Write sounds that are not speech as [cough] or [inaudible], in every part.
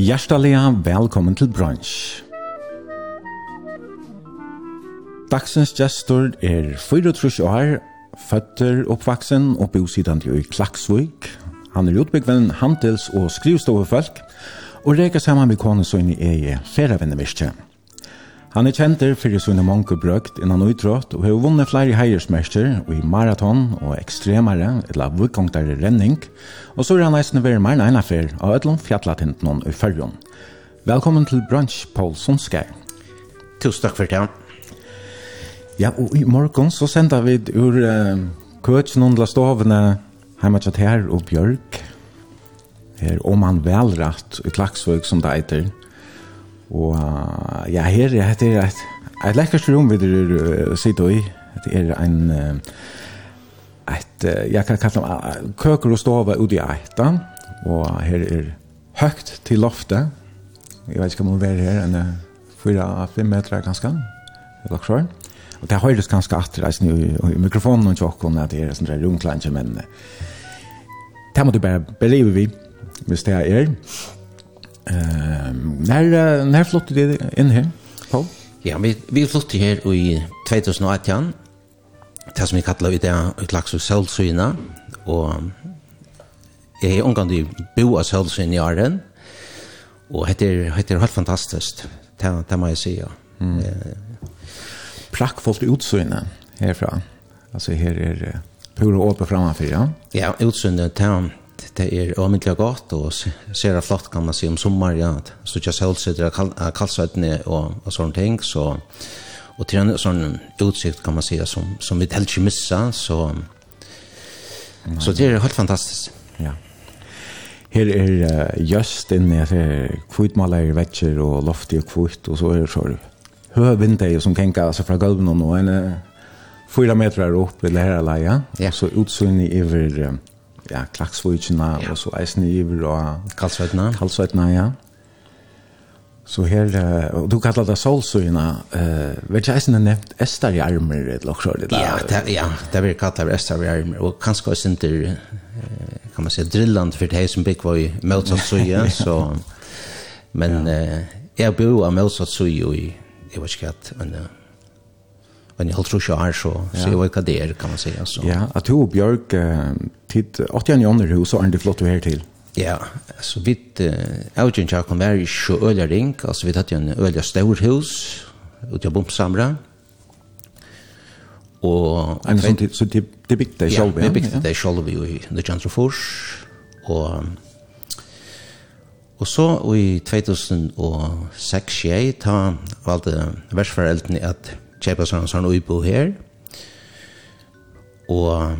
Hjertaliga velkommen til brunch. Dagsens gestor er 34 år, føtter, oppvaksen og bosidende i Klaksvik. Han er utbyggven handels- og skrivstovefolk, og reker sammen med kone sønne i ferievennevirke. Han er kjenter for sine mange brøkt innan utrått, og har vunnet flere heiersmester i maraton og ekstremere, eller vukkongtere renning, Og så er han eisen enn en affær av Ødlund Fjallatinten i Førjon. Velkommen til Brunch, Paul Sundskær. Tusen takk for det. Ja, og i morgen så sender vi ur uh, køtjen under stovene hjemme til her og Bjørk. Her om han velrett i Klaksvøk som det heter. Og uh, ja, her er det et, et lekkert rom vi uh, sitter i. Det er en... Uh, jeg kan kalla dem køker og stove ut i eita, og her er høgt til loftet. Jeg vet ikke om hun er her, enn 4-5 meter ganske, eller klar. Og det høres ganske atter, jeg i mikrofonen og tjokken, at det er sånn der rumklanje, men det må du bare believe vi, hvis det er. Når, når flyttet du inn her, Paul? Ja, vi, vi flyttet her i 2018, det som vi kallar i det et laks og sølsyna, og jeg er omgang i bo av sølsyna i åren, og det er, det er helt fantastisk, det, det må jeg si, ja. Mm. Eh, Prakkfullt utsynet herfra, altså her er pura åpe framför, ja? Ja, utsynet, det det er omiddelige godt og ser det flott kan man si om sommer, ja. Så ikke solsitter av kalsøttene og, og sånne ting, så och til en sån utsikt kan man si som som vi helt missa så mm. så det är helt fantastiskt. Ja. Her er uh, just inne det her kvitmaler vetcher og loftig og kvitt og så er det så høy vindtøy som kenka altså fra gulven og noen uh, fyra meter opp eller her leia ja. så utsynlig iver uh, ja, klaksvøytjena ja. og så eisen iver og kalsvøytena ja Så her, og du kallar det solsøyna, uh, vet ikke, er nevnt Estar i armer, eller også det der? Ja, det, ja, det blir kallar det Estar i armer, og kanskje også ikke, kan man si, drillant for det som bygg var i motsatt søya, så, men ja. uh, jeg bor av motsatt og i, jeg vet ikke at, men, men jeg tror ikke är så så jeg vet vad det er, kan man si, altså. Ja, at du og Bjørk, uh, tid 80 år i hus så er det flott du här till. Ja, så vidt Jakob var i ikke øyla ring, altså vi tatt jo en øyla stor hus ute av Bomsamra. Og... en sånn tid, så det de bygde det selv? Ja, vi bygde det selv i Nødjantrofors. Og, og så i 2006 jeg ta valgte versforeldrene at kjøpe sånn sånn uibo her. Og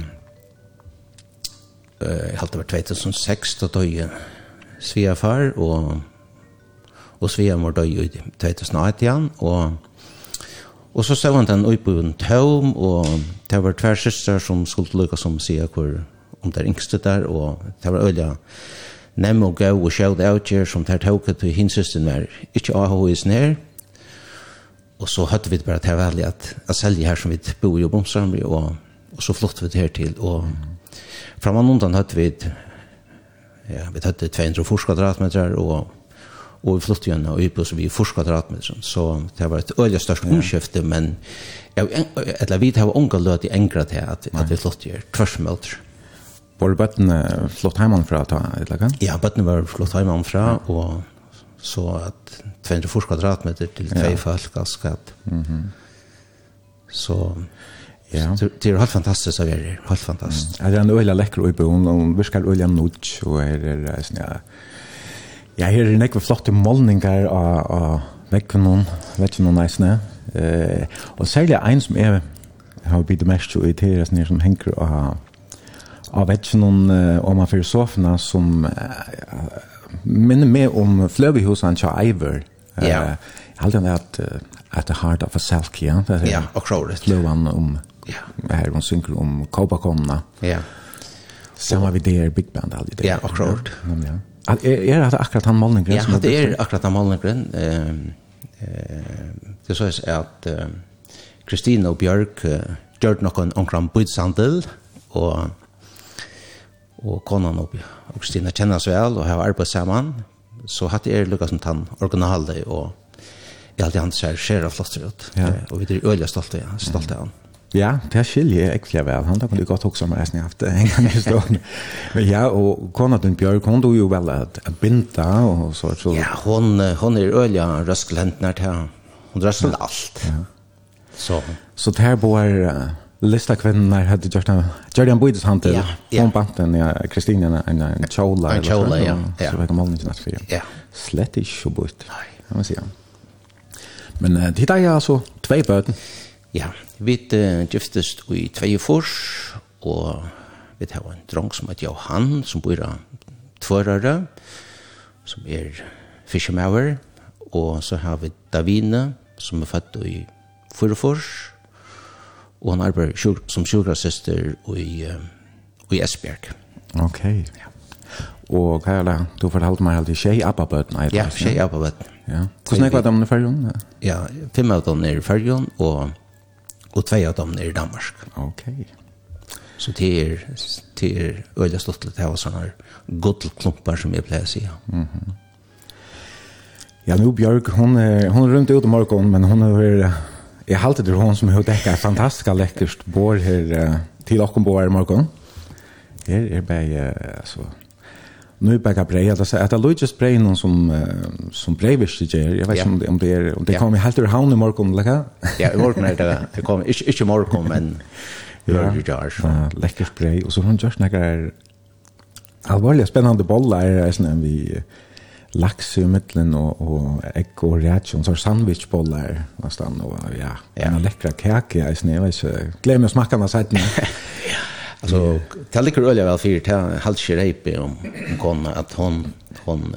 eh halt över 2006 då döje svärfar och och svärmor döje i 2018 och och så såg han den uppe på en tom och det var två søster som skulle lukka som sier hur om det yngste där. Och det var öliga nem och gå och show out som där tog till hin systern där inte AHS nær, och så høtte vi bara det här att jeg sälja här som vi bor i Bomsarmby och och så flyttade vi det her til, och mm Framan undan hade vi ja, vi hade 200 kvadratmeter, och och vi flyttade igjen og upp så vi kvadratmeter Så det var et öliga størst omskifte men eller vi har unga løt i engra til att, att vi flytt igjen tversmøter Var bøttene flott heimann fra ta, eller hva? Ja, bøttene var flott hemmanfra och så att 200 kvadratmeter till tvei ja. folk ganske Mhm. Mm så Ja. Så det är helt fantastiskt så är det helt fantastiskt. Mm. Det är en öliga läcker uppe och hon viskar öliga nudge och är det sån ja. Ja, här är det flotte målningar och och vecken hon, vet vi någon nice nä. Eh och sälja en som är har bit mest i det är sån som hänger och av vecken hon om man för soffan som minner mer om Flöbyhusen och Iver. Ja. Halt han att at the heart of a selkie, ja. Ja, och crowded. Lövan om Ja. Här hon synker om Copacabana. Ja. Samma vid det Big Band aldrig det. Ja, akkurat. Ja. Är är det akkurat han Malmgren? Ja, det är akkurat han Malmgren. Ehm eh det så är att Kristina och Björk gjort någon omkring budsamtal och och konan och och Kristina känner sig väl och har arbetat samman så hade er Lukas som tann originale och jag hade han ser ser flott ut. Ja. Och vi är öliga stolta ja, av han. Ja, det skiljer jeg ikke vel. Han kunne godt også om reisen jeg haft en gang i stående. Men ja, og kona din Bjørk, hun tog jo vel at, at binda og så. så. Ja, hun, hun er øyelig røskelent nær til henne. Hun røskel alt. Ja. Så. Så det her bor uh, lista kvinnerne hadde gjort en, gjort en bøydes han til. Ja, ja. Hun bant en, ja, Kristine, en, en kjola. En kjola, ja. ja. Så vet om hun ikke natt for. Ja. Slett ikke så bøyt. Nei. Kan man si. Men uh, det er altså tvei bøten. Ja, Vi uh, giftest i 24, og vi har en drong som heter Johan, som bor av tvørere, som er fiskemauer, og så har vi Davine, som er født i Fyrfors, og han arbeider sjur, som sjukrasøster i, uh, i Esbjerg. Ok. Ja. Og det? du fortalte meg alltid tjej abbabøten. Ja, tjej abbabøten. Ja. Hvordan er det om i fergen? Ja, fem av dem er i fergen, og og tvei av dem er i Danmark. Ok. Så det er, det er øyelig stått til å ha sånne goddelklumpar som jeg pleier å si. Mm -hmm. Ja, nu Björk, hon är, hon är runt ut i morgon, men hon är, jag har alltid hon som har däckat fantastiska läckert bor här till och bor i morgon. Här är bara, alltså, nu är bäcka brej alltså att det låter spray någon som uh, som brejvis det jag vet inte om det om är om det kommer helt ur hand i morgon lägga ja i morgon är det det kommer inte inte morgon men Ja, det är så läckert brej och så hon just några allvarliga spännande bollar är sen vi lax i mitten och och ägg och räkor så sandwichbollar nästan och ja, ja. en läckra kaka i snö så glömmer smakarna så att [laughs] Alltså det ligger öliga väl för det halt repe om om kon att hon hon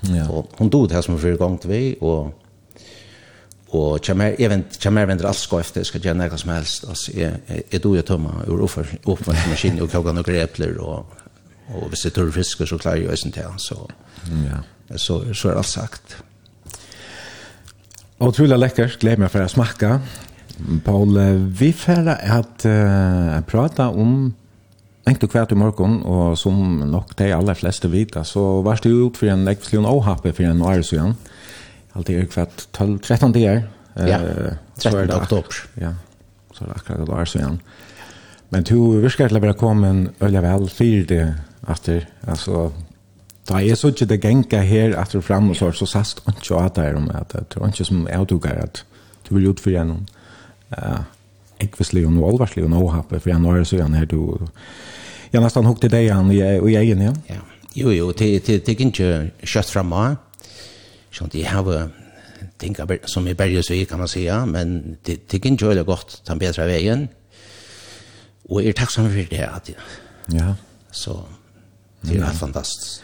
ja. hon dog det här som för gång till och och kommer även kommer vänder allt ska efter ska göra något som helst alltså är är då jag tömma ur offer uppvattningsmaskin och koka några äpplen och och hvis det tør fisk så klarar jag inte det så ja så så är allt sagt Och tror jag läckert, glädjer mig för att smaka. Paul, vi får at uh, prata om enkelt og kvært i morgen, og som nok de aller fleste vita, så varst du ut for en ekvistlion åhappe for en år siden. Alt er kvart 12, 13 dager. Ja, 13. oktober. Ja, så er det akkurat et år siden. Men du virker til å være kommet øye vel fire det etter, altså, Da er så ikke det genga her etter frem og så, så sast ikke at det om at det er ikke som jeg at du vil utføre noen eh ekvislig og alvarslig og happe for januari så han her du jag nästan hukte dig an och jag igen ja. Ja. Jo jo det det det kan ju just framåt. Så det har tänka som i Bergsvik kan man säga men det det kan ikke gjøre godt gott ta bättre vägen. Och er takksom for det att ja. Så det är fantastiskt.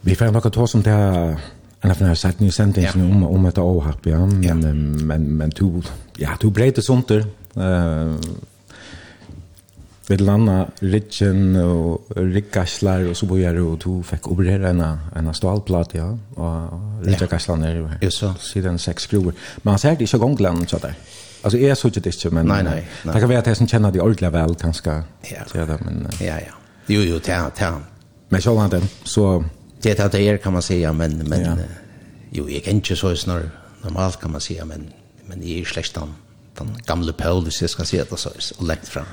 Vi får nog ta som det er Han har sagt nu sent inte om om att avhapp ja men ja. men men to ja to breda sunter. eh vid landa richen og rikkaslar og så bojar og to fekk operera en en stålplatt ja och rikkaslar jo ja så sidan sex skruer. men han säger det så gongland, så der. Altså er så det inte men nej nej. Det kan vara at det som kjenner de ordliga vel kanskje. Ja. ja, men Ja ja. Jo jo, tär tär. Men så han den så det är det är kan man säga men men ja. jo jag kan inte så snar normalt kan man säga men men det är schlecht den den gamla Paul det ska se det så är läkt fram.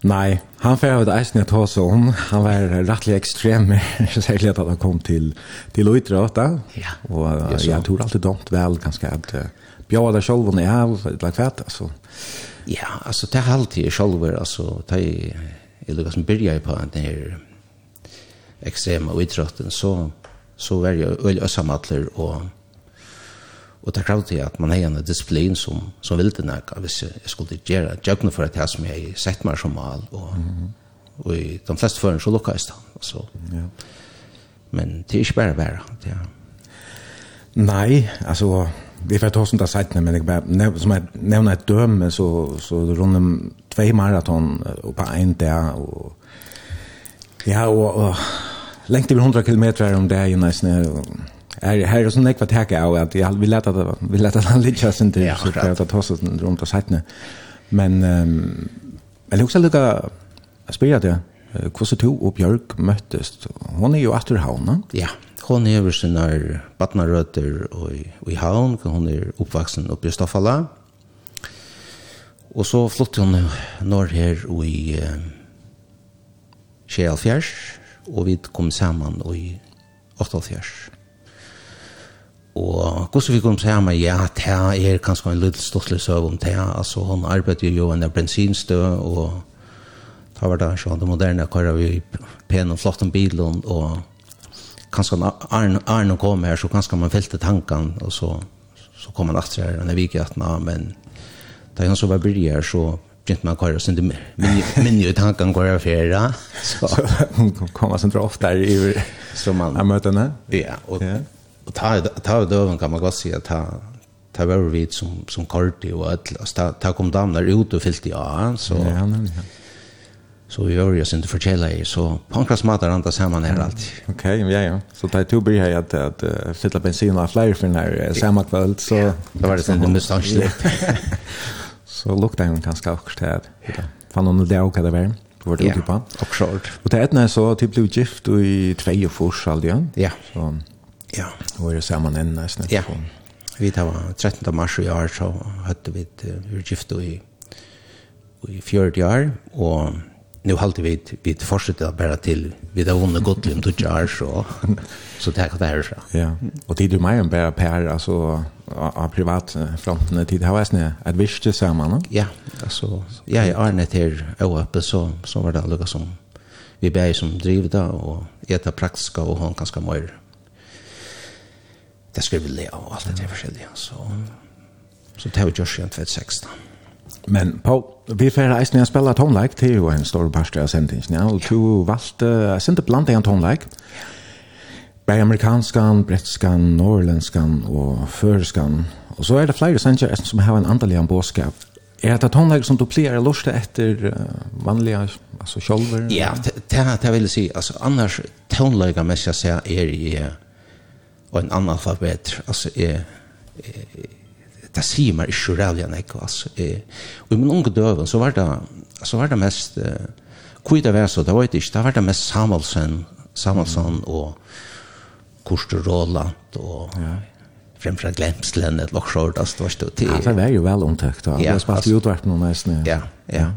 Nej, han får det eisen jeg ta så om. Han var rettelig ekstrem, [laughs] særlig at han kom till till Uitra Ja. Och ja, jag tror alltid dumt väl ganska att uh, bjør det selv när jag har lagt fett. Ja, alltså det har alltid selv, alltså det är det som börjar på den her ekstrema idrotten så så var jag öl ösamattler och och det krävde jag att man hade en disciplin som som ville det här hvis jag skulle göra jag för att jag som jag sett mig som mal och mm och i de flesta förrän så lockades det alltså ja. Men det är inte bara bara ja nej alltså vi får ta sånt där sajten men jag bara som jag nämner ett döme så så runt om två maraton och på en dag och Ja, og, og lengt over 100 kilometer om det er nesten er her er sånn ekva teka av at jeg vil leta det vi leta det litt kjøs inn til ja, så det er tosset rundt og seitene men um, jeg lukker lukka spyrir det hvordan to og Bjørk møttes hun er jo atter hauna ja hon er over sine badnarøter og, og i havn hon er oppvaksen oppe i Stoffala og så flyttet hon når her og i uh, Kjelfjærs, og vi kom saman i 88. Og hvordan vi kom saman, ja, det er kanskje en liten stortlig søv om det. Altså, hun arbeidde jo en bensinstø, og da var det sånn, det moderne kører vi pen og flott om bilen, og kanskje Arne kom her, så kanskje man fylte tanken, og så, så kom han etter her, han er vikig at men da han så var bryr her, så begynte man å køre sin minne i tanken går jeg fjerde. Så hun kommer sin droft der i så man, møtene. Ja, og, yeah. og ta, ta døven kan man godt si at ta, ta var vi som, som korti og alt, ta, ta kom damner ut og fyllt ja så... Ja, nemlig, ja. Så vi gjør jo sin til fortjela i, så pankras matar andre saman her alltid. Ok, ja, ja. Så det er to bryr her at, at uh, fylla bensin og flere for den her samme kvöld, så... Ja, det var det sin mustanslipp. [laughs] Så lukta hun ganske akkurat her. Ja. Fann hun det også det var. Du var det utypa. Ja, akkurat. Og det etna så typ blev gift i tve og fors aldri. Ja. Så, ja. Og er sammen enn nesten. Ja. Vi tar 13. mars i år så hadde vi vært gift i, i 40 år. Og nu halte [laughs] vi vi fortsätter bara till vi där under Gotland och jar så så tack där så. Ja. Och det du mig bara per alltså av privat fronten tid har väsne att visst tillsammans. Ja, alltså ja i Arnet här och uppe så så var det alltså som vi bär som driver det och äta praktiska och hon ganska mer. Det skulle vi leva allt det där så så tar vi Joshua 2016. Men på vi får reis när jag spelar tonlike til ju en stor pastor jag sent inte och två valt jag sent blant en tonelike. Bare amerikanskan, brittskan, norrländskan og føreskan. Og så er det flere sanger som har en andlig båskap. Er det tonelike som du plejer etter uh, vanlige, altså shoulder? Ja, det det vil jeg si. Altså, annars tonelike mest jeg ser er i og en annen alfabet. Altså, er, er, det sier meg ikke rævlig enn ikke, altså. Og i min unge døven så var det, så var det mest, hvor det var så, det var det ikke, det var det mest Samuelsen, Samuelsen og Koster Råland og ja. fremfra Glemslen, et loksjord, altså, det var stort til. Ja, det var jo vel omtøkt, da. Ja, det var spalt i utverten nesten. Ja, ja.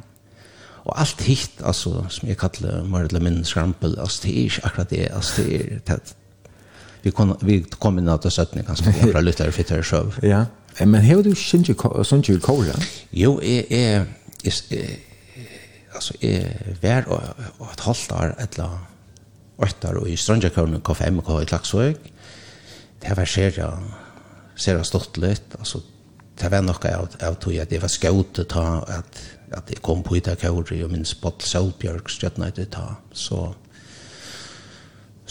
Og alt hitt, altså, som jeg kaller Marla Min Skrampel, altså, det er ikke akkurat det, altså, det er, det, vi kom, vi kom inn av det 17, ganske, fra Luther Fitter Sjøv. [laughs] Ja, ja men hevur du sinji sinji kóra? Jo, er er er altså er vær og et halvt år etla åttar og i Strandjakøren KFMK i Klaksvøk. Det var skjer ser det stort litt, altså det var nok av, av tog at det var skjøtet ta at, at det kom på i det kjøret og min Båtl Sølbjørk skjøttene etter ta så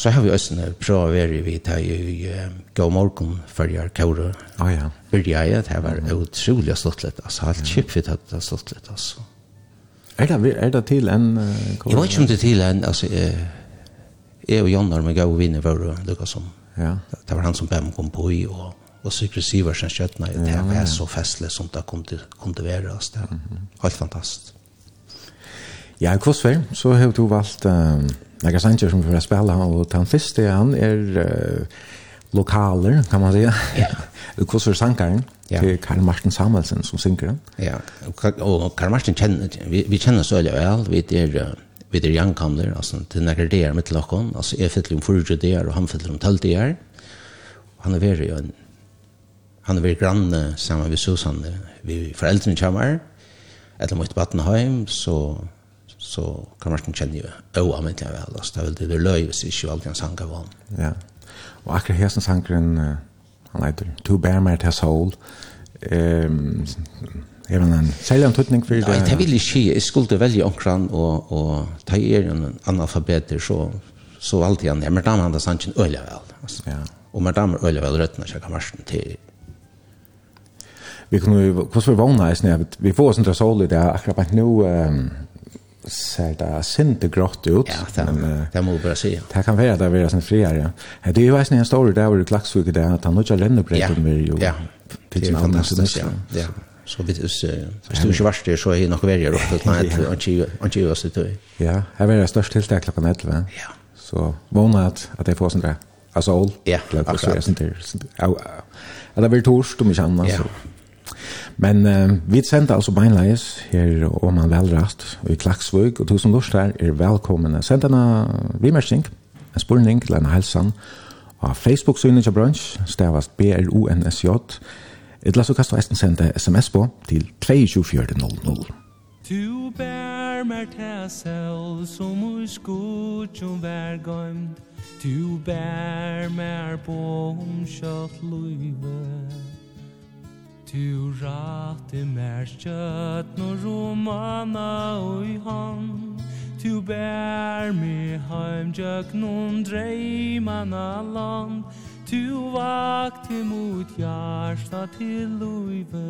Så har vi også prøvd å være vidt her i Gå Morgon før jeg kjører. Å ja. Byrde jeg, det var utrolig stått litt, altså. Helt kjipt for det har stått litt, altså. Er det, er det til en... Jeg vet ikke om det er til en, altså... Jeg og Jan har med gode vinner var det som... Ja. Det var han som bare kom på i, og, og Sigrid sen kjøttene. Det var så festlig som det kom til, kom til å være, altså. Det var helt fantastisk. Ja, i Kvossvei, så har du valgt... Uh, några sanger som vi får spela och den första han är uh, lokaler kan man säga. Ja. [laughs] Kursor sankaren ja. till Karl Martin Samuelsen som synger. Ja, og Karl Martin kjenner, vi, vi kjenner så veldig vel, vi är vi er jankamler altså til nekker det er mitt lakken, altså jeg fyller om förra där og han fyller om tolv där. Han er veldig, ju en han er veldig grann sammen med Susanne. Vi foreldrene kommer eller mot Battenheim så så kan man känna ju oavmänt jag väl alltså det er veldig det løy hvis ikke alltid en sanger han. Ja. og akkurat här som sangren han heter To Bear My Tess Hole. Ehm är en særlig tutning för det. Nei, det vill ske. jeg skulle velge omkran og, og ta er en analfabeter så så alltid han men da damen hade sanchen öliga vel, altså. Ja. Og med damer öliga vel røttene, när kan marschen til Vi kunne, ju, hur vi vågna, i snävet? Vi får oss inte i det, akkurat nu, ser det sinte grått ut. Ja, det, men, uh, det må vi bare si. Ja. Det kan være at det er sånn friere. Ja. Det er jo en en stor der hvor det i det at han ikke har lennebrettet med jo. Ja, det er fantastisk, ja. ja. Så hvis, uh, hvis du ikke varst det, så er det nok verre rått. Nei, han ikke gjør oss det. Ja, her er det størst tiltak klokken 11. Ja. Så vågner at, at jeg får sånn det. Altså, all. Ja, akkurat. Ja, det blir torst om ikke annet. Ja. Men uh, vi sender altså beinleis her om man velrast i Klaksvøg, og tusen lort her er velkommen. Send en vimersing, en spurning til en helsan av Facebook-synet til bransj, stavast B-R-O-N-S-J, Etla så kastar eisen sende sms på til 22400. Tu bær mer tæsel som ur skutjum vær gøymd Tu bær mer på kjøtt Tu rati mer kjøtt no romana ui han Tu bær mi heim jøk nun dreimana land. Tu vakt mot hjärsta til luive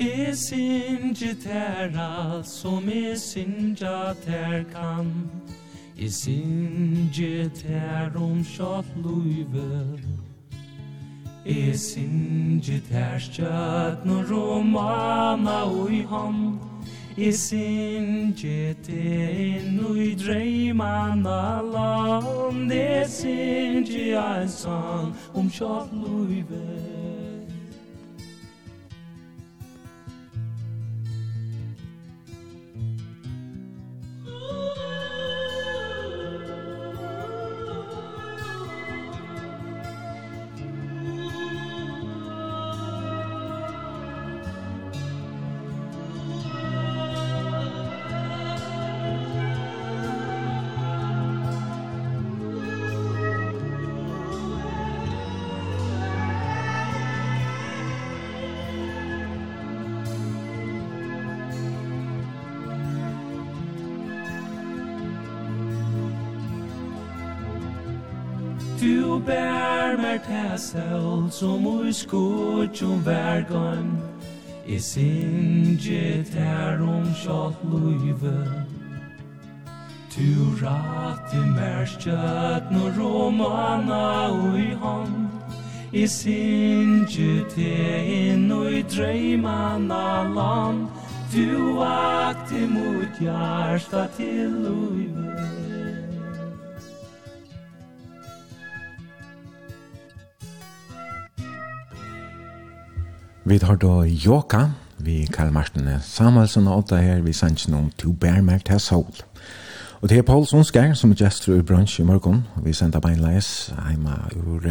Jeg synger ter alt som jeg synger ter kan Esinje ter om şatluyve Esinje ter şat no romana uyham Esinje dreimana land. Dreyman alam Esinje sang om şatluyve som ui skutjum vergan I sinje tær om sjalt luive. Tu rat i merskjat no romana ui hand I sinje te inn ui dreimana land. Tu akti mot hjarta til luive. Vi tar då Joka, vi Karl Martin Samuelsen og Otta her, vi sender noen to bærmærkt til sol. Og det er Paul Sonskær som er gestor i brunch i morgen, vi sender beinleis heima ur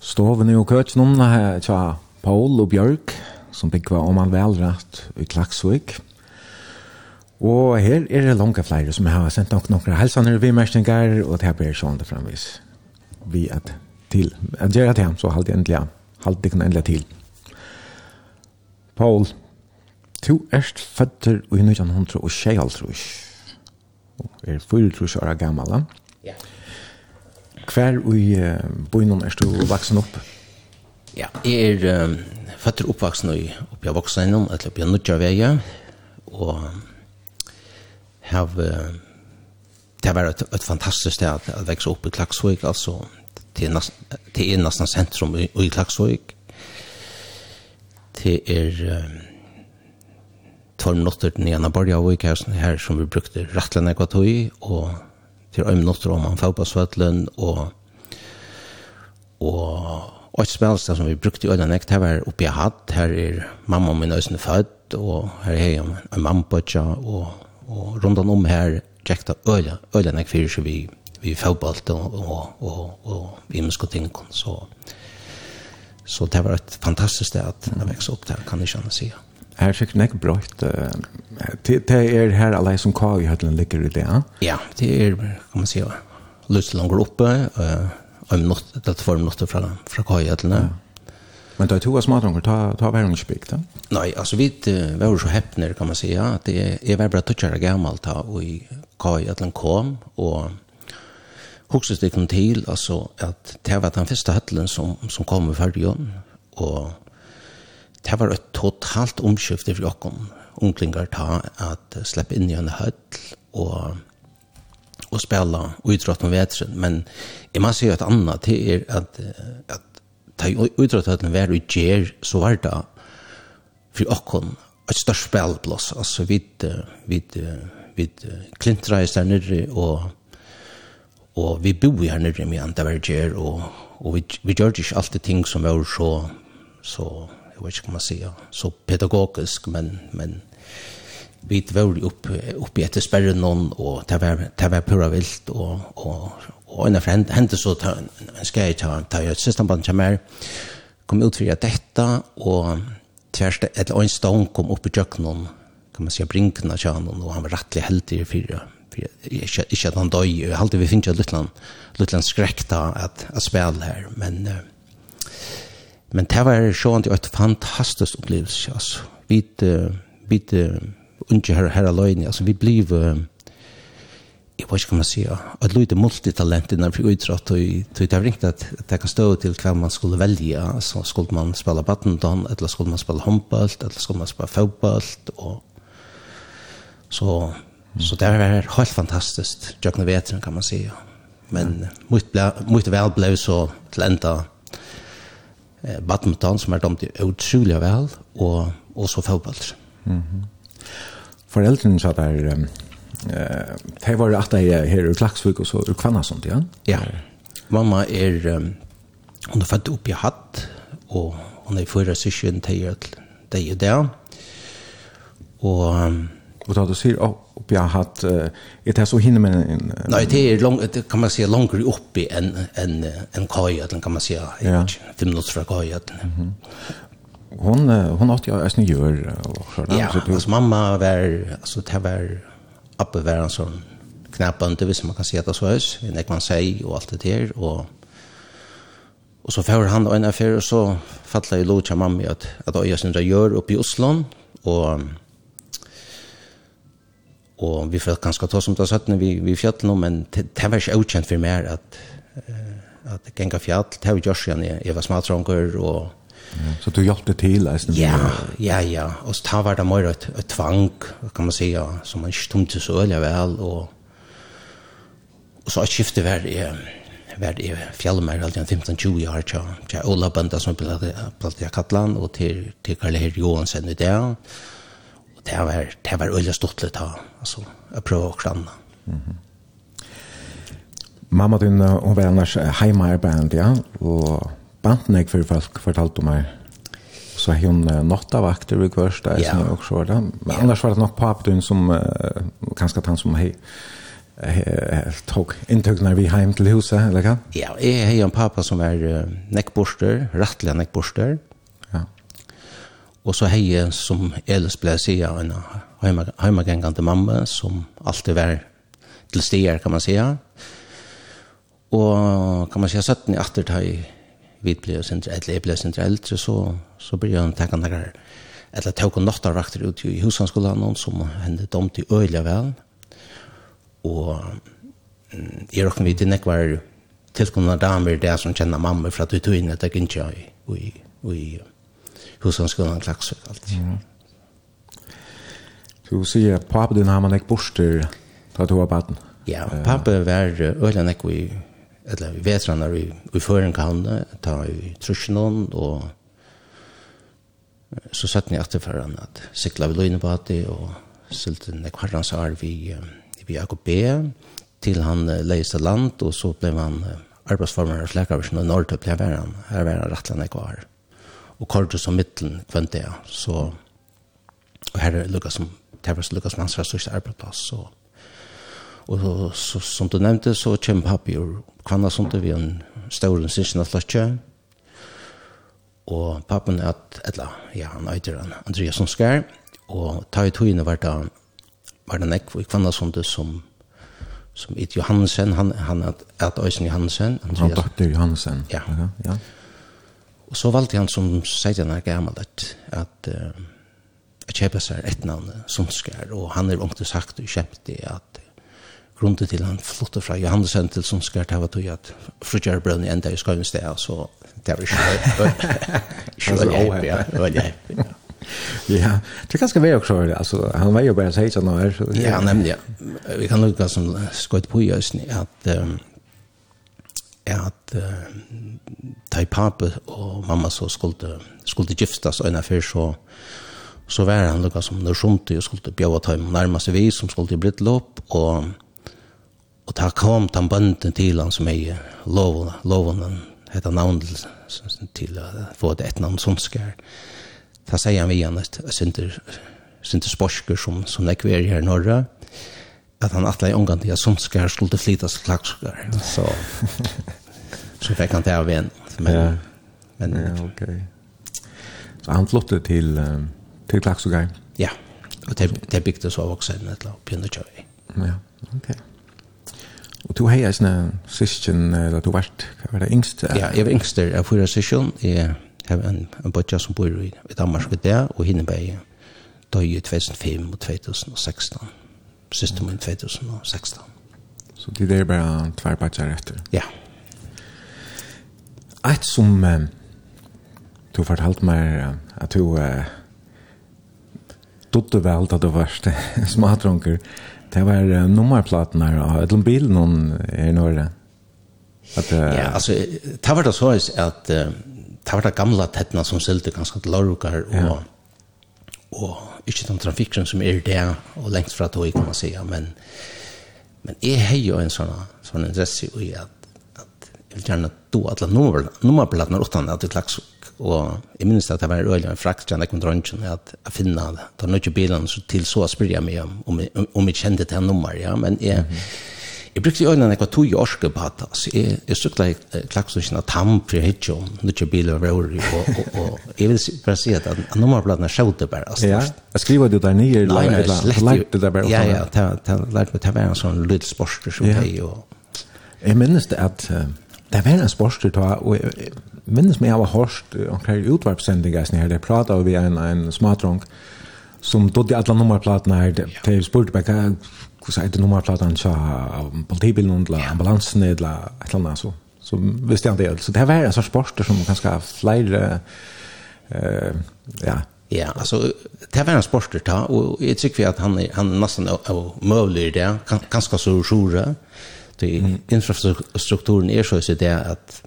stoven i og køtjen her tja Paul og Bjørk, som byggva om han velrett i Klaksvik. Og her er det langt flere som har sendt nok noen helsaner vi merkninger, og det her blir sånn det fremvis. Vi er til. Jeg gjør det her, så halte jeg endelig, halte jeg endelig til. Paul, du erst fødder i 1900 og tjej halvtrus. Er 24 år gammal. Ja. Hver i uh, bøynen er du vaksen opp? Ja, jeg er um, fødder oppvaksen i oppi av voksne eller oppi oppe av Nudjarveie, og have uh, det har vært et, et fantastisk sted at, at vekse opp i Klaksvøk, altså til, til er nesten sentrum i, i Klaksvøk, det er um, tolv minutter til Nianna Borja og ikke her som vi brukte rattlene jeg tog, i, og til øyne minutter om han fag på Svetlund, og og et spilsted som vi brukte i øyne nekt, her var oppi jeg hatt, her er mamma min øyne født, og her er jeg en mamma på og, og rundt om her tjekta øyne, øyne nekt fyrir så vi vi fotboll og og og og vi muskotinken så so. Så det var ett fantastiskt sted att jag växte upp där, kan ni känna sig. Här fick ni brott. Det är här alla som kvar i Hötlen ligger i det, ja? Ja, det är, kan man säga, Lutsland uppe, om något, det var något från, från kvar i Hötlen. Ja. Men det är två smådrunkar, ta, ta värmningsbygd, ja? Nej, alltså vi var så häppner, kan man säga, att det är, jag var bara tuttjare gammalt och i kvar i Hötlen kom och husker det kom til, altså, at det var den første høtlen som, som kom i fargen, og det var et totalt omskifte for dere, omklinger ta at slippe inn i en høtl, og och spela och om med men i man ser ju ett annat er är att att ta idrott att var i ger så var det för okon ett störst spelplats alltså vid vid vid klintrar där nere och Og vi bor her nere med Antaverger, og, og vi, vi gjør ikke alltid ting som er så, så jeg vet ikke hva man sier, så pedagogisk, men, men vi var upp oppe etter sperren noen, og det var, det var pura vilt, og, og, og en av hendte så ta, skal jeg ta, ta et systemband til meg, kom ut for dette, og tværste, et eller annet stånd kom opp i kjøkkenen, kan man si, brinkene til han, og han var rettelig heldig i fire. Ikke, ikke at han døg, jeg halte vi finner litt land, litt land skrekk da at, at spille her, men men det var sjående et fantastisk opplevelse, altså. Vi, vi, unge her, her alene, altså vi bliv, jeg vet ikke hva man sier, at lyd er multitalent innenfor utrått, og det har ringt at det kan stå til hva man skulle velge, så skulle man spille badminton, eller skulle man spille håndbalt, eller skulle man spille fotbalt, og så Så det var helt fantastiskt. Jag kan veta kan man säga. Men mycket väl blev så till ända eh, badminton som är dömt otroligt väl och, och så fotboll. Mm -hmm. Föräldrarna sa där eh det var att det här i Klaksvik, och så ur Kvannasund igen. Ja. Mamma är um, hun er født opp i hatt och hon är förra syskon till det är där. Och um, Och då ser jag upp jag hatt ett här så hinner men en Nej, det är långt det kan man säga längre uppe än, en en en kaj eller kan man säga ja. fem minuter från kaj. Mm Hon hon åt jag ens gör och ja, så mamma var alltså det var uppe var en sån knäppande visst man kan säga att så hörs En man säger och allt det där och Och så får han en affär och så fattar ju Lucia mamma att att jag syns gör uppe i Oslo och og vi får ganska ta som det satt når vi, vi fjallet nå, men det var ikke utkjent for meg at, at genga fjall, det var jo ikke jeg var smaltronker og Ja, så du hjalp det til? Eisen, ja, ja, ja. Og så var det mer et, et tvang, kan man säga, ja, som man ikke tomte så øyelig vel. Og, og så skiftet var det, var det fjallmer, alt 15-20 år, til Ola Banda, som ble platt i Katland, og til, til Karl Herr Johansen i dag det var, det var øyelig stort litt da, altså, å prøve å kranne. Mm -hmm. Mamma din, hun var annars heimearbeidende, ja, og banden jeg for folk fortalte meg, så har hun nått av akter i kvørst, ja. som og så var det. Men annars var det nok papen din som, uh, kanskje han som hei, tog inntøkene vi heim til huset, eller hva? Ja, jeg har en pappa som er uh, nekkborster, rettelig nekkborster, Og så hei som Elis ble sida en heimagengande mamma som alltid var til stier, kan man säga. Og kan man säga, 17 i atter ta i vi ble sindre eldre, jeg ble sindre eldre, så, så ble han tekka nægare eller tog og nattarvakter ut i husanskolan som hende dem til øyla vel og jeg råkne vidt nek var tilkommende damer det som kjenner mamma for at vi tog inn at jeg ikke i, i, i Husanskolan Klaxvik allt. Mm. Du sier at pappa din har man ikke borster da du var baden. Ja, pappa var øyne ikke i eller vi vet hvordan vi, vi i føren kan ta i trusjonen og så satt ni etter for han at sikla vi løgne på det og silte nek herrens arv i, i AKB til han leiste land og så ble han arbeidsformer og slækaversen og norrtøp ble han her var han rettelig nek og kortet som mittelen kvendt det. Så, og her er Lukas som, det var Lukas som hans var største arbeidsplass. Så, og så, så, som du nevnte, så kommer pappi og kvanna som det vi en stauren av flotje. Og pappen er at, eller, ja, han øyder han, Andreas som skær, og ta i togene var det, var det nekk, og kvanna som som, som It Johansen, han, han er at Øysen Johansen. Han datter Johansen. Ja. ja. ja. Og så valgte han som 16 år gammel at, at uh, kjøpe seg et navn, Sundskjær, og han er ångte sagt og kjempt i at grunden til han flyttet fra Johannesen til Sundskjær, det var tog at frutjere brønn i enda i Skøyensted, så det var ikke [laughs] veldig hepp, ja, veldig hepp, ja. Ja, det kan ska vara också alltså han var ju bara 16 år. Ja, nämligen. Vi kan nog som skott på just att um, at uh, ta pape og mamma så skulle, skulle giftas og en affær så så var han lukka som nørsonti og skulle bjøva ta imot nærma seg vi som skulle bli lopp og og ta kom tan bønden til han som jeg loven loven hetta navn til å få det et navn som skær. Ta sier han vi han et sinter sinter sporsker som, som nekver her i norra att han atla i omgång till Sundskär skulle flytta till klakskar. Så [laughs] så fikk han det av en. Men, ja. men ja, okej. Så han flyttade till till Klaxskär. Ja. Och det det byggdes av også en ett lag på kjøy. Ja, okej. Och du hejas när sysken eller du vart var det yngst? Ja, jag var yngst där av fyra sysken. Jag har en en bodja som bor i Danmark och där och hinner då i 2005 og 2016 siste min 2016. Så det er bare tvær bare etter? Ja. Et som eh, du fortalt meg at du eh, dotte vel da du var [laughs] smadronker, det var eh, nummerplaten her, og et eller bil noen er i Norge. At, eh, ja, altså, det var det så at eh, det var det gamle tettene som sylte ganske til Lorukar, og, ja. og ikke den trafikken som er der, og lengt fra tog, kan man säga, men, men jeg har jo en sånn, sånn interesse i at, at jeg vil gjerne do alle nummerplatene utan at det klaks og jeg minns at det var øyelig en frakt jeg kom dronjen, at jeg finner det, det er noe bilen til så spør jeg meg om, om, om jeg kjente det nummer, ja, men jeg, mm -hmm Jeg brukte øynene jeg var tog i orske på hatt, altså. Jeg, jeg sykla i klakkstusjen av Tampri, Hitcho, Nutje Biler, Røri, og, og, og jeg vil bare si at nummerplaten er sjøvde bare, altså. Ja, jeg skriver du der nye, eller, eller, eller, lærte du der bare? Ja, ja, lærte meg, det var en sånn lyd sporster som jeg, og... Jeg minnes det at, det var en sporster, og jeg minnes meg jeg var hørt omkring utvarpsendinger, jeg pratet over en, en smadrong, som dodde alle nummerplatene her, til jeg spurte meg, hur heter nummerplatan så politibilen eller ambulansen eller ett annat så så visste jag inte så det här var en sorts sporter som ganska fler eh ja Ja, alltså det var en sporter ta och jag tycker att han han nästan av möjlig det ganska så sjura det infrastrukturen är så så det att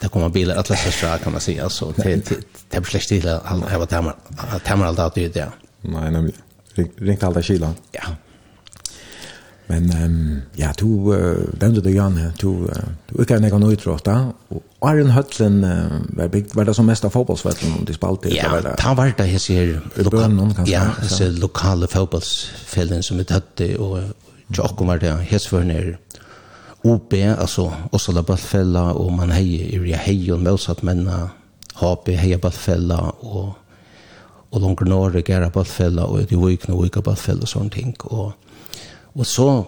det kommer bilar att läsa så kan man säga så det det blir släkt till han ha varit hemma hemma allt att det. Nej, nej. Ringt alla kylan. Ja. Men um, ja, to uh, nevnte det Janne, to, uh, to ikke enn jeg kan utråta, og Arjen Høtlen uh, var, bygd, var det som mest av fotballsvetlen om de spalte? Ja, var det, ta var det jeg sier bønnen, ja, disse lokale fotballsfellen som vi tøtte, og tjokken var det hesføren er OB, altså Åsala Ballfella, og man heier i Ria Heion, Mølsat Menna, HP, Heia Ballfella, og og langer Norge, Gera Ballfella, og i Vikne, Vika Ballfella, og sånne ting, og Og så,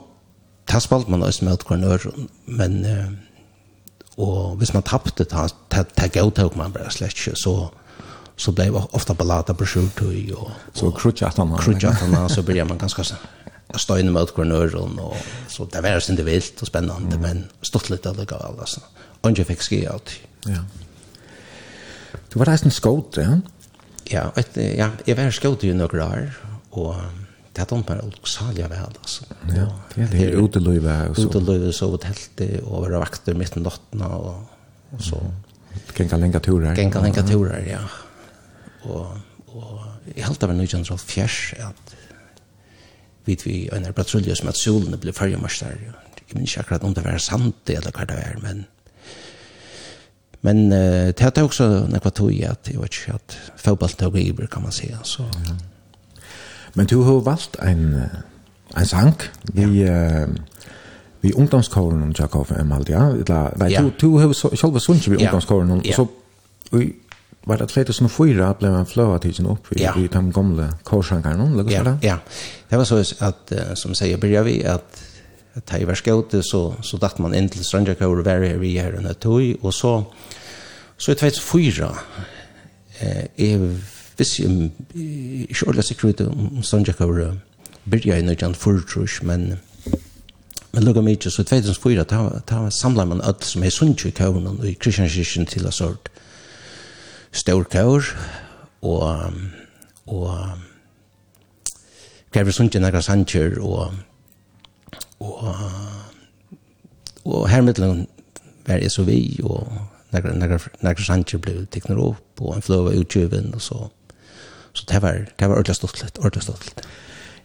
tar spalt man også med hver nør, men, og hvis man tappte, det gav man bare slett ikke, så, så blev ofta ballata på sjuktöj og, så krutchattarna krutchattarna så börjar man ganska stå inne mot kornören och så det var inte vilt och spännande mm. men stått lite alla gal alltså och jag fick ske ut ja du var nästan skåt ja? Ja ett, ja jag var skåt i några år och det har dumt meg olksalja vel, altså. Ja, det er uteløyve og så. Uteløyve, så ut helt og være vakter midt i nattene, og, og så. Genka lenga turer. Genka lenga turer, ja. Og, og jeg held av en nøyjens av fjers, at vidt vi en er patrulje som at solene ble fyrjemarstar, jeg minns ikke akkurat om det var sant eller hva det var, men men uh, det er også nekva tog i at jeg vet ikke at fotball tog i kan man si, så. Ja. Men du har valgt en, en sang vi, ja. uh, vi ungdomskåren om Jakob Jakov Maldia. Eller, nei, ja. du, du har selv sunnet vi ungdomskåren om, ja. så vi, var det 2004 ble man flöa tidsen opp i, ja. i de gamle korsangarna, eller ja, ja, det var så at, uh, som sier, börjar vi att ta i värskote så, så datt man in till Strandrakaur och var här vi här under tog, och så, så i 2004 eh, är visst ikke ordentlig sikker ut om Sanja Kavra börja i nødjan förtrus men men lukka mig ikke, så 2004 ta, ta samla man öll som är sunnkju og i kristianskirken til en sort stor kaur og och och kavr sunnkju nekra sankjer og og og her mitteln var jeg så vi och nekra några några sankjer blev teknolog på en flöva utgiven og så Så det var, det var ordentlig stortlet, ordentlig stortlet.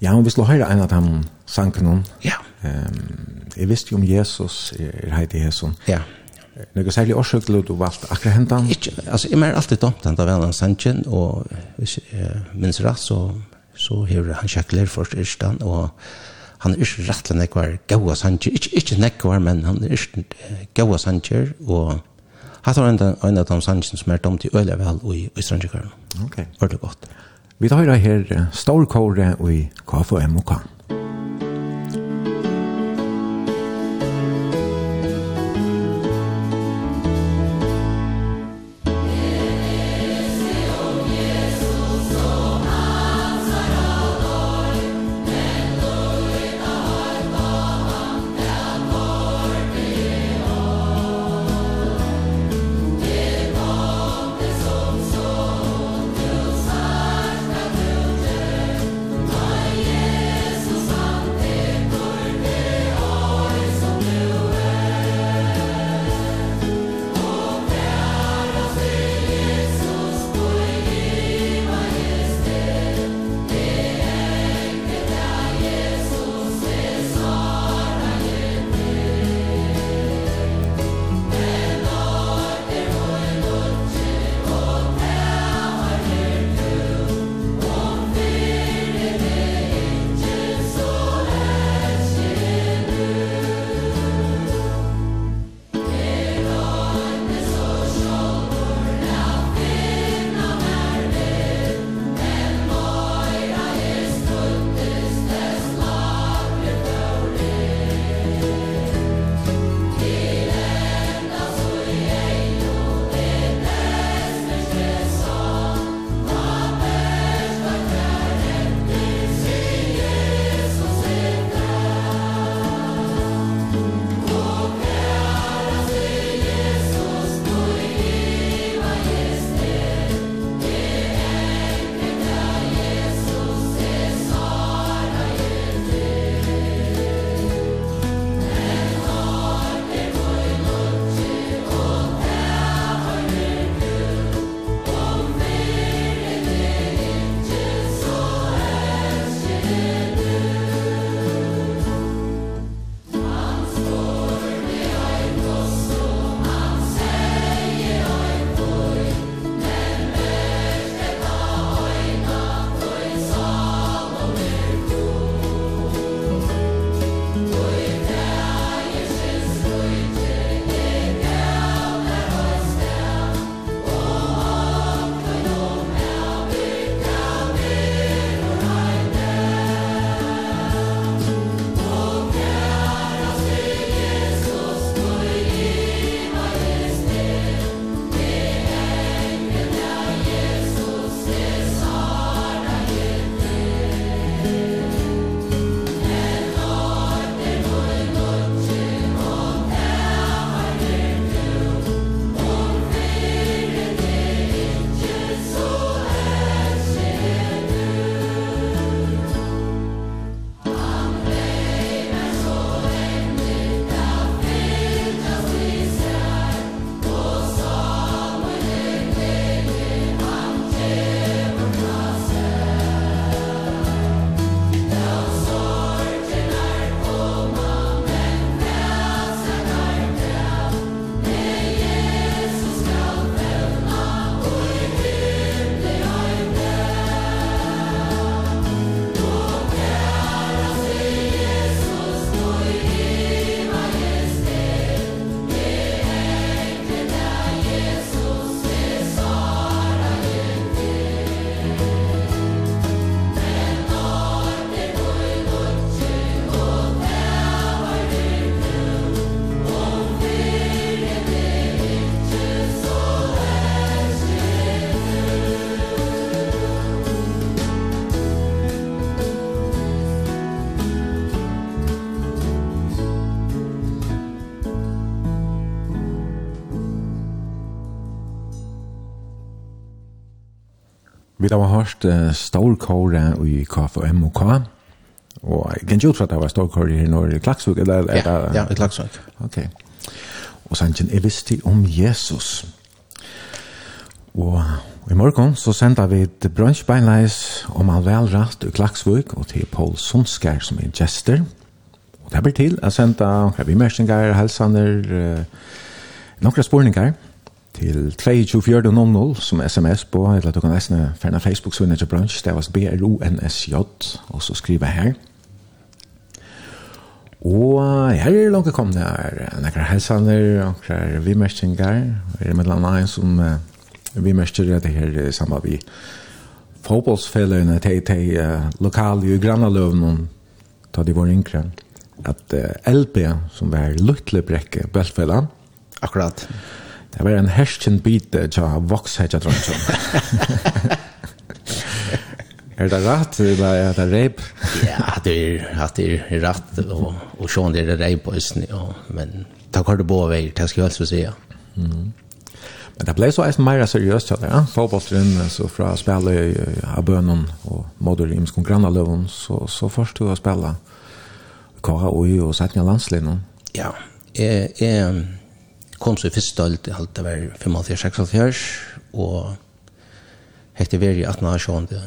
Ja, og vi slår høyre en av dem sanken om. Ja. Um, jeg visste jo om Jesus, er heit i Jesus. Ja. Några særlig årsøk til at du valgte akkurat hentan? Ikke, altså, jeg mer alltid dømt han av en av sanken, og hvis jeg minns rett, så, så hever han kjekler først Irstan, og han er ikke rettelig nekvar gaua sanker, ikke, ikke nekvar, men han er ikke gaua sanker, og Hatt var en av de sannsyn som er domt i øyla vel i Østrandjøkeren. Ok. Var det godt. Vi tar her storkåret i KFMOK. det var hørt uh, Storkåre i KFM og K. Og jeg kan ikke utfra at det var Storkåre i Norge i Klaksvuk, eller? eller ja, ja, i Klaksvuk. Ok. Og sannsyn, jeg visste om Jesus. Og i morgen så sender vi et brunchbeinleis om all vel rett i Klaksvuk, og til Paul Sundskær som er gjester. Og det blir til å sende revimersinger, helsaner, uh, noen spurninger. Ja til 2240 som sms på, eller du kan nesten fjerne Facebook-sønne til bransj, det var B-R-O-N-S-J, og så skriver jeg her. Og her er langt kommet her, nekker helsaner, nekker vimerskinger, og er med landa en som uh, vimersker det her sammen med fotbollsfellene til, til uh, lokale i grannaløvene, da de var yngre, at uh, LB, som var Lutlebrekke, Bøltfellene, Akkurat. Akkurat Det var en hersken bite tja tror drømsen. [laughs] er det rett, eller er det reip? ja, det er, det er rett, og, og sånn det er reip på østen, ja. men takk har du bo veier, det skal jeg helst si, ja. Mm. Men det ble så eisen mer seriøst, ja. Fåballstrinn, så fra spille i Abønnen og moder i Imskon Grannaløven, så, så først du å spille Kara Oi og Sætnia Landslinjen. Ja, jeg, jeg kom så i første dølt, jeg halte var 85-86, og hette var i 18-sjående,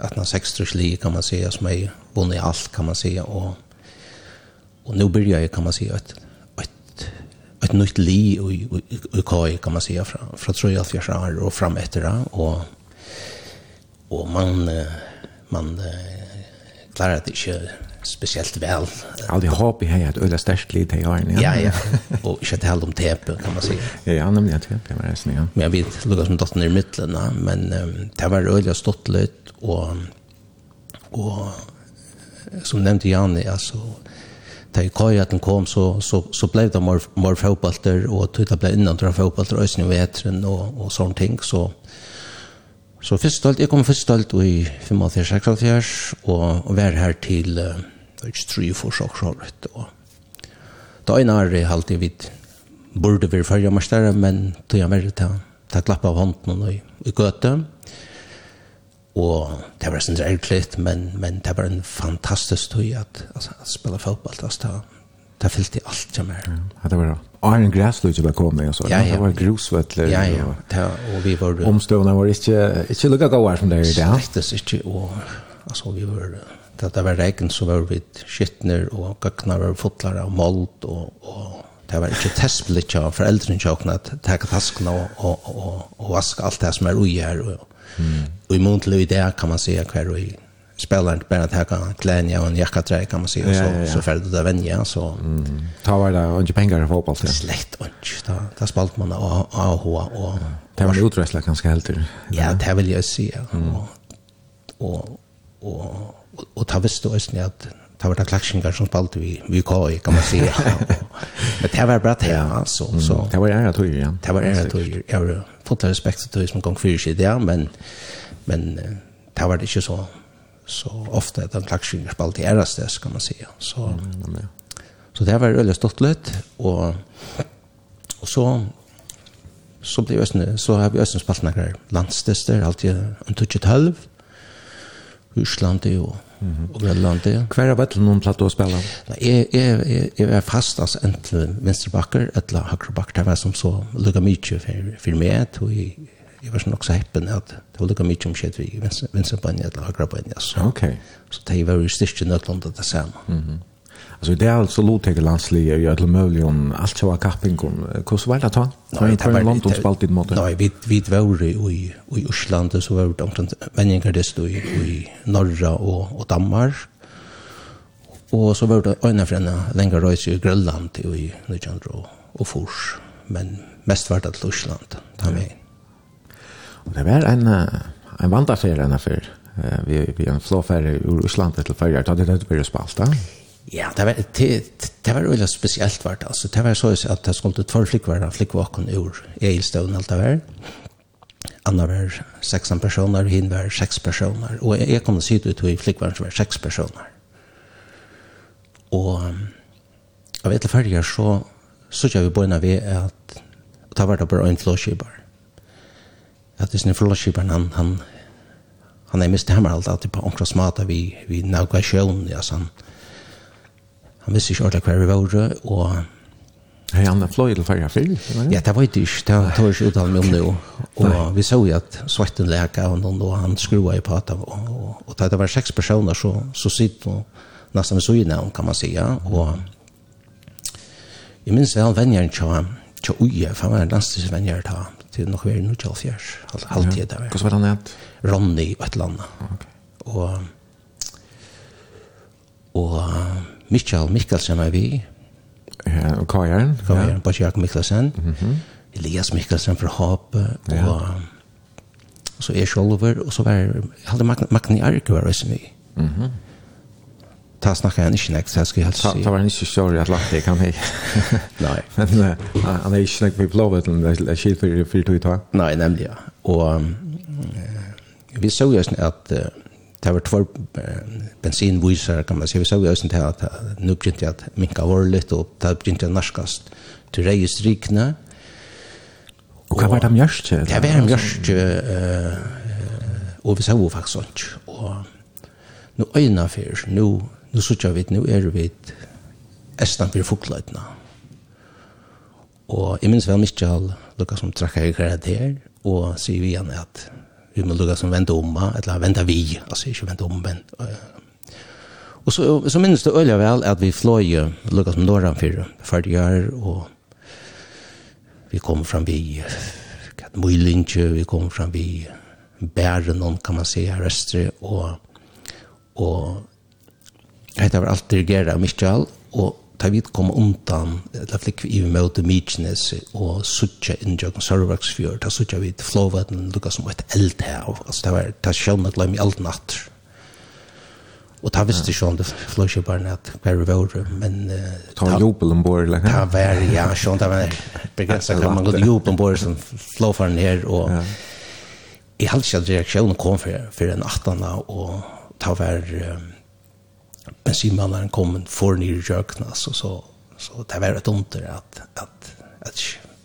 18-60 li, kan man säga, som jeg vunnet i alt, kan man säga, og, og nå begynner jeg, kan man säga, et, et, nytt li i, i, i KAI, kan man säga, fra, fra 3-4 år og fram etter det, og, og man, man klarer det ikke speciellt väl. Ja, det i här att öda stärkt lite i år. Ja, ja. Och inte att hålla om tepe kan man säga. Ja, ja, nämligen tepe med resten, ja. Men jag vet, det som dottern i mitten, men um, det var öda stått lite och, och som nämnde Janne, alltså Da jeg køy at den kom, så, så, så ble det mer, mer fotballter, og tøyta ble innan til fotballter, øyne i vetren og, og sånne ting, så Så først stolt, jeg kom først stolt i 85-86 og, og var her til uh, ikke tre forsøksåret. Og da en er alltid vidt burde vi fyrja mestere, men tog jeg mer til ta klapp av hånden i, i gøte. Og det var sånn ærkligt, men, men det var en fantastisk tog at, altså, at spille fotball, altså, det, det fyllte alt som er. Ja, det var det. Arne Græsløy som var kommet och så. Ja, ja. Det var grusvettler. Ja, ja. ja. og vi var... Omstående var ikke, inte lika goda som det er i dag. Slektes ikke, og altså, vi var... Det där var regn så var vi skittner og gøkna var fotlar av mold og, og det var ikke testblitt av föräldren tjockna att ta taskorna og, og, og, og vaske alt det som er ui her, og, mm. och i mån till idag kan man säga hver och i spelaren bara att ha glädje och en jacka kan man säga. Ja, ja, ja. så så fällde det vänja så mm. ta var det och pengar i fotboll till. Slett och då där spalt man och och och det var utrustla ganska helt ja det vill jag se och och och och ta visst då är att ta vart klaxingar som spalt vi vi kan kan man säga. [laughs] Men det var bra det alltså så det var jag tror ju ja. det var era ju jag har fått respekt till det som gång för sig där men men det var det inte så så ofta den klackskiner spalt allt det äraste kan man säga. Så mm, ja. så det var väldigt stolt lätt och och så så blev ösn så har vi ösn spalt några landstester alltid en touch halv Ryssland och Mm och Grönland. Kvar har varit någon plats att spela? Nej, jag är är fast alltså enten vänsterbacker eller högerback det var som så lugga mycket för för mig att jeg var så nok så heppen at det var lukka mykje om skjedde vi venstrebanja eller høyrebanja. Så, okay. så det var jo styrke nødlanda det samme. Mm. Alltså det är alltså lotega landsliga i alla möjliga om allt så var kappingon. Hur var det ta? Nej, det var London spalt i mot. Nej, vi vi var i i Island så var det omtrent människor det stod i i norra och och Danmark. Och så var det ena från längre resa i Grönland i Nychandro och Fors, men mest var vart att Island. Där med det var en, en vandaffär en affär. Vi, vi en flåfärg ur Island till färger. Det hade inte varit spalt, da? Ja, det var, det, det var väldigt speciellt vart. Alltså, det var så att det skulle två flickvärna flickvaken ur Egilstövn allt det var. Anna var 16 personer, hin var 6 personer. Och jag kom och sitt ut i flickvärna som var 6 personer. Och av ett färger så så jag vi började vi att ta vart på en flåskibar att det en fellowshipen han han han är mest hemma allt alltid på onkra smata vi vi navigation sjön ja sån han visste ikke ordentlig hver vi var och Hej Anna Floyd eller Farja Phil? Ja, det var inte det. Det var inte utan mig nu. Och vi såg ju att svarten läka och någon då han skrua i pata. Och, och, det var sex personer så, så sitter och nästan vid sojna kan man säga. Och jag minns att han tja, tja uje, för han var en landstisvänjer ta det er nok vært noe kjølsjørs, halvtid det var. Hvordan var han het? Ronny og et eller annet. Og, og Mikael Mikkelsen er vi. Ja, og Kajern. Kajern, ja. Jakob Mikkelsen. Mm -hmm. Elias Mikkelsen fra Hape. Ja. Og, og så er Sjolver, og så var, jeg hadde Magni Arke var også med. Mm -hmm ta snackar han inte nästa ska jag säga. Ta var inte sure att lagt kan hej. Nej. Men han är inte snack med blåvet eller shit för för två tag. Nej, nämligen. Och vi så såg ju att det var två bensinvisar kan man si, Vi såg ju att att nu jeg at minka var lite och ta började norskast. Du rejs rikna. Och vad var det mjörst? Det var mjörst eh och vi jo faktisk inte. og nu øyna fyrir, nu nu så vi nu er vi estan fyrir fugløytna. Og jeg minns vel Michael lukka som trakka i karakter, og sier vi igjen at vi må lukka som venda om, eller venda vi, altså ikke venda om, men... Og så, så minns det øyla vel at vi fløy lukka som norran fyrir fyrir og vi kom fram vi Møylinje, vi kom fram vi Bærenon, kan man si, her Østre, og, og Hetta var alt dirigera av Michael, og ta vid kom undan, la flikk i møte Mykines og suttja innjøkken Sørvaksfjord, ta suttja vid flåvaten, lukka som et eldhav, altså det var, ta sjønne glem i alt natt. Og ta visste sjøn det flåskjøperne at hver vi var, men... Ta en jubel ombord, eller? Ta var ja, sjøn, ta var begrenset, kan [laughs] man gå til jubel ombord som flåfaren her, og... Jeg halte ikke at reaksjonen kom for, for en 18 og ta var Um, bensinmannen kom för ner i köken så så så det var ett under att att att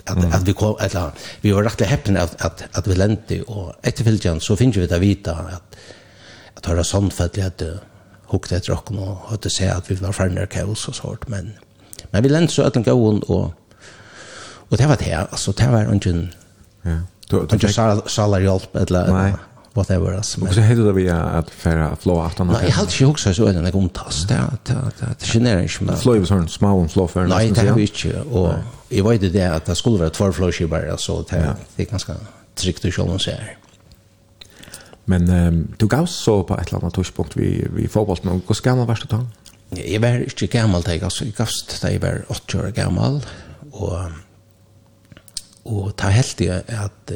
att at, vi kom eller vi var rätt häpna att att at vi lente och efter så finns vi det vita att att höra sånt för att jag hukte ett rock och hade se att vi var färdiga kaos och sånt men men vi lente så att den går und och och det var det alltså det var ingen ja. Du du sa sa la hjälp eller whatever as men. Och så hade det vi att färra flå att han. Nej, helt sjukt så så en gång tas där att det genererar inte men. flå är sån små och flå för. Nej, det är inte och jag vet det att det skulle vara två flow så det är ganska tryggt att själva så här. Men um, du gav så på ett eller annat touchpunkt vi vi fotboll men hur ska man värsta ta? Jeg var inte gammal jeg alltså jag gavst där jag var 8 år gammel, og, og ta helt det att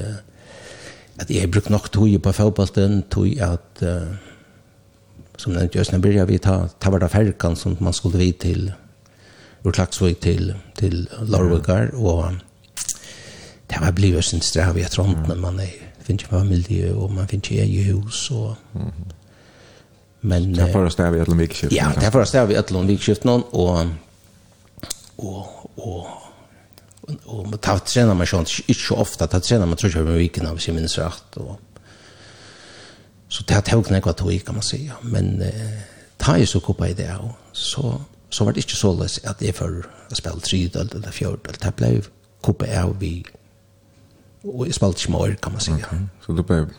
at jeg brukte nok tog på fotballen, tog at, uh, som nevnt Jøsne Birja, vi tar, tar var det ferkan som man skulle vi til ur Klaksvøk til, til Lorvøkar, mm. og det var blivet sin strav i et rundt, men man er, finner ikke familie, og man finner ikke eget hus, og mm. Men, det er for å stave i et eller annet vikskift. Ja, det er for å stave i et eller annet vikskift, og, og, og, og och man tar tränar man sånt inte så ofta ta tränar man tror jag över veckan av sig minns rätt og så det har tagit några tog kan man säga men eh, ta ju så koppa i det og så så var det inte så lätt att det för att spela tre eller fjärde eller det blev kuppa av vi och i spalt smör kan man säga så då blev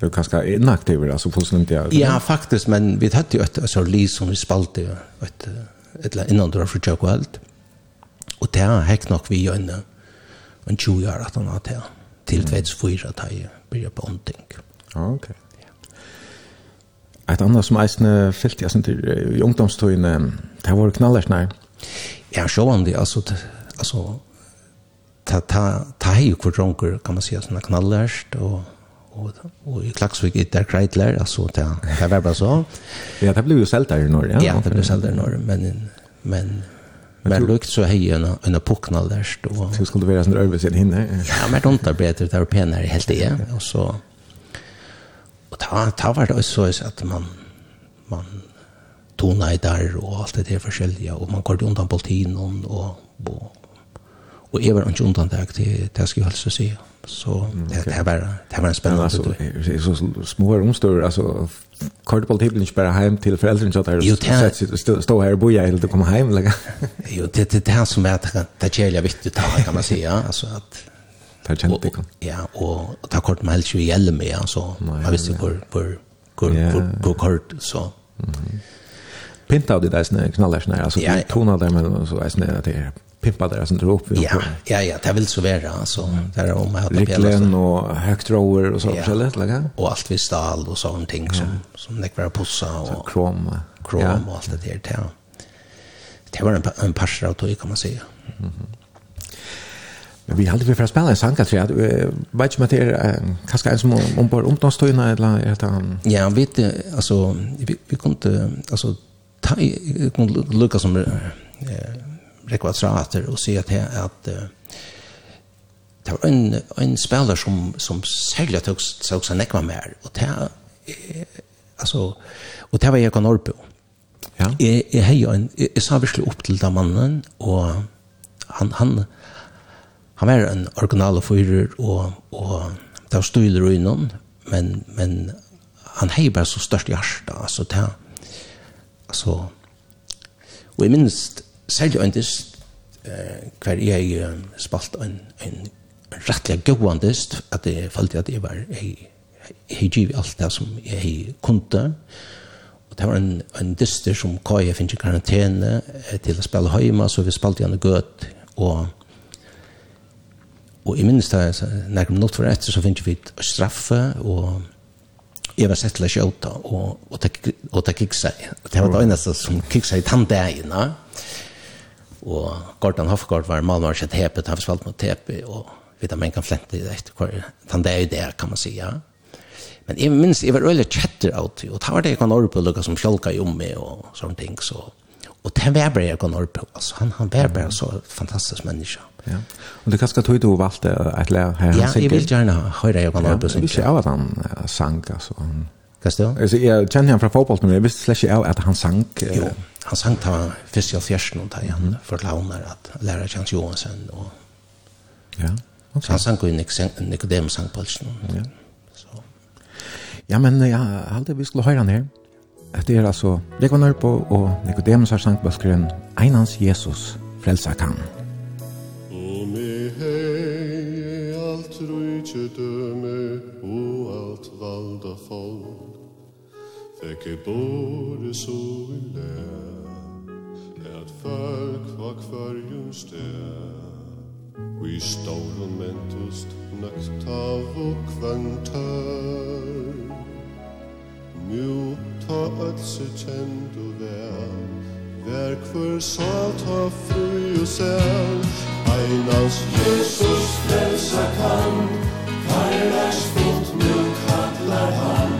Det var ganska inaktiv, alltså fullständigt. Ja, ja, faktiskt, men vi hade et, et, så lis som vi spalte, et, et, et, ett, ett, ett, ett, Og det har hekk nok vi gjønne en 20 år at han har til, Til 2004 at jeg begynner på åndting. Ok. Et annet som eisne fyllt, jeg synes, i ungdomstøyene, det var knallert nær. Ja, så var det, altså, altså, ta ta ta hej kvar dronker kan man säga såna knallärst och och och i Klaxvik i där Kreitler alltså ta ta var bara så. Ja, det blev ju sällt där i norr. Ja, ja det blev sällt där i norr men men Men lukt så hei en en pucknal där stå. Så skulle det vara sån över sen hinne. Ja, men de tar bättre där penere helt det och så och ta ta var det så att man man tona i där og alt det där forskjellige och man går ju undan og, och och och även inte undan det, till det skal jeg helst se. Så det det, var det var en spännande så så små omstör alltså kort på tiden inte bara hem till föräldrarna så där. Jo, det stå här och boja eller komma hem eller. [laughs] Jo, det det här som är det det är jävligt viktigt att kan man säga alltså att ta känt det kan. Ja, och ta kort med helt ju gäller med alltså. Man visste hur hur hur hur kort så. Pinta av det där snä knallar snä alltså tona där men så är snä det pimpa där som drog upp. Ja, ja, ja, det vill så vara alltså. Där är om att Ricklen och högt rower och så ja. lätt lägga. Och allt vi stal och sån ting ja. som som det var pussa och krom, krom ja. och allt det där till. Det var en en passare auto kan man säga. Mm. Men vi hade vi för att spela en sanka tror jag. Vet inte om det är kanske en som om bara omtonstöjna eller heter Ja, vet du, alltså vi, vi kunde alltså ta kunde lucka som eh rekva trater og att at, at uh, det var en, en spiller som, som særlig tog seg seg nekva mer, og det eh, altså, og det var Egon Norrbo. Ja. Jeg, jeg, hei, jeg, jeg, sa virkelig opp til den mannen, og han, han, han var en original fyrer, og, og det var styler innom, men, men han hei bare så størst hjärsta, altså, det, altså, og jeg minst, særlig dist eh, hver jeg spalt en, en rettelig gøyandist, at jeg følte at jeg var, jeg, jeg giv alt det som jeg kunde, og det var en, en dyster som kaj jeg finnes i karantene eh, til å spille høyma, så vi spalte gjerne gøt, og og i minnes det, nærmere minutt for etter, så finnes vi et straffe, og jeg var sett til å kjøte og, og, og det kiksa, det var det eneste som kiksa i tanndegene og Og Gordon Hofgaard var malmar sett hepet, han spalt mot tepe, og vet man kan flente i det etter Han det er jo det, kan man si, ja. Men jeg minns, jeg var øyelig chatter av det, og det var det jeg kan orpe og lukka som fjolka i omme og sånne ting, så... Og det var bare jeg kan orpe, altså, han, han var bare så fantastisk menneske. Ja. och det kanske tog du å att lära här her, han Ja, jeg vil gjerne høre jeg kan orpe og synge. Jeg visste av at han sang, alltså Hva Alltså jag känner han från fotboll men jag visste slett ikke av at han sang. Jo, han sang ta fyrst i alfjersen og ta igjen mm. for launer at lærer Kjans Johansen og ja, okay. så han sang jo Nicodemus sang på ja. Så. ja, men ja, alltid vi skulle høre han her Det er altså Rekvan Ørpo og Nicodemus har sangt på skrøn Einans Jesus frelsa kan O me hei alt rujtje døme og alt valda folk Fikk i båre så i lær Et folk var kvarjum sted Vi stauren mentust Nøkt av og kvantør Nu ta ötse kjent og vær Vær kvar salt ha fri og sel Einans Jesus frelsa kan Karlars bot nu kallar han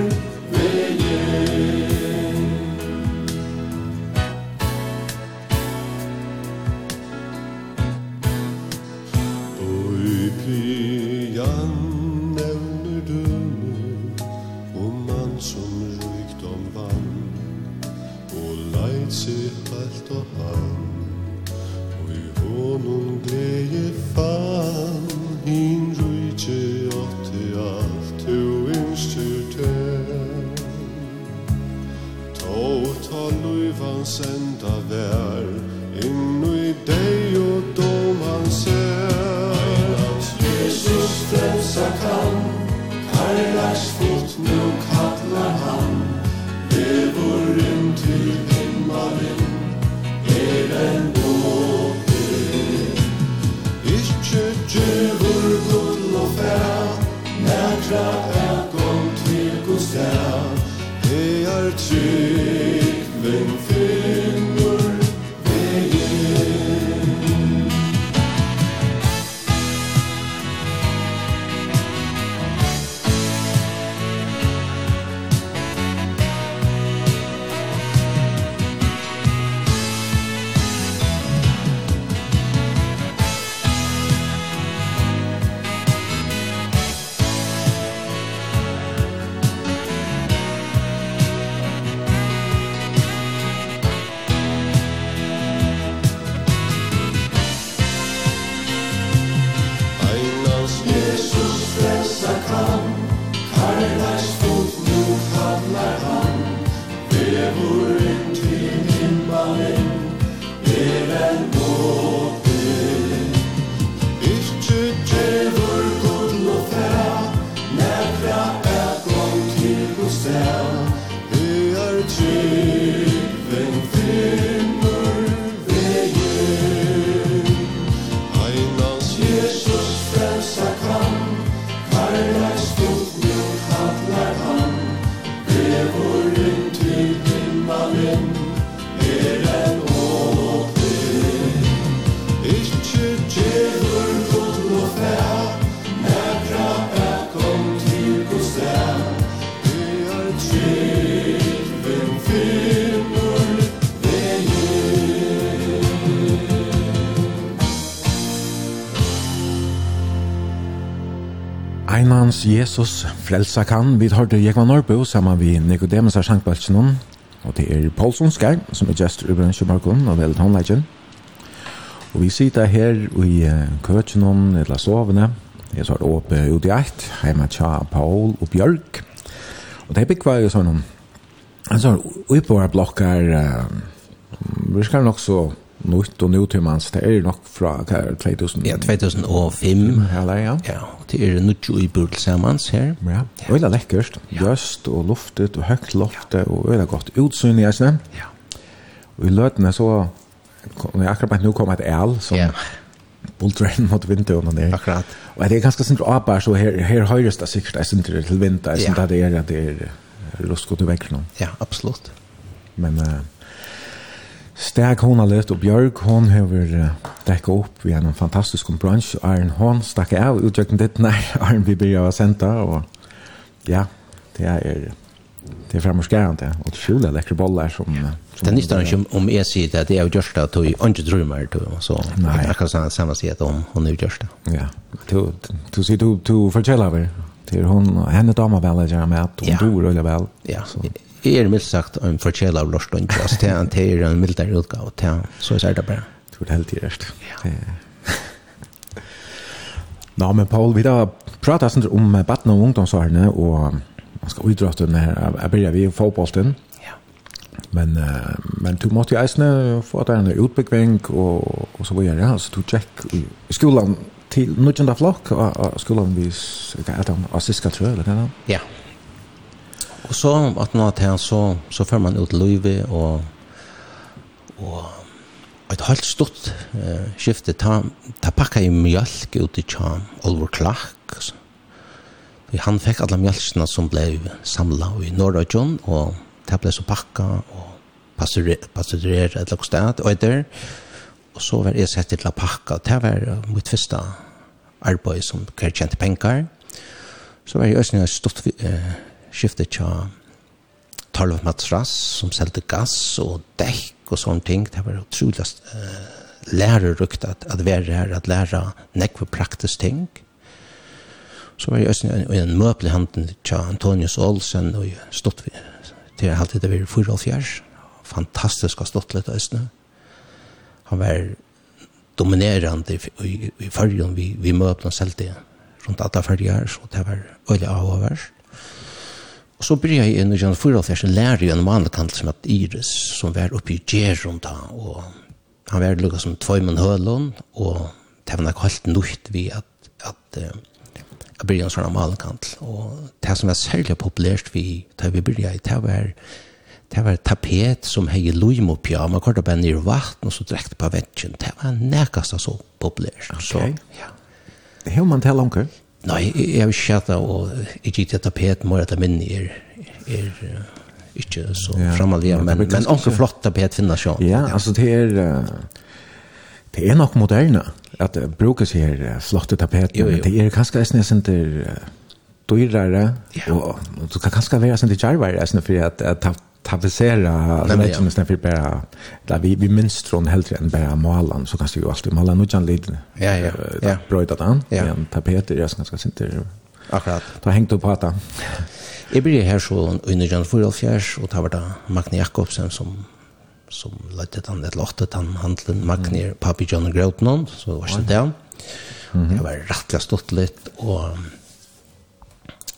han senda vær Innu i deg Herrens Jesus frelsa kan. Vi har det Jekva Norbo sammen vi Nicodemus av Sjankbalsen og det er Paul Skær som er gestor i Brønnsjø Markon og velet håndleggen. Og vi sitter her i køtjen om eller sovende. Jeg så har åpe ut i eit, hjemme tja Paul og Bjørk. Og det er bygg var jo sånn en sånn uipoverblokkar, uh, vi skal nok så nytt og nutimans, det er nok fra er 2000... Ja, 2005. Eller, ja. ja, det er nytt jo i bord her. Ja, ja. øyla lekkert, ja. og luftet og høyt loftet og øyla godt utsyn i eisne. Ja. Og i løtene så, når jeg akkurat nå kom et el, som ja. bultren mot vinduene der. Akkurat. Og det er ganske sint apar, så her, her høyres det sikkert, er synes til vinter, jeg synes det er, det er, det er, det er, det er, det er, det er, det er, det er, det er, det er, er, har Honalet og Bjørg, hon har uh, dekka opp vi en fantastisk bransj, og Arne hon stakk av utjøkken ditt nær [laughs] Arne vi blir av senta, og ja, det er det er fremmerskærende, og det skjuler lekre boller som... Ja. som det nytter ikke om jeg sier det, det er jo gjørst at du jeg ikke drømmer du. så Nei. jeg kan sånn samme sier at hun, hun er jo gjørst det. Ja, du, du sier du, du forteller over, til hun, henne damer vel, jeg gjør med at hun ja. dør veldig vel. Ja, så er mildt sagt en forskjell av Lorstund, [laughs] altså det er en teir en mildere utgave, det er så er det bare. Jeg tror det er helt direkt. Ja. Nå, men Paul, vi da prater sånn om baden og ungdomsvarene, og man skal utdrate den her, jeg begynner vi i fotbollen, ja. men, uh, men du måtte jo eisne få at det er en utbyggving, og, og så videre, ja, så du tjekk i skolen til nødgjende flokk, og og skolen vis, hva er det, assist skal trø, eller hva er det? Ja, Og så att något här så så får man ut løyve och och ett helt stort eh, skifte. Ta, ta pakka i mjölk ut i tjam Oliver Clark han fick alla mjölksna som blev samla i norra og och ta blev så pakka och pasturera et lagt sted och där Og så var det sett til å pakka det var mitt första arbete som kärkjente penger. så var jeg ju ett stort eh, skiftet tja Tarlof Matras som selte gass og dekk og sånne ting. Det var utrolig uh, lærerukt at, at være her, at lære nekve praktisk ting. Så var jeg også en, en møbelhandel til Antonius Olsen og jeg stått vi, til jeg alltid det var fyra og fjers. Fantastisk å stått litt også. Han var dominerande i, i fargen vi, vi møbelen selv det rundt alle farger, så det var øyelig avhåvers. Og så byrja jeg inn i Jan Fyralfjers lærer jo en vanlig kant som at Iris, som var oppe i Gjeron da, og han var lukket som Tvøymen Høland, og det var nok helt nøyt vi at, at uh, jeg byrja en sånn vanlig kant. Og det som var særlig populært vi, da vi byrja i, det var det var tapet som hei loim og pja, man kortet bare i vatten og så drekte på vetsjen, det var nekast så populært. Okay. Så, ja. Hei man til langer? Nei, jeg har ikke kjatt og ikke gitt et tapet må jeg ta minne er, er ikke så ja. fremmelig, men, men anker flott tapet finnes jo. Ja, altså det er, det er nok moderne at det brukes her flotte tapet, men det er kanskje jeg synes ikke dyrere, ja. og og du kan kanskje være sånn til kjærvare, for at, at tapetsera lägger med snäpp bara där vi vi minst från helt än bara målan så kanske ju alltid måla nu kan lite. Ja ja. Ja, bröta den. Ja, tapeter jag ska ska inte. Akkurat. Då hängt upp på att. Jag blir här så under Jan Furlfjärs och tar det Magne Jakobsen som som ledde han ett lottet han handlen Magne Papi John Grotnon så var det där. Mm. Det var rättliga stått lite och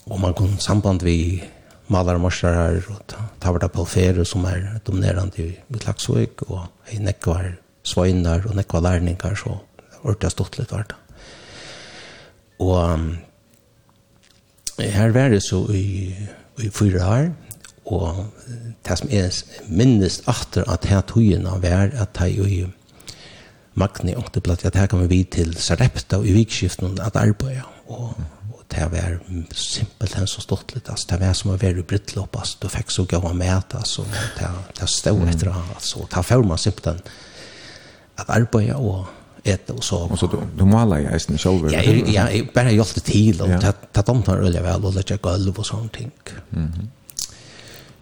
och man kom samband vi malar morsar her, og Tavarda Palfere som er dominerande i, i Klaksvøk, og i nekvar svøyner og nekvar lærningar, så var det stått litt hvert. Og um, her var det så i, i fyra år, og det som er minnest atter at her togene var at jeg jo i Magni ångte platt, at her kan vi til Sarepta og i vikskiften at arbeid, og det var simpelt enn så stått litt, altså, det var som å være i brittlopp, altså, du fikk så gav med, altså, det, det stod etter, altså, det var man simpelt at arbeid og et og så. Og så du, du maler jeg eisen selv? Ja, jeg, jeg, jeg bare det til, og det, det domtar øyelig vel, og det er gulv og sånne ting. Mhm. Mm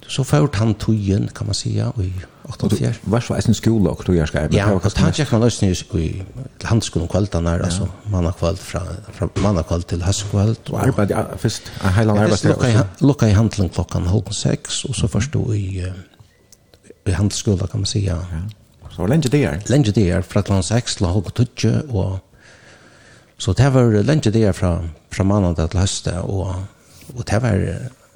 så får han tøyen, kan man säga, i 84. Var så en skola och tog jag ska. Ja, och tack jag man lösning i handskolan kvällen där alltså man har kväll från från man har kväll till höstkväll och arbeta först en hel arbete. Lucka lucka i handlen klockan halv sex och så först då i i handskolan kan man säga. Ja. Så länge det är. Länge det är från klockan 6 till halv 7 och så det var länge det är från från måndag till hösten och och det var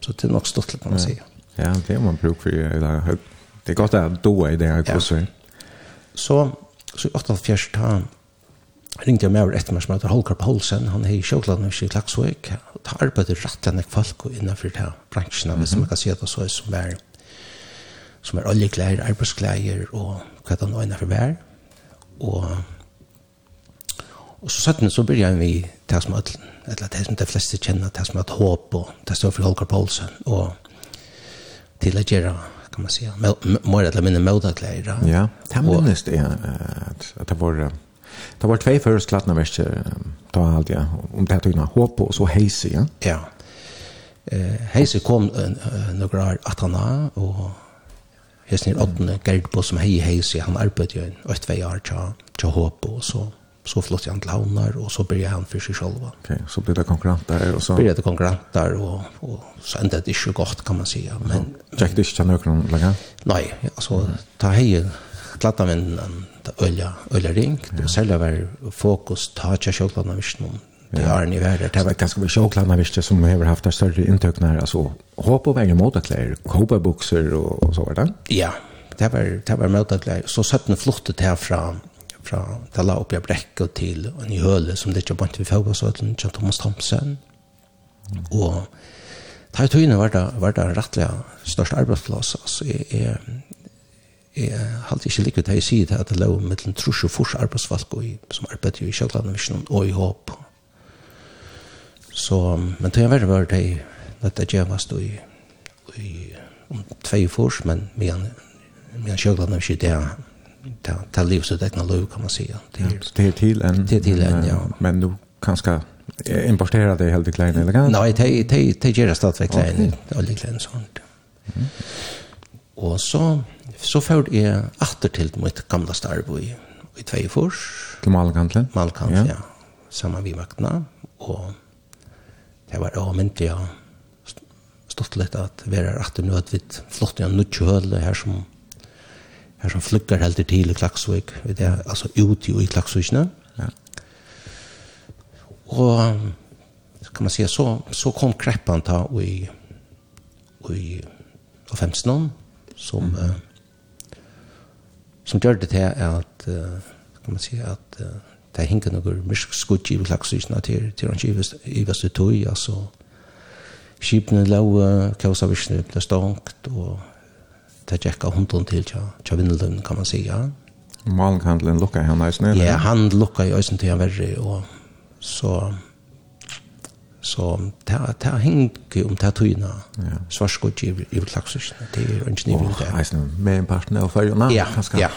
Så det är nog stort kan man säga. Ja, det har man bruk för. Det är gott att då i det här kurset. Så, så i 88 ta ringte jeg med over etter meg som heter Holger Paulsen, Han er i Sjøkladen i Klagsvøk. Det arbeider rett enn jeg folk innenfor det bransjen, hvis man kan si det så, som er, som er oljeklær, arbeidsklær og hva det nå innenfor vær. Og Og så søttene så begynner vi til som ødelen, eller til som de fleste kjenner, til som et håp, og til står for Holger Poulsen, og til å gjøre, kan man si, mer eller mindre møteklær. Ja, det minnes det, at det var, det var tvei først klattene verste, da alt, ja, om det tøyene håp, og så heise, ja. Ja, Eh heise kom noen år at han er, og heisen i åttende, Gerd på som hei heise, han arbeidet jo en, og et vei år til håp, og så, så flott han til havnar, og så blir han for seg selv. Ok, så blir det konkurrent der, og så... Blir det konkurrent der, og, og så enda det ikke godt, kan man si. Men, Jack Dish til nøkron laga? Nei, altså, ta hei, klatta min øyla, øyla ring, ja. och særlig var fokus, ta tja sjåklanda visst det har ni värre. Det var ganska mycket choklad visst som har haft det större intök när alltså hopp och vägen mot kläder, kopa boxer och så var det. Ja, det var det var mot att så satt den här där fram fra det la opp i brekk og til en høle som det ikke var vi fag og så til Thomas Thompson og det har tøyene vært det, det rettelig største arbeidsplass altså jeg, jeg, jeg halte ikke likt det jeg sier til at det lå med en trus og fors arbeidsvalg som arbeider i Kjellgradnavisen og i håp så men det har det vært det at det gjevast i, i om tvei fors men men men Kjellgradnavisen det er ta ta livsutveckling kan man säga. Det är det är till en det är till en ja. Men nu kanske importera det helt klein eller kan? Nej, det det det ger stad för klein olja klein sånt. Och så så får är åter till mitt gamla starbo i i Tvejfors. Till Malkantle? Malkantle, ja. Samma vi vakna Och det var avmynt, ja. Stått lite att vi är åter nu att vi flott i en nutjehöle här som her som flykker helt til i Klaksvik, det er altså ut i Klaksvikene. Ja. Og kan man si, så så kom kreppan ta och i i och femstnon som mm. uh, som gjør det til at, uh, kan man si, at uh, det hinkar noen mysk skutt i laxisna til, til han givet i vad altså, Skipene lå, skipen låg kausa visne det stångt och det gikk av hunden til til Vindelund, kan man si, ja. Malkhandlen lukket han eisen, eller? Ja, han lukket i eisen til han verre, og så så ta ta hing om ta tuina ja. svarskot i i klaxis det er ein snivel der eisen med en partner og ferja ja, ja.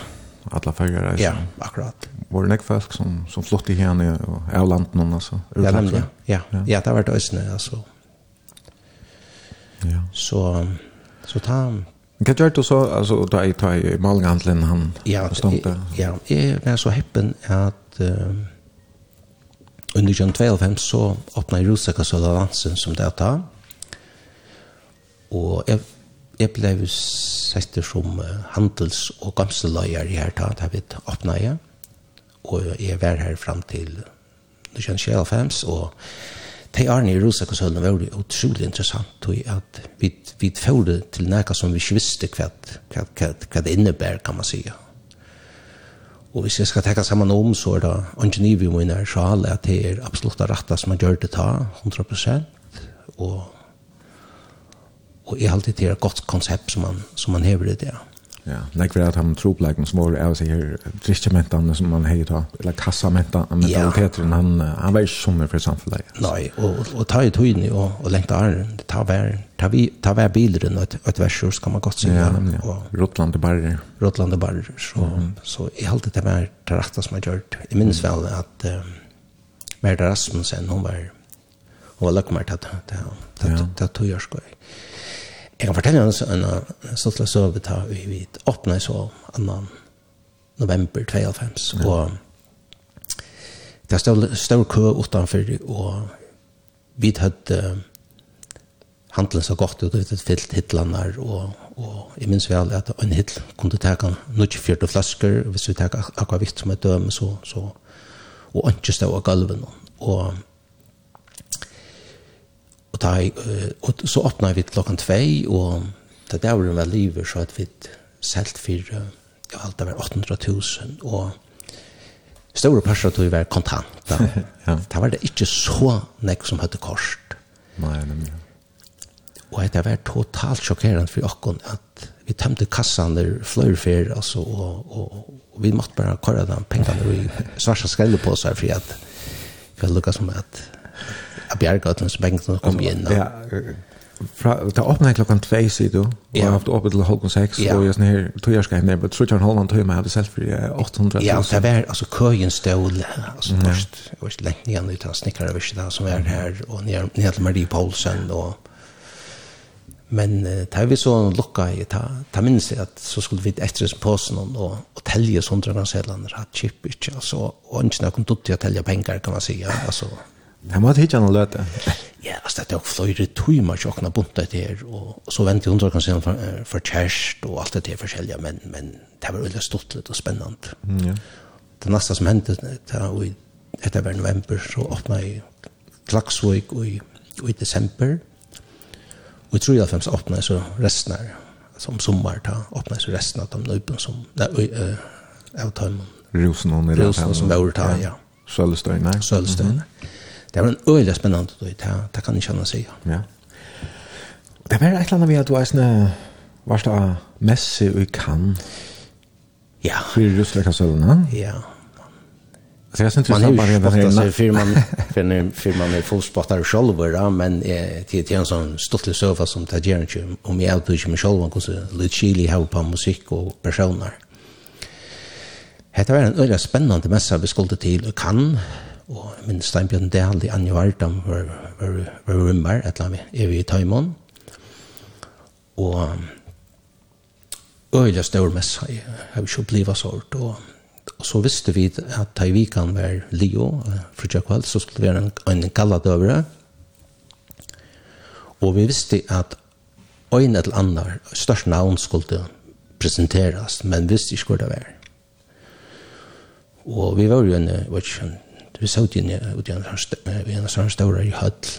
Alla ferjar ja akkurat var det folk som som flott i henne och av landet någon alltså ja ja. Ja. Ja det har vært ösnä alltså ja. Så så ta Hva gjør du så, altså, da jeg tar i malinghandelen han ja, stående? Ja, jeg var så heppen at uh, under 2012 så åpnet jeg Rosakasøla so dansen som det da. Og jeg, jeg ble sett som handels- og gamseløyer i her da, da vi åpnet jeg. Og jeg var her frem til 2012, og de arne i Rosakonsølen var jo utrolig interessant i at vi, vi førte til noe som vi ikke visste hva, hva, hva, hva det innebär kan man säga. Og hvis jeg skal tenke sammen om, så er det ingenivium så alle at det er absolutt det rette som man gjør det ta, 100 og, og jeg alltid det er et godt konsept som man, som man hever i det, ja. Ja, nek vi at han tror på som var av seg her drikkjementene som man heier ta, eller kassamentaliteten, han, han var ikke sommer for samfunnet. Nei, og, og ta i tøyene og, og lengte det ta vær, ta, vi, ta vær bileren og et, et versjord kan man godt synge. Ja, nemlig, ja. Rottland og Barrer. Rottland og Barrer, så, mm. så jeg halte det var det rette som jeg gjør. Jeg minnes vel at um, Merda Rasmussen, hun var, hun var løkmer til det, det, det, det, det, det, det, Jeg kan fortelle hans en stått søve ta vi vidt åpnet så annan november 92 og det var stor kø utenfor og vi hadde handelen så godt ut, det fyllt hitlene og, og jeg minns vel at en hitl kunne ta noe fjørte flasker hvis vi tar akkurat vitt som et døme så, så og ikke stå av gulven og ta, og så åpna vi klokkan 2, og det der var med livet, så at vi selt for, ja, alt det var 800 000, og store parser tog var kontant. Da. [laughs] ja. Det var det ikke så nek som hadde kost. Nei, nemlig. Og det var totalt sjokkerende for okken at vi tømte kassan der fløyfer, altså, og, og, og vi måtte bare kåre de pengene i svarsa skrelle på seg, for at vi hadde lukket som at Jeg bjerget den som bengt kom inn. Ja, fra, det åpnet klokken 2, sier du. Og jeg har haft åpnet til halv 6, ja. og jeg sånn her togjerska henne, men tror ikke han holdt en tøyma, jeg hadde selv for 800. Ja, det var altså køyen stål, altså først, jeg var ikke lengt igjen ut av snikkere visset som er her, og ned til Marie Paulsen, og Men eh, da vi så lukka i, ta, ta minnes jeg at så skulle vi etter som påsen og, og telje sånne grann sedlander, hatt kjipp ikke, altså, og ønskene kom dutt til å telje penger, kan man si, altså, Jeg måtte hitte han og løte. Ja, altså det er jo flere timer til åkne bunta det her, og så venter hun kan se for, for kjærst og alt det her forskjellige, men, men det var veldig stort og spennende. Mm, ja. Det neste som hendte, det var i etter hver november, så åpna jeg Klaksvøk i, i desember, og jeg tror jeg fremst åpna så resten her, som sommar, da åpna så resten av de løpen som, det er av tøymen. Rosen og Rosen som var ta, ja. Sølvstøyne. Sølvstøyne. Mm -hmm det var en øyelig spennende tid, det, det kan jeg kjenne si, Ja. Det var et eller annet vi at du er sånn, varst av messe i kan? Ja. Fyrir russla kasölna. Ja. Så jeg synes Man jag syns inte samma med den här firman för firman är fullspottar själva men eh, det är en sån stolt sofa som tar gärna om jag alltid kör mig själv och så lite chili ha på musik och personer. Det var en öra spännande mässa vi skulle till och kan og min Steinbjørn Dahl i Anja Vardam var, var, var rummer, et eller annet, er vi i Taimon. Og øyelig stør messa, jeg har ikke opplivet sort. og, og så visste vi at Taivikan var Leo, for tja kveld, så skulle det være en, en galladøvere, og vi visste at øyne eller annet, størst navn skulle presenteras, men visste ikke hvor det var. Og vi var jo en, var ikke vi så ut inne ut i en sånn større i høll,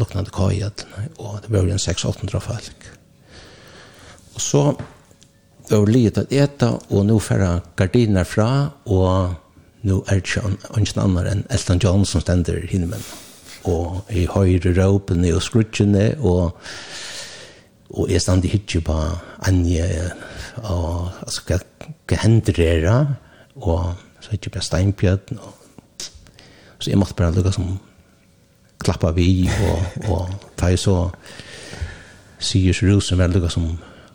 luknande kajad, og det var jo en 6-800 folk. Og så var det livet at eta, og nå færre gardiner fra, og nå er det ikke annet enn Elton John som stender hinne med. Og i høyre råpene og skrutsjene, og og jeg stand i hitje på Anje, og altså, hva hender det? Og så hitje på Steinbjørn, og Så jeg måtte bare lukke som klappa vi, og, og ta jeg så sier så rusen var lukke som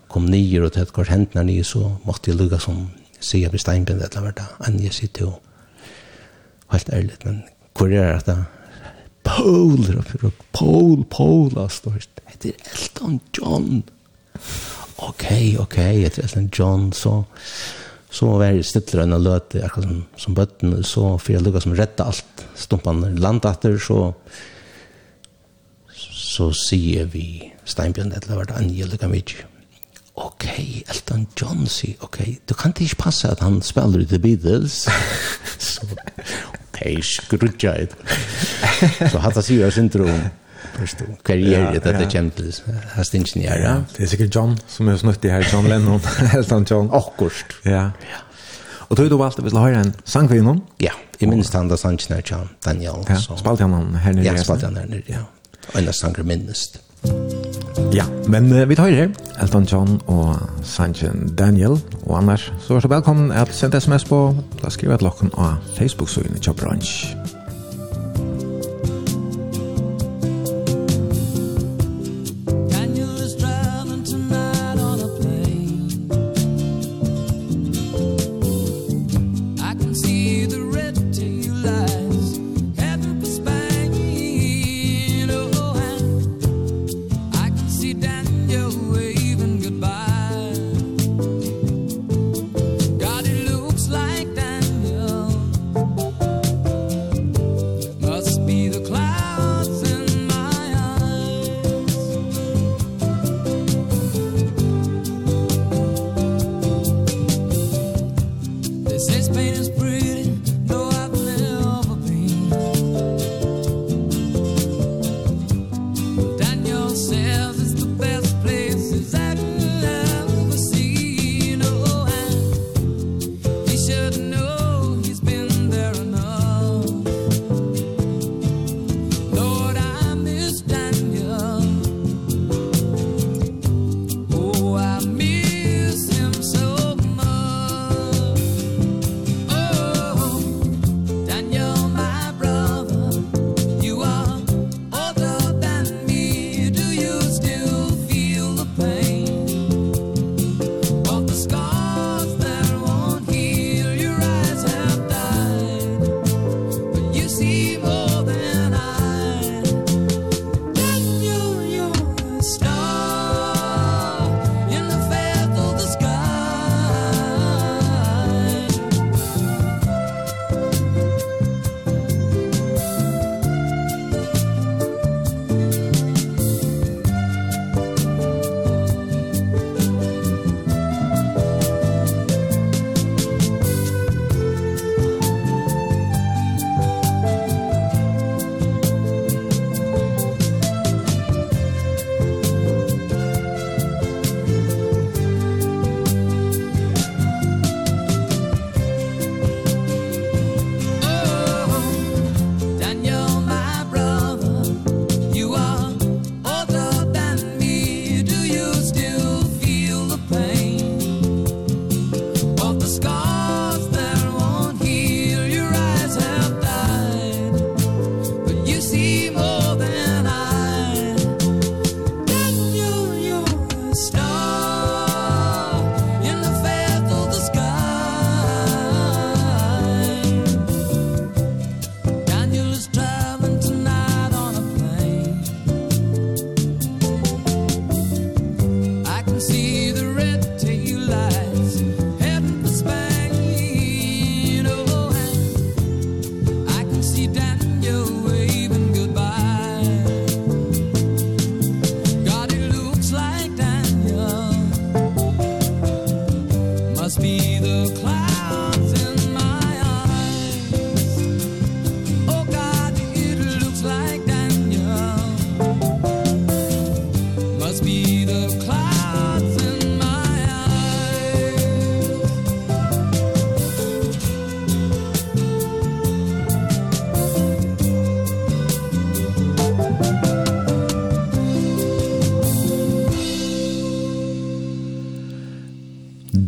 kom nyer, og til hvert hendene nye, så måtte jeg lukke som sier vi steinbind, eller hva det enn jeg sitter jo helt ærlig, men hvor er det Paul, Paul, Paul, altså, det er Elton John. Ok, ok, det er Elton John, så... So så var jeg stille enn å løte, akkurat som, som bøtten, så får jeg lukket som rette alt. Stumpene landatter, så så sier vi Steinbjørn, det har vært Anje lukket mye. Ok, Elton John sier, ok, du kan ikke passe at han spiller i The Beatles. [laughs] så, ok, skrutja it. så hatt han sier jeg syndrom karriere detta kämptes hast inte ni ja det är säkert John som är snutt i här John Lennon [laughs] Elton John Akkurst ja Och då är valt att vi ska höra en sang för honom Ja, i minst han där sangen när John Daniel. Ja, så spalt han han här nere. Ja, spalt han här nere, ja. En av sanger minnest. Ja, men uh, vi tar her Elton John og Sanjen Daniel og annars så er så velkommen at sende sms på da skriver jeg til lokken av Facebook-søgene til Bransj.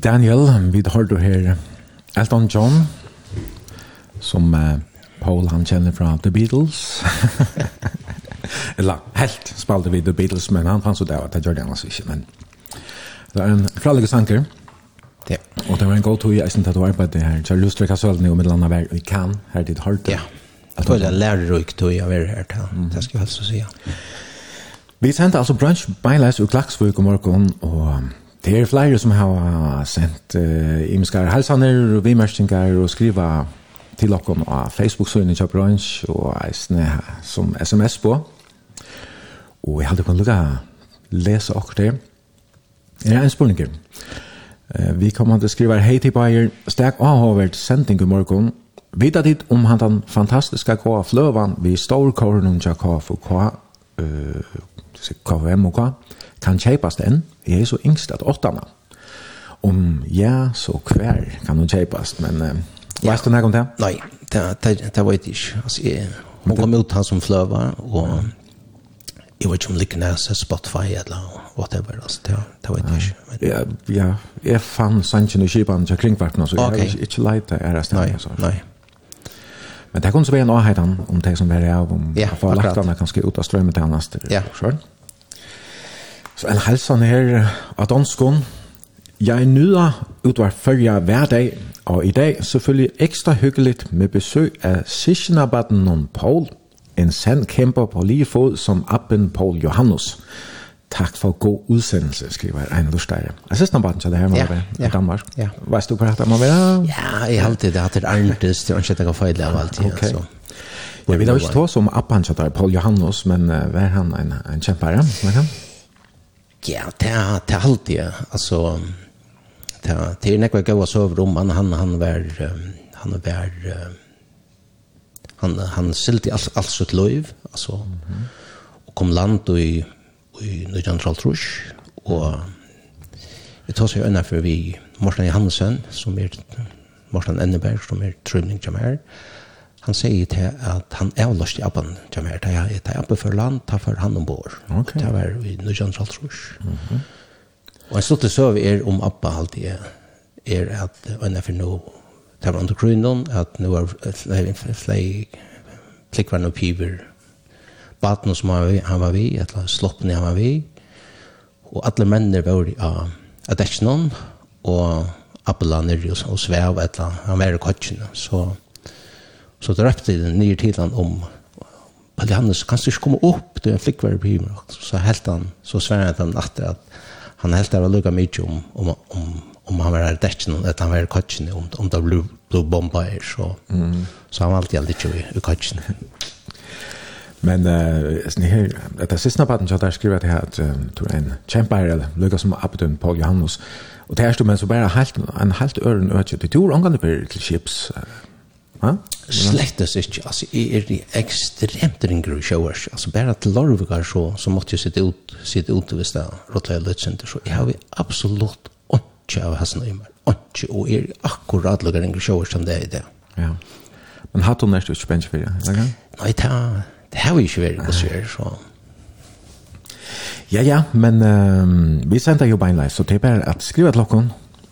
Daniel, vi har du her Elton John, som uh, Paul han kjenner fra The Beatles. [laughs] Eller helt spalte vi The Beatles, men han fanns jo der, det gjør det annars ikke, men det er en fralige sanker. Ja. Og det var en god tog i eisen til at du arbeidde her. Så lyst til å kasse og middelanda vær i kan her til Harte. Ja, jeg tror det er lærerøyk tog jeg var her til, det skal jeg helst si, ja. Vi sendte altså brunch beileis ur Klaksvøk og morgen, og Det er flere som har sendt uh, imenskare halsaner og vimerskningar og skriva til okken av Facebook-søgene i Kjøbrønns og eisene som sms på. Og jeg hadde kunnet lukka lese akkurat det. Det er en spurninger. Uh, vi kommer til å skrive hei til Bayer, stek avhåvert sending i morgen. Vita dit om han den fantastiske kva fløvan vi står kornen tja kva for kva, uh, KVM og kva, kan kjeipas den. Jeg er så yngst at åttana. Om ja, så hver kan hun kjeipas, men uh, ja. vet du noe om det? Nei, det, det, det vet jeg ikke. Altså, jeg, hun kom ut han som fløver, og jeg vet ikke om like næse, Spotify eller whatever, altså, det, det vet jeg ikke. Men... Ja, ja, jeg fann sannsyn og kjøpene til kringkvartene, så okay. jeg har ikke leit det her stedet. Nei, nei. Men det kunne så være en avheten om det som er av, om ja, akkurat. lagt den kanskje ut av strømmet til hans. Ja, akkurat. Så en halsan her av danskon. Jeg nyder utvar følger hver dag, og i dag selvfølgelig ekstra hyggeligt med besøg af om Paul, en sand kæmper på lige fod som appen Paul Johannes. Takk for god udsendelse, skriver Ejner Lustejer. Jeg synes, han så til det her, Marve, ja, ja. i Danmark. Ja. Hvad du på må være? Ja, jeg har alltid hatt det arntest, og ikke jeg kan feile av alt. Okay. Så. Jeg vil da ikke ta som appen til Paul Johannes, men uh, var han en, en kjempere? Var han? Ja, det er, det er alltid, altså, det er, det er nekva gaua soverom, han, han, han var, han var, han, han sildi alt, alt sitt løyv, altså, mm -hmm. og kom land i, i Nujantral Trush, og jeg tar seg øyne for vi, Morten Johansen, som er, Morten Enneberg, som er trøyning som her, han sier til at han er lust i abban till mer till jag är uppe for land ta for han ombord. Okay. Det var i Nujantsalsrush. Mhm. Mm och så det så är om abba alltid er, er at en för nu det var under grunnen, at nå er flere flyg flickvar og piver baten som han var vi han var vi eller sloppen han var vi og alle mennene var av Adekshnon og Appelaner og Svev eller han var i kotsjene så så drepte den nye tiden om Palle Johannes, kan du ikke komme opp til en flikkvær i byen? Så helt han, så sverre han natter at han helt der var lukket mye om, om, om, om han var rettjen, at han var i kutsen, om, om det ble, ble bomba her, så, mm. så han var alltid aldri ikke i, i kutsen. [laughs] Men eh uh, her at det siste parten så där skriver det här att du er en champion Lucas som Abdun Paul Johannes och det er står men så bara helt en helt øren öch det tur omgående på till chips Slektes ikke. Altså, jeg er ekstremt ringer i sjøers. Altså, bare til Lorvigar så, så måtte jeg sitte ut, sitte ut hvis det er Rottøy senter. Så jeg har absolutt ikke av hessen i meg. Ikke, og er akkurat lager ringer i sjøers som det er i det. Ja. Men hatt hun ikke spennende for det? Nei, det, det har vi ikke vært på sjøer, så... Ja, ja, men um, vi sender jo beinleis, så det er bare at skrive til dere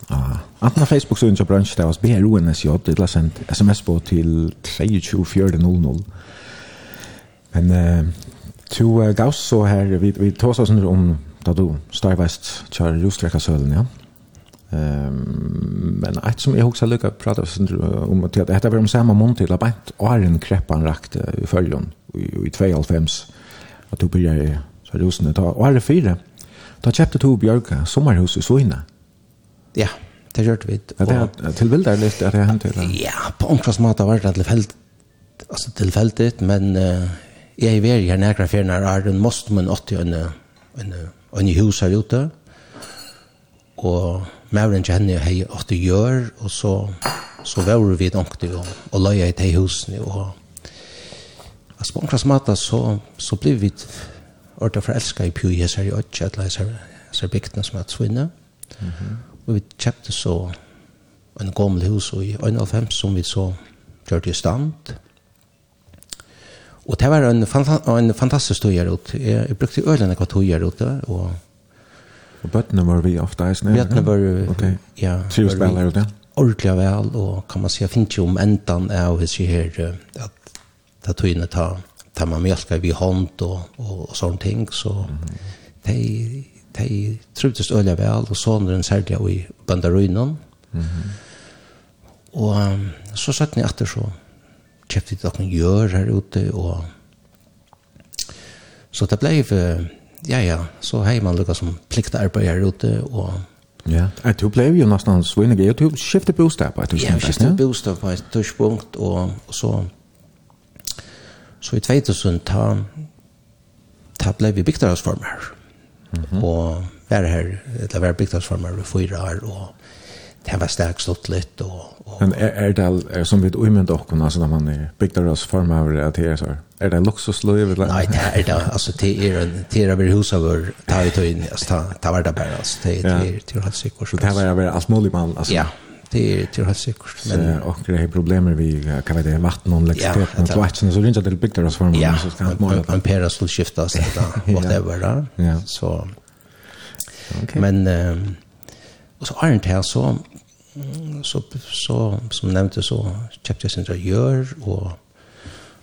Ah, antna Facebook så där bransch där oss BR ONSJ det la sent SMS på till 234000. Men eh to gaus så här vi vi tar oss om då då Starvest kör just vecka ja. Ehm men att som jag också lucka prata om att det heter väl om samma mån till arbet och en kreppan rakt i följon i 2.5 att då börjar så rosen ta och är fyra. Då köpte to Björka sommarhus i Svina. Ja, det gjør vi. Er det tilvildet litt, er det til Ja, på omkring måte var det tilfeldig, altså tilfeldig, men uh, jeg er her nærkere fjerne er en most, men 80 og en, en, en hus her ute, og Mauren kjenner hei 80 gjør, og så, så var vi nokt og, og løye i de husene, og altså på omkring måte så, så ble vi ordet forelsket i Pjø, jeg ser jo ikke, jeg ser bygden som er tvinnet, Mm. Og vi kjøpte så en gammel hus i 91 som vi så gjør i stand. Og det var en, fanta en fantastisk tog her ute. Jeg, jeg brukte ølene hva tog her ute, og Og bøttene var vi ofte eisne? Bøttene var vi, okay. ja. Trives var vel her ute? ordentlig vel, og kan man si, jeg finner ikke om endan av hvis jeg her, at det tøyene tar, tar man mjölka vi hånd og, og, og sånne ting, så mm. det de trivdes øyelig vel, og den særlig i Bandaruinen. Mm. Og um, så satt ni etter så kjøpte vi noen gjør her ute, og så det ble for, ja, ja, så har man lukket som plikta arbeid her ute, og Ja, at du blev jo nästan svinnig. Jag tog skifte bostad på ett tidspunkt. Ja, skifte bostad på ett og, og så så i 2000 ta ta ble vi byggda oss. Mm. Og var her, det var bygdagsformer i fyra år, og det var sterk stått litt. Og, og, Men er, er det, er, som vi umynd okken, altså når man er bygdagsformer, at det er så, er det luksusløy? Nei, det er det, altså det er en, det er over huset vår, ta i tøyen, altså ta, ta var det bare, altså det er, det er, er, det er, det er, det det er, det er, det er, det er, det er, det är till helt säkert men och det är problem vi kan vara vatten och elektricitet och tvätten så runt att det byggt deras form så ska man måla en pera skulle skiftas [laughs] där whatever där ja. Så okay. men um, och så är det här så så så som nämnde så köpte jag sin gör och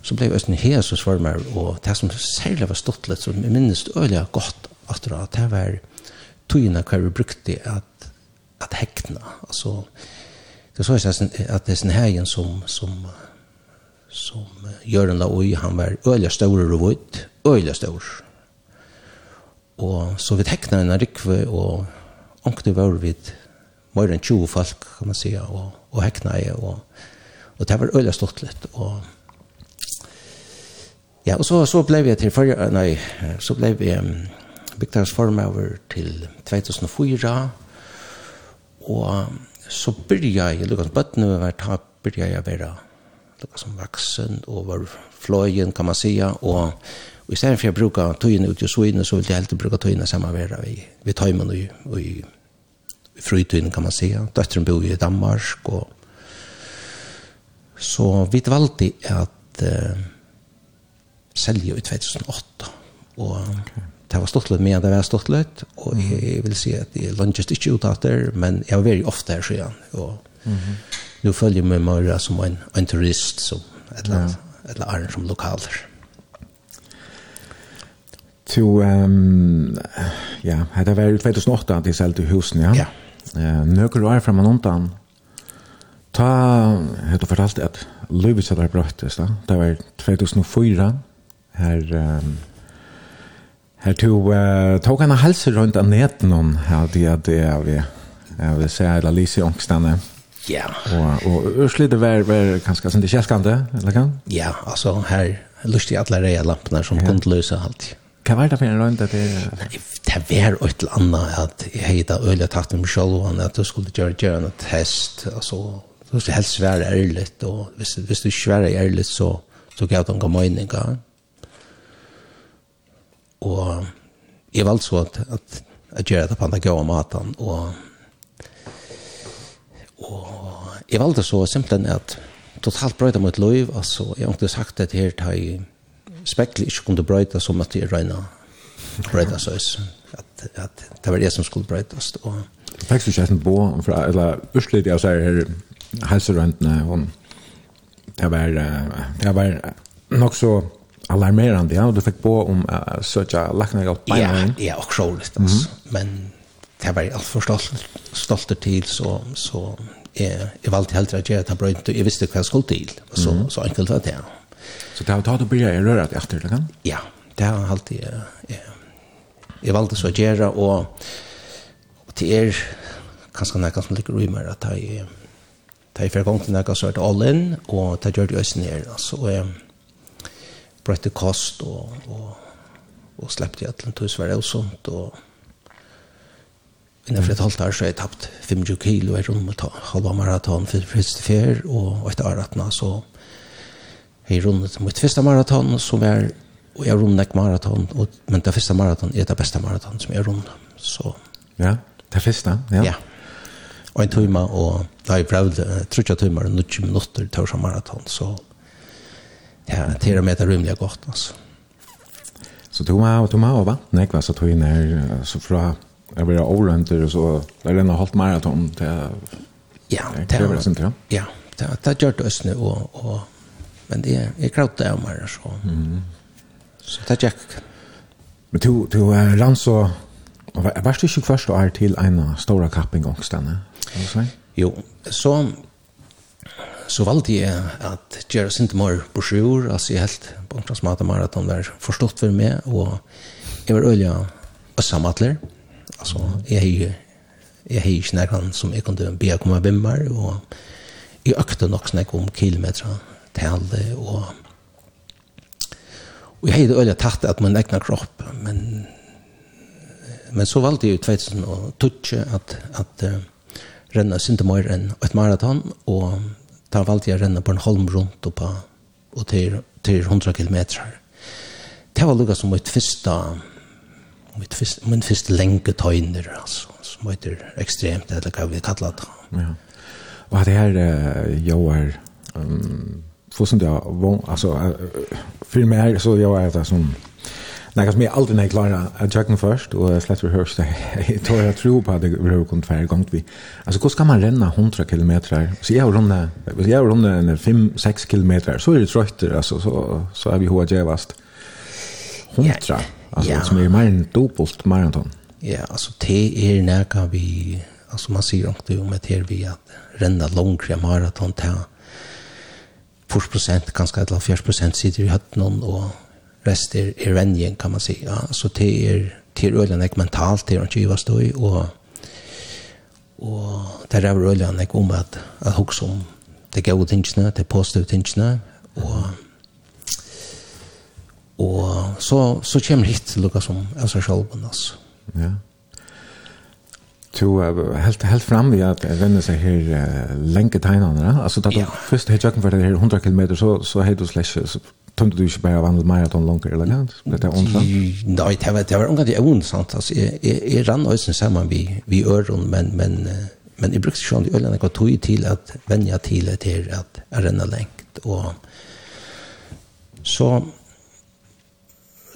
så blev östen här så for meg, och det som særlig var stått litt, som jeg minnes øyelig godt at det var togene kvar vi brukte att att häckna. Alltså det så är det att det är en igen som som som gör den där oj han var öliga stor och vitt, öliga stor. Och så vi häcknar den rikve och onkte var vid mer än 20 folk kan man säga och och häckna i och och det var öliga lätt och Ja, och så så blev jag till forrige, nej, så blev jag um, Bygdagsform til till 2004 Og så byrja jeg, lukka bøttene vi var, da byrja jeg vera lukka som vaksen, og var fløyen, kan man sija, og i stedet for jeg bruka tøyene ut i søyene, så vil jeg alltid bruka tøyene saman vera vi, vi tøymen og, og i frytøyene, kan man sija. Døtteren bor i Danmark, og så vi valgte at uh, selge i 2008, og okay det var stortlet med det var stortlet, og jeg, vil si at jeg lønnes ikke ut av det, men jeg var veldig ofte her siden, og mm -hmm. nu følger jeg meg mer som en, en turist, som et eller annet, ja. et eller annet som lokaler. To, um, ja, det var i 2008 at jeg selte husen, ja? Ja. Uh, Nøkker år fra undan. ta, har du fortalt at Løyvis hadde brøttes da, det var 2004, her... Um, Her to uh, tog han halse rundt av neten om her det er det er vi jeg vil se eller lise i Ångstene ja og, og Ørsli det var, var ganske sånn det kjelskande eller kan? ja altså her lustig alle reia lampene som ja. kunne løse alt Hva var det for en rundt at det det var et eller annet at jeg hadde øyelig takt med meg selv at du skulle gjøre, gjøre en test altså du skulle helst være ærlig og hvis, hvis du ikke var ærlig så så gav de en gammening ja Og jeg valgte så at, at jeg gjør det på den gøy maten, og, og jeg valgte så simpelthen at totalt brøyta mot liv, altså jeg har ikke sagt det her til jeg spekler ikke kunne brøyta som at jeg røyna brøyta søys, at, at det var det som skulle brøytas. Og, Fikk du ikke en bo, fra, eller utslitt jeg sier her helserøntene, det var, det var nok så alarmerande, ja. og Du fikk på om uh, söka lackna av benen. Ja, ja, och sjåligt. Mm. Men det var jeg alt for stolt, stolt til, så, så jeg, jag valde hellre å gjøre det bra. jeg visste hva jeg skulle til, og Så, mm. så enkelt var det. Så det har å begynne å røre dig etter, eller kan? Ja, det har alltid... jeg, jeg, jeg valgte så å gjøre, og, og til er kanskje noe som ligger i meg, at jeg, jeg fikk gang til noe så er det all in, og det gjør det også nær, altså, og jeg, brøtte kost og, og, og sleppte i atlen tog svære og sånt og innenfor et halvt år så har jeg tapt 25 kilo i rundt med halva maraton for første fer og etter åretna så har jeg rundt mitt første maraton som er og jeg rundt ikke maraton og, men det første maraton er det beste maraton som jeg rundt så ja, det første, ja, ja. Og en tøyma og da jeg prøvde 30 tøymer og 90 minutter til å maraton så ja, det är med det rymliga godt, altså. Så tog man och tog man och vattnet va så tog in här så fra, jeg blir overrønter, og så där den har halvt maraton till ja, det är det inte. Ja, det det gjort det nu og, og, men det är krautar om här så. Mm. Så det gick. Men du du rann så var, var det ikke først och er til en stora kapping också Jo, så så valgte jeg at gjøre sint mer brosjur, altså jeg helt på en transmat mer at han var forstått for meg, og jeg var øye øssamatler, altså jeg har jeg har ikke nærkant som jeg kunne be å komme bimmer, og jeg økte nok snakk om kilometer til og og jeg har øyelig tatt at man egner kropp, men men så valgte jeg i 2012 at, at uh, renna sinte mer enn et maraton, og Da valgte jeg å renne på en holm rundt oppa, og til, til 100 kilometer. Det var lukket som mitt første, mitt første, min første lenge tøyner, altså, som heter ekstremt, eller hva vi kallar det. Ja. Og det her, jo er, um, for som det er, altså, for meg så jo er det som, Nej, som jag aldrig när klara att jag kan först och jag släpper hörs det. Jag tror jag tror på att det behöver komma färre gånger vi. Alltså hur ska man renna 100 km? Så jag runda, hvis jag runda en 5-6 km. Så är det trött alltså så så är vi hur jag 100. Alltså ja. som är mer än dubbelt maraton. Ja, alltså det är när vi alltså man ser det om det här vi att renna långa maraton til 40% et eller 40% sitter i høtten og rester er venjen, kan man si. Ja, så det er til øyne ikke mentalt, det er ikke givet støy, og, og det er øyne ikke om at, at hukse om det gode tingene, det positive tingene, og og så, så kommer hit til lukka som av seg selv, altså. Ja. Du uh, helt, helt fram vid at jeg vender seg her uh, lenge tegnene, altså da du ja. først har jøkken for det her 100 km, så, så har du slags Tömte du ikke bare vandret maraton langer eller land? Ble det ondsamt? Nei, det var, det var omgang det er sant? Altså, jeg, jeg, jeg rann også sammen vi, vi øren, men, men, men jeg brukte sånn i ølen jeg tog til at vennja til til at jeg renner lengt. Og så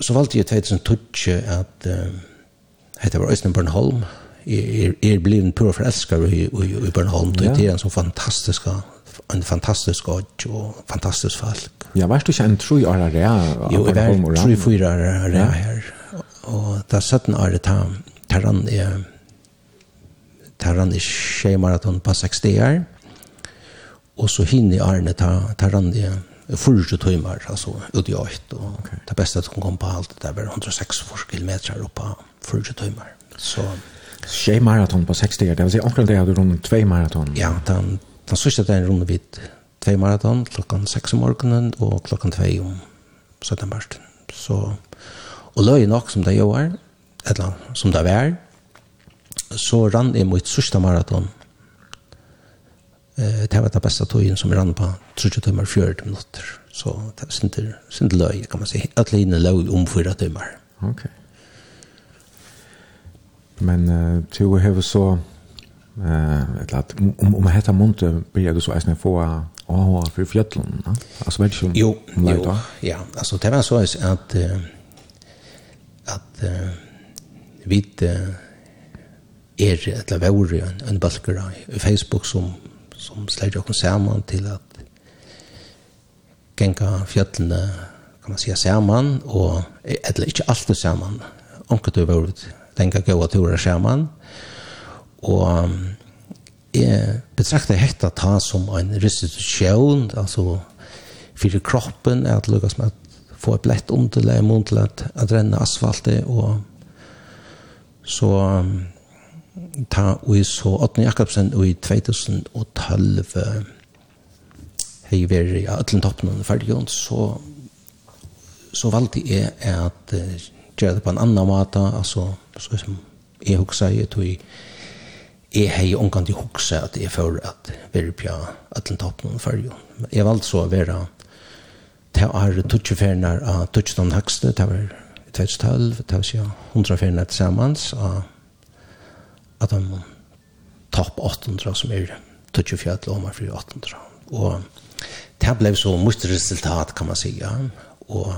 så valgte jeg 2012 at uh, var Øystein Bornholm. Jeg, jeg, jeg ble en pur forelsker i, i, i Bornholm. Det er en sånn fantastisk en fantastisk godt og fantastisk folk. Ja, varst du ikke en tru år her? Jo, jeg var tru fyra år her her. Og da 17 år ta taran i taran i tjejmaraton på 60 år. Og så hinne i årene ta taran i 40 timmar, altså ut i 8. Og okay. det beste som kom på alt, det var 106 kilometer på 40 timmar. Så... Tjej maraton på 60 år, det vill säga omkring det hade du runt två maraton. Ja, den Den sørste dagen runde vi tvei maraton klokken 6 om morgenen og klokken 2 om 17 barsten. Så, og løy nok som det gjør, var, eller som det var, så rann jeg mot sørste maraton. Eh, det var det beste togjen som rann på 30 timer 40 minutter. Så det var sinter, sinter løy, kan man si. Alle inne løy om 4 timer. Ok. Men uh, du har så eh ett lat om om heter monte blir du så är få åh för fjällen va alltså vet du jo jo ja alltså det var så att att vit är ett la vore en en baskera i Facebook som som släger oss samman till att gänga fjällene kan man säga samman och eller inte alltid samman. Onkel du var länge gå att tura samman. Eh Og jeg betrakter hetta ta som en restitusjon, altså fyrir kroppen, at lukkast med at få et blett underleg, munn til at, at renne asfaltet, og så ta og så Otni Jakobsen og i 2012 hei veri ja, ötlen toppen under ferdigjons, så så valgte jeg at uh, gjøre det på en annan måte, altså, så som jeg husker, jeg tog jeg hei omgang til hukse at jeg får at være på alle toppen for jo. Jeg valgte så å være til er tutsjeferner av tutsjeton høgste, det var 2012, det var sier hundraferner til samans av at de topp 800 som er tutsjefjall og omar fri 800. Og det ble så mye resultat kan man si, og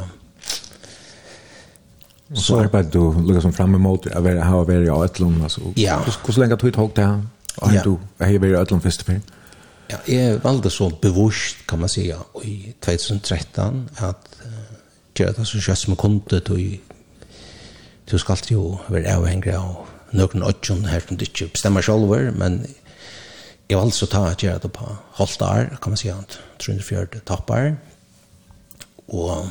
Och så arbetar du lukar som fram emot att vara ha vara i Ötlund alltså. Ja. Hur så länge tog det där? Och du är i Ötlund först för. Ja, jag valde så bevisst kan man säga i 2013 att göra det så sköts som kunde då i du ska alltid ju vara avhängig av någon ötjon här som du inte bestämmer själv men jag valde så ta att göra det på Holtar kan man säga 340 tappar och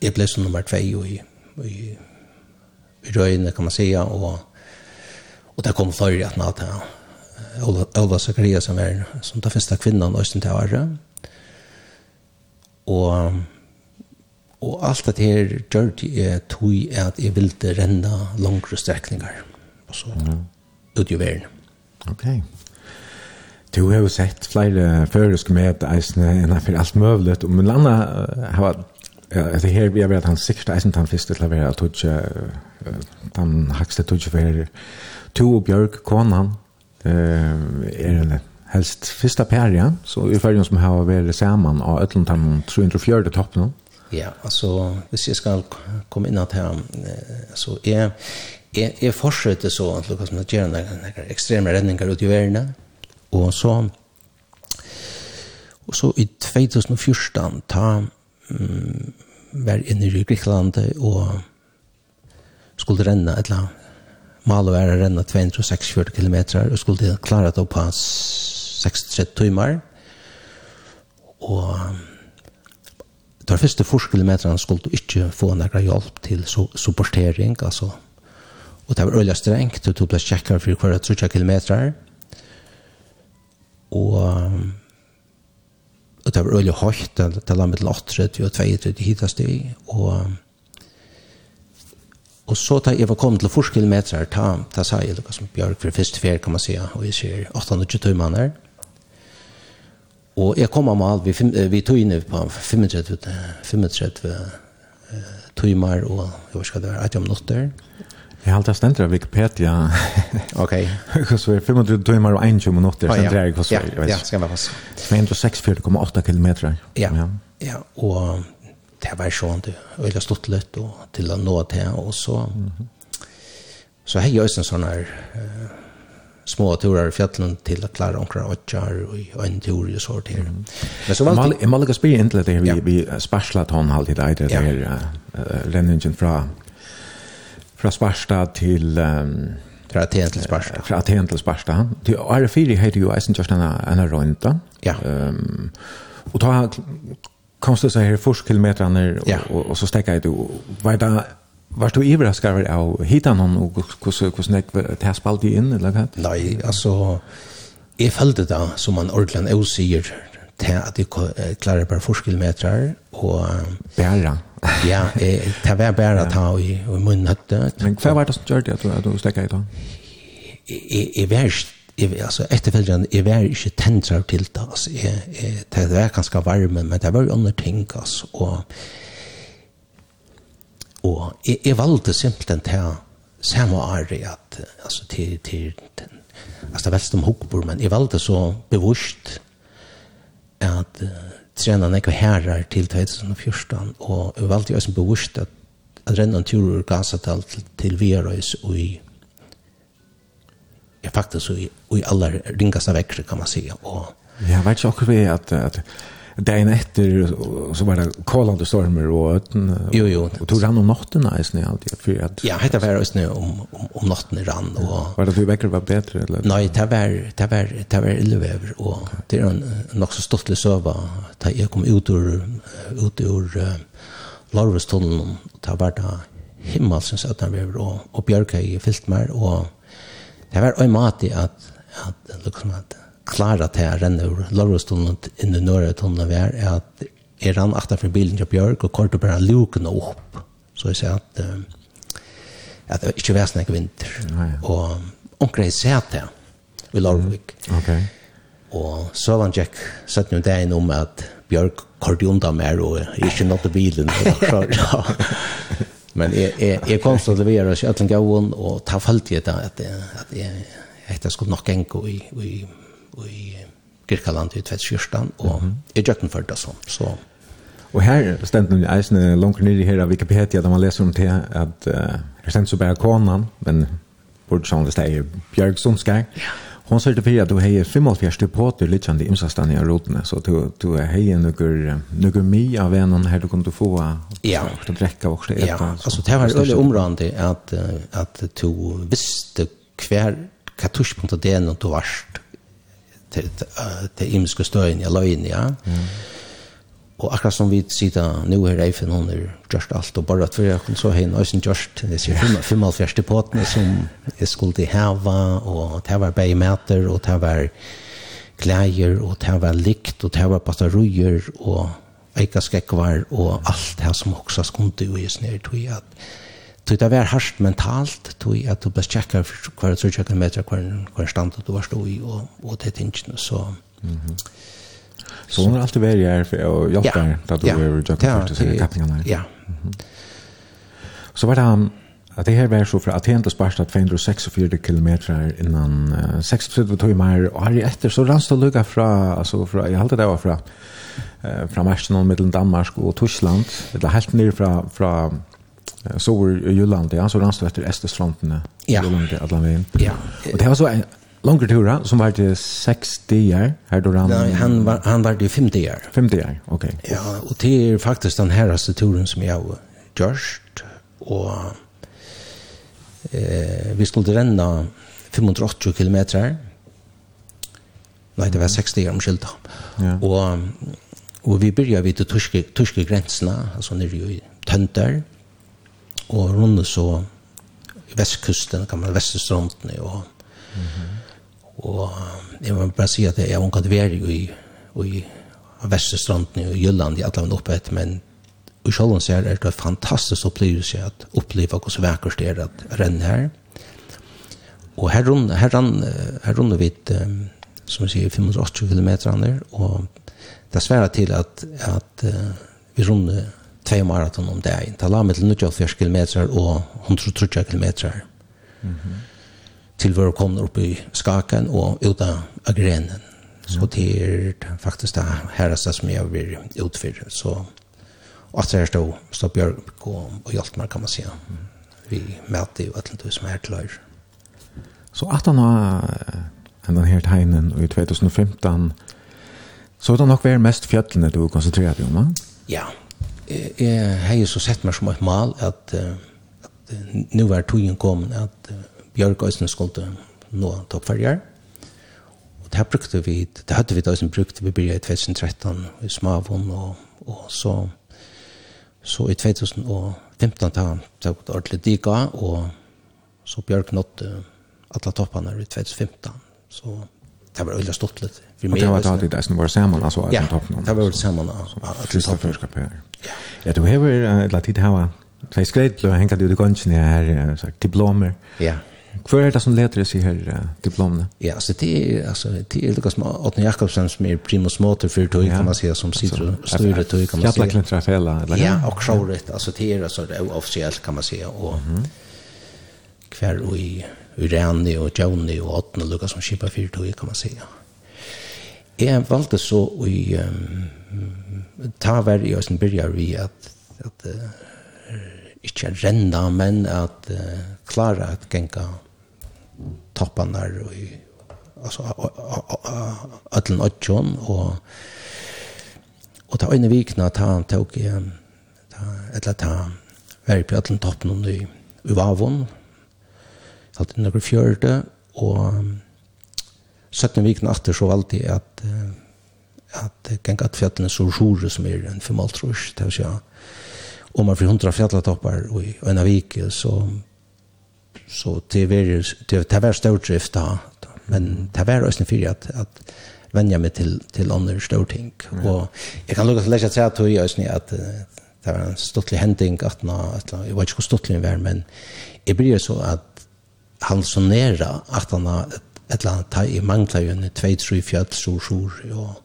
jeg ble som nummer 2 i i, i røyene, kan man säga. og, og det kom förr at natt här. Ola Zakaria som er som den første kvinnan i til Arre. Og, og alt det her gjør det er tog at jeg ville renne langere strekninger og så mm. ut i verden. Ok. Du har jo sett flere føreske med eisene innenfor alt mulig, og min landa har Ja, det her vi har vært han sikkert eisen han første til å være tutsi, han hakste tutsi for to og Bjørk, konan, er en helst første perja, så i følgen som har vært sammen av Øtland, han tror ikke fjørte toppen. Ja, altså, hvis jeg skal komme inn at her, så er jeg, jeg fortsetter så at Lukas med gjør noen ekstreme redninger ut i verden, og så og så i 2014 ta um, var inne i Grekland og skulle renna et eller Malo er å renna 246 km og skulle klare det på 6-3 timer. Og de første forskilmeterne skulle du ikke få noen hjelp til supportering, altså. Og det var øyelig strengt, du ble kjekkere for hver 30 kilometer. Og og det var øyelig høyt, det var mellom 38 og 32 hittast i, og og så da jeg var kommet til forskilmeter, ta, ta sa jeg noe som Bjørk for første fer, kan man si, og jeg sier 820 tøymann her. Og jeg kom av mal, vi, vi tog inn på 35, 35 tøymer, og jeg var skal det var 18 minutter. Jeg har alltid stendt av Wikipedia. [laughs] ok. [laughs] Hva så er 25 timer og 21 minutter, så det er hvordan er. Ja, skal være fast. 264,8 kilometer. Ja, ja, og det var sånn, det var veldig stått litt og til å nå til, og så, så har jeg også en sånn her, små turer i fjällen till att klara onkra åtjar og en tur och sånt här. Men så valgte... Jeg må måste spela inn til det vi, ja. vi sparslat hon alltid där, det här uh, från fra Sparsta til... Um, fra Aten til Sparsta. Fra Aten til Sparsta. Til R4 heter jo eisen kjørst en røynta. Ja. Um, og ta komst det seg her først kilometerne, og, ja. og, og, og så stekket jeg det. Var det Varst du överraskad av hitta någon hitan hur hur snäck det här spalt in eller vad? Nei, altså, jeg følte det som man ordentlig også sier, til at jeg klarer bare forskillmetrar, og... Bæra? ja, eh, det var bare ta i, i munnen høtte. Men hva var det som gjorde det at du, at i då? Jeg, jeg var ikke jeg, altså, etterfølgende, jeg var ikke tendrer til det, altså, jeg, jeg, det var ganske varme, men det var jo andre ting, altså, og, og jeg, jeg valgte simpelthen til samme året, at, altså, til, til, til altså, det var veldig om hukkbord, men jeg valgte så bevorskt at uh, trena nekva herrar til 2014, og jeg valgte jo som bevust at at renna en tur ur Gazatal til, til Vierøys og i ja, faktisk i, i aller ringaste vekkere, kan man si. Og, ja, vet ikke akkurat vi at, at dagen efter så var det kolande stormer och öten. Jo, jo. Och tog rann om natten här i snö alltid? För att, ja, det var snö om, om, om natten rann. Och, var det för veckor var bättre? Eller? Nej, det var, det var, det var illväver. Och det är en, en också stortlig söva. Jag kom ut ur, ut ur uh, Larvestunneln. Och det var det himmelsens ötenväver. Och, och björka i fyllt mer. Och det var en mat i att, att, liksom att klara til å renne ur Lorrestunnen inn i Nørretunnen var at jeg rann akta fra bilen til Bjørk og kortet bare lukene opp. Så jeg sier at, at det ikke var snakk vinter. Og omkring jeg sier til i Lorvik. Mm. Okay. Og så var han tjekk, satt noen dagen om at Bjørk kortet undan mer og ikke nått bilen. Men jeg, jeg, jeg kom til å levere oss i Øtlen Gavon og ta falt i det at, jeg, at jeg, at jeg skulle nok enke i, i i Kirkaland i 2014, og jeg gjør den for det sånn. Så. Og her stendt noen eisene langt ned i her av Wikipedia, da man leser om det, at uh, her stendt så bare konan, men bort sånn det er Bjørg Sundskær. Ja. Hon certifierar du hejer 75 depoter liknande imsastan i rotene, så du, du hejer några, några mi av en här du kunde få ja. och dräcka och äta. Ja, alltså det var öle området att, att du visste kvar hva av det er når du varst til, til imiske støyen i løgn, ja. Og akkurat som vi sitter nå her i FN, hun er gjørst alt, og bare at vi har så henne, og hun gjørst, jeg sier 55 til påtene som jeg skulle til heva, og det var bare meter, og det var klæger, og det var likt, og det var batterier, og eika skekvar, og alt det som også skulle jo i snedtøy, at Tog det var hardt mentalt, tog at du ble tjekka hver tjekka meter hver, hver stand du var stå i, og, og det tingene, så... Mm -hmm. Så hon har alltid varit här för att hjälpa dig att du är jobbig för att kappningarna. Ja. Så var det han att det här var så för Aten till Sparstad 264 kilometer innan 60 timmar och här efter så ranns det lugga från alltså från jag hade det var från uh, från Arsenal och mellan Danmark och Tyskland eller helt ner från från så var Jylland, ja, så ranns du etter Estestrandene, ja. Jylland, Atlanveien. Ja. Og det var så en langer tur, som var til 60 år, her då rann? Nei, han var, han var til 50 år. 50 år, ok. Ja, og det er faktisk den herreste turen som jeg har gjort, og eh, vi skulle renne 580 kilometer, Nei, det var 60 år omskylda. Ja. Og, og vi byrja vid til tyske, tyske grensene, altså nere i Tønder, og runde så vestkusten, kan man vesterstrømtene, og, mm -hmm. og jeg må bare si at jeg har omkant vært i, i vesterstrømtene og Jylland i alle oppe etter, men i sjølven ser er det en fantastisk opplevelse at oppleve hvordan vekkert det er at renne her. Og her runde, her rundt, her runde vi, som vi sier, 580 kilometer, og det sværer til at, at vi runde tvei maraton om dagen. Det la meg til 94 km og 130 km. Mm -hmm. Til vi kom opp i Skaken og ut av grenen. Så det er faktisk det herreste som jeg vil utføre. Så og at jeg stod, stod Bjørk og, og hjalp meg, kan man si. Vi møter jo et eller annet som er til her. Så at han har den her tegnen i 2015, så er det nok vært mest fjøttene du konsentrerer deg om, va? Ja, ja jeg har så sett meg som et mal at, at nå er togjen kommet at Bjørk Øysten skulle nå toppferger. Og det her brukte vi, det hadde vi da som brukte vi byrja i 2013 i Smavon og, og så så i 2015 da tok det ordentlig diga og så Bjørk nådde alle toppene i 2015. Så det var öliga stort lite. Vi med. Det var alltid det som var samman alltså att toppen. Ja, det var samman att toppen ska på. Ja, du har ett litet hava. Två skrädlor hänga det i gonchen här sagt diplomer. Ja. Hva er det som leder seg her uh, diplomene? Ja, så det er, altså, det er Lukas Åtne Jakobsen som er primus motor for tog, kan man säga, som sitter og styrer tog, kan man säga. Jabla klintra fela, eller? Ja, og sjåret, altså det er altså, det er officiellt, kan man säga, og mm -hmm. hver og i Urani og Joni og Åtne og Lukas som skipa fyrtog, kan man säga. Jeg valgte så i um, ta vær i Østen Birger vi at, at uh, ikke renna, men at uh, klara at genga toppene og i altså Øtlen åttjon og og ta øyne vikna ta tok ta, eller ta vær på Øtlen toppen og i vavon og hatt inn over fjørte, og 17 vikene etter så valgte jeg at uh, at ganga at fjallene så sjore som er en formaltrus, det vil si om man får hundra fjalletopper og i en av vike, så så det var det var stordrift da, men det var også fyrir at, at vennja meg till til andre storting. Ja. Og jeg kan lukka läsa lekkja trea tog i att at det var en stottlig händing att nå att jag vet inte hur stottlig det var, men det blir så att han så nära att han har ett, eller annet ta i mangla ju en 2-3 fjall så sur og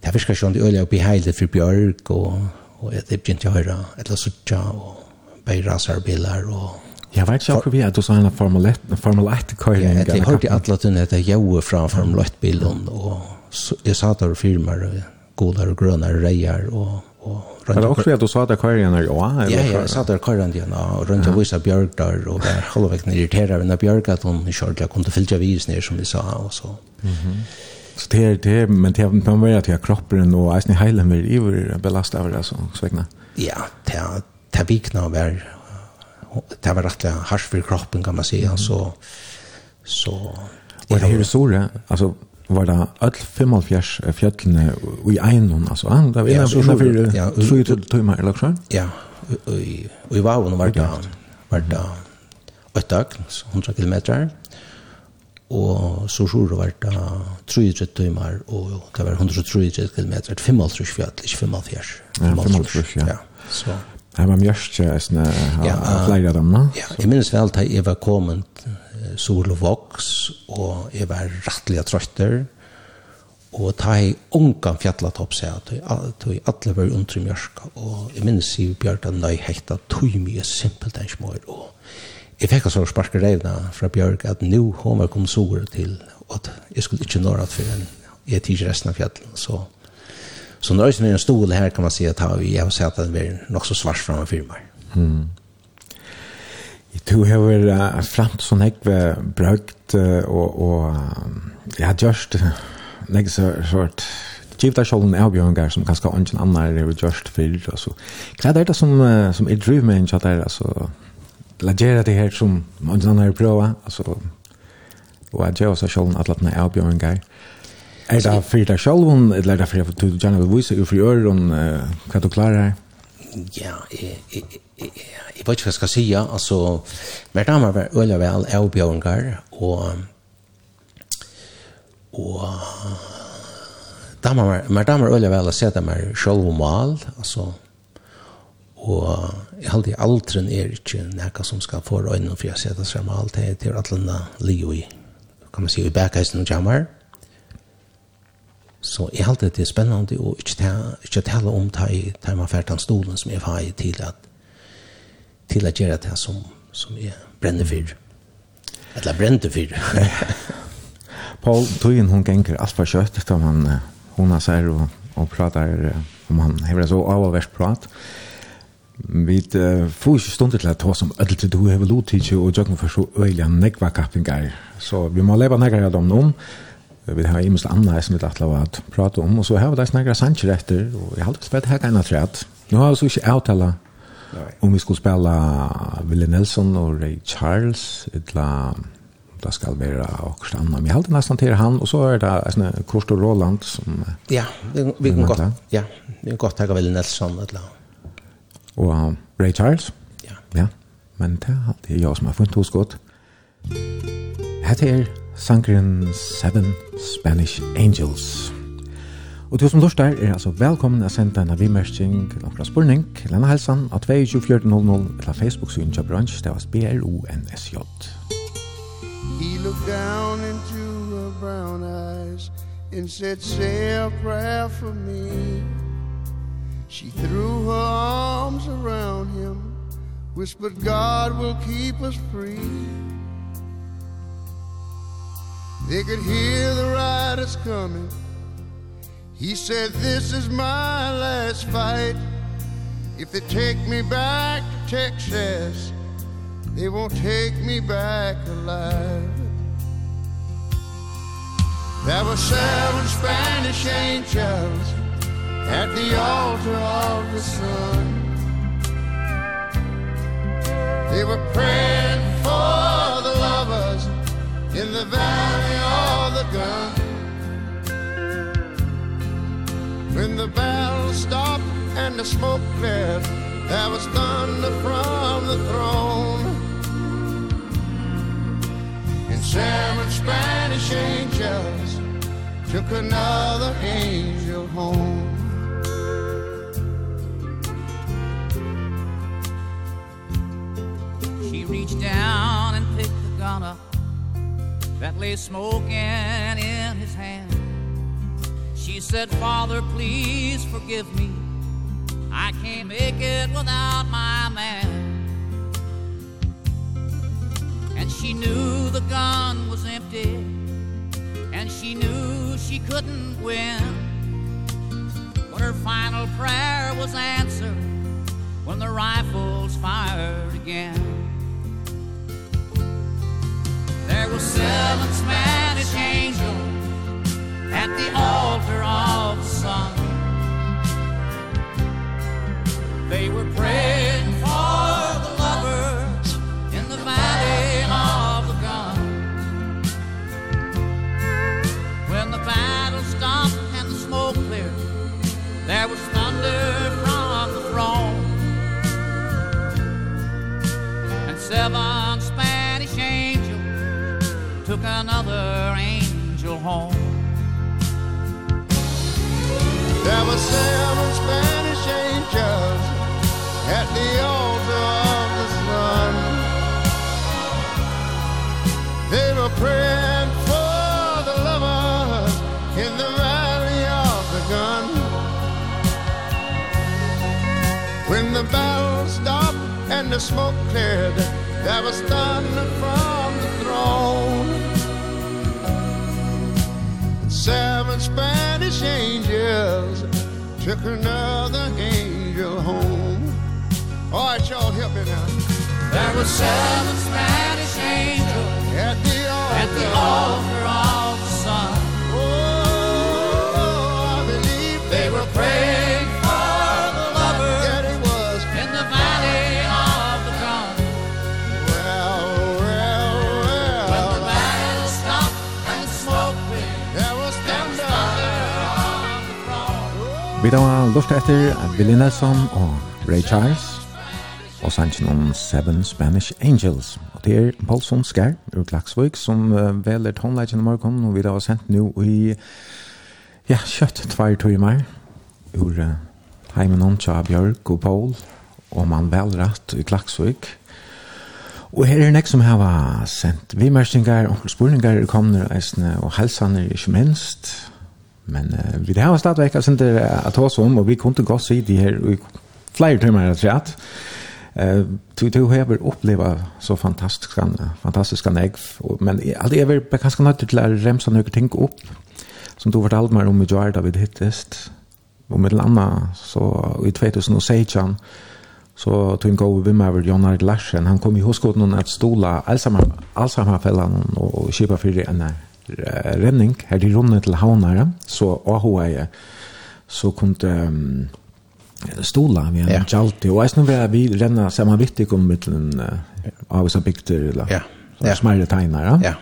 det virker sånn det øyla oppi heilig for bjørk og, og det begynte jeg å høre eller suttja og beirasarbilar og Jeg vet ikke akkurat vi at du sa en Formel 1, Formel 1 køyring. Ja, jeg hørte alle tunne at jeg gjorde fra Formel 1-bilen, og jeg sa der firmaer, godere og grønere reier, og og rundt. Er det også at du sa at akvarien er jo? Ja, ja, jeg sa at akvarien igjen, og rundt og viser bjørk der, og var halvvekten irriterer henne bjørk, at hun ikke ordentlig kunne fylle vis ned, som vi sa, og så. Så det er det, men det er man vet at kroppen og eisen i heilen vil iver belaste av det, så svegna. Ja, det er det vikna var, det var rett og hardt for kroppen, kan man si, så, så, Og det er jo så, altså, var det öll 75 fjällene i Einon, Ja, Det var innan, ja, innanför ja, tre timmar, eller hva? Ja, i, i Vavon var det, var det ett dag, 100 kilometer. Og så sjur var det 33 timmar, og det var 133 kilometer, 55 fjall, ikke 55. Ja, 55, ja. ja. Så. Det var mjørst, ja, flere av dem, Ja, jeg minnes vel at jeg var kommet sol og voks, og jeg var rettelig trøtter, og ta i ungan fjallatopp seg at jeg alle var undre mjørska, og jeg minnes i Bjørta nøy hekta tog mye simpelt enn smør, og jeg fikk altså sparka revna fra Bjørk at nu hun var kom sår til, og at jeg skulle ikke nå rett for en, jeg tider resten av fjallet, så så når jeg er en stol her kan man si at jeg har sett at det er nok så svart framme firmaer. Mm. Du har uh, var til sånn jeg var brukt, og, og jeg har gjort nek så sort Givet deg sjålen en avbjørnger som ganske ingen annar er gjort gjørst og så Hva er det som, som er driv med en kjatt der, altså? lagera det her som ingen annar er prøva altså. Og jeg gjør seg sjålen at latna med avbjørnger. Er det for deg sjålen eller er det for du gjerne vil vise, ufri for øren, hva du klarer? Ja, jeg, jeg, jeg vet ikke hva jeg skal si, altså, mer damer var øyne vel avbjørnger, og, og damer, mer damer øyne vel å se dem er selv og mal, altså, og jeg halte aldren er ikke noe som skal få øynene for å se det som alt det er at landa ligger i, kan man si, i bækheisen og jammer. Så jeg halte det er spennende, og ikke, ikke tale om det fært den stolen som jeg har til at til at gjøre det som, som jeg brenner for. Eller brente for. Paul, tøyen hun ganger alt for kjøtt, da man hun har sær og, og prater om han hever så av og verst prat. Vi uh, får ikke stund til å ta som ødel til du hever lot til og jøkken for så øyelig han nekva kappingar. Så vi må leve nekker av dem om. Vi har imens andre som vi lagt lov at prate om, og så har vi da snakker sannsjer etter, og jeg har alltid spett her kan træt. Nå har vi så ikke avtala Nej. Om vi skulle spela Ville Nelson och Ray Charles etla det ska vara också annan. Vi håller nesten til han och så är det en Kurt og Roland som Ja, vi, vi kan gott. Ja, vi kan gott ta Ville Nelson etla. Och um, Ray Charles? Ja. Ja. Men det er alltid jag som har funnet hos godt. Hette er Sankren 7 Spanish Angels. Og du som lortar er altså velkommen å sende en avimmersking til okra spurning til en helsan av 22400 eller Facebook-synet til bransj, det var B-R-O-N-S-J. He looked down into her brown eyes and said, say a prayer for me. She threw her arms around him, whispered, God will keep us free. They could hear the riders coming, He said this is my last fight. If they take me back to Texas They won't take me back alive. There were seven Spanish angels At the altar of the sun. They were praying for the lovers In the valley of the gun. When the bells stopped and the smoke cleared There was thunder from the throne. And seven Spanish angels Took another angel home. She reached down and picked the gun up That lay smoking in his hand. She said, "Father, please forgive me. I can't make it without my man." And she knew the gun was empty, and she knew she couldn't win. But her final prayer was answered, when the rifles fired again. There were seven Spanish angels at the altar of sun. They were praying for the lovers in the valley of the gun. When the battle stopped and the smoke cleared there was thunder from the throne. And seven Spanish angels took another angel home. There were seven Spanish angels At the altar of the sun. They were praying for the lovers In the valley of the gun. When the battle stopped and the smoke cleared There was thunder from the throne. Seven Spanish angels Took another angel home. All right, y'all, help me now. There were seven Spanish angels At the altar At the altar. Vi da var lort etter Billy Nelson og Ray Charles og sannsyn om Seven Spanish Angels. Og det er Paulson Skær ur Klaksvøk som uh, veler tonleggen i morgen og vi da har sendt nå i ja, kjøtt tvær timer ur uh, heimen om Tja Bjørk og Paul og man velrett i Klaksvøk. Og her er nek som hava sendt vimersingar og spurningar er komner eisne og helsaner ikke minst Men uh, vi det har stadigvæk altså ikke at hos om, og vi kunne godt si de her i flere timer at rett. Eh, du du har uppleva så fantastiska fantastiska og, men allt er väl ganske nødt til å remsa några ting upp som du fortalte meg om i Jared David hittest. Och med landa så i 2016 så tog en god vim över John Ard Larsen. Han kom i hoskoden att stola Alzheimer Alzheimerfällan och köpa för det när renning her til runde til havnare, så AHA så kunde um, stola vi en ja. jalti, og eisne snurra vi renna sammanvittig om mittlen uh, av oss bygter, eller ja. ja. smærre tegnare. Ja.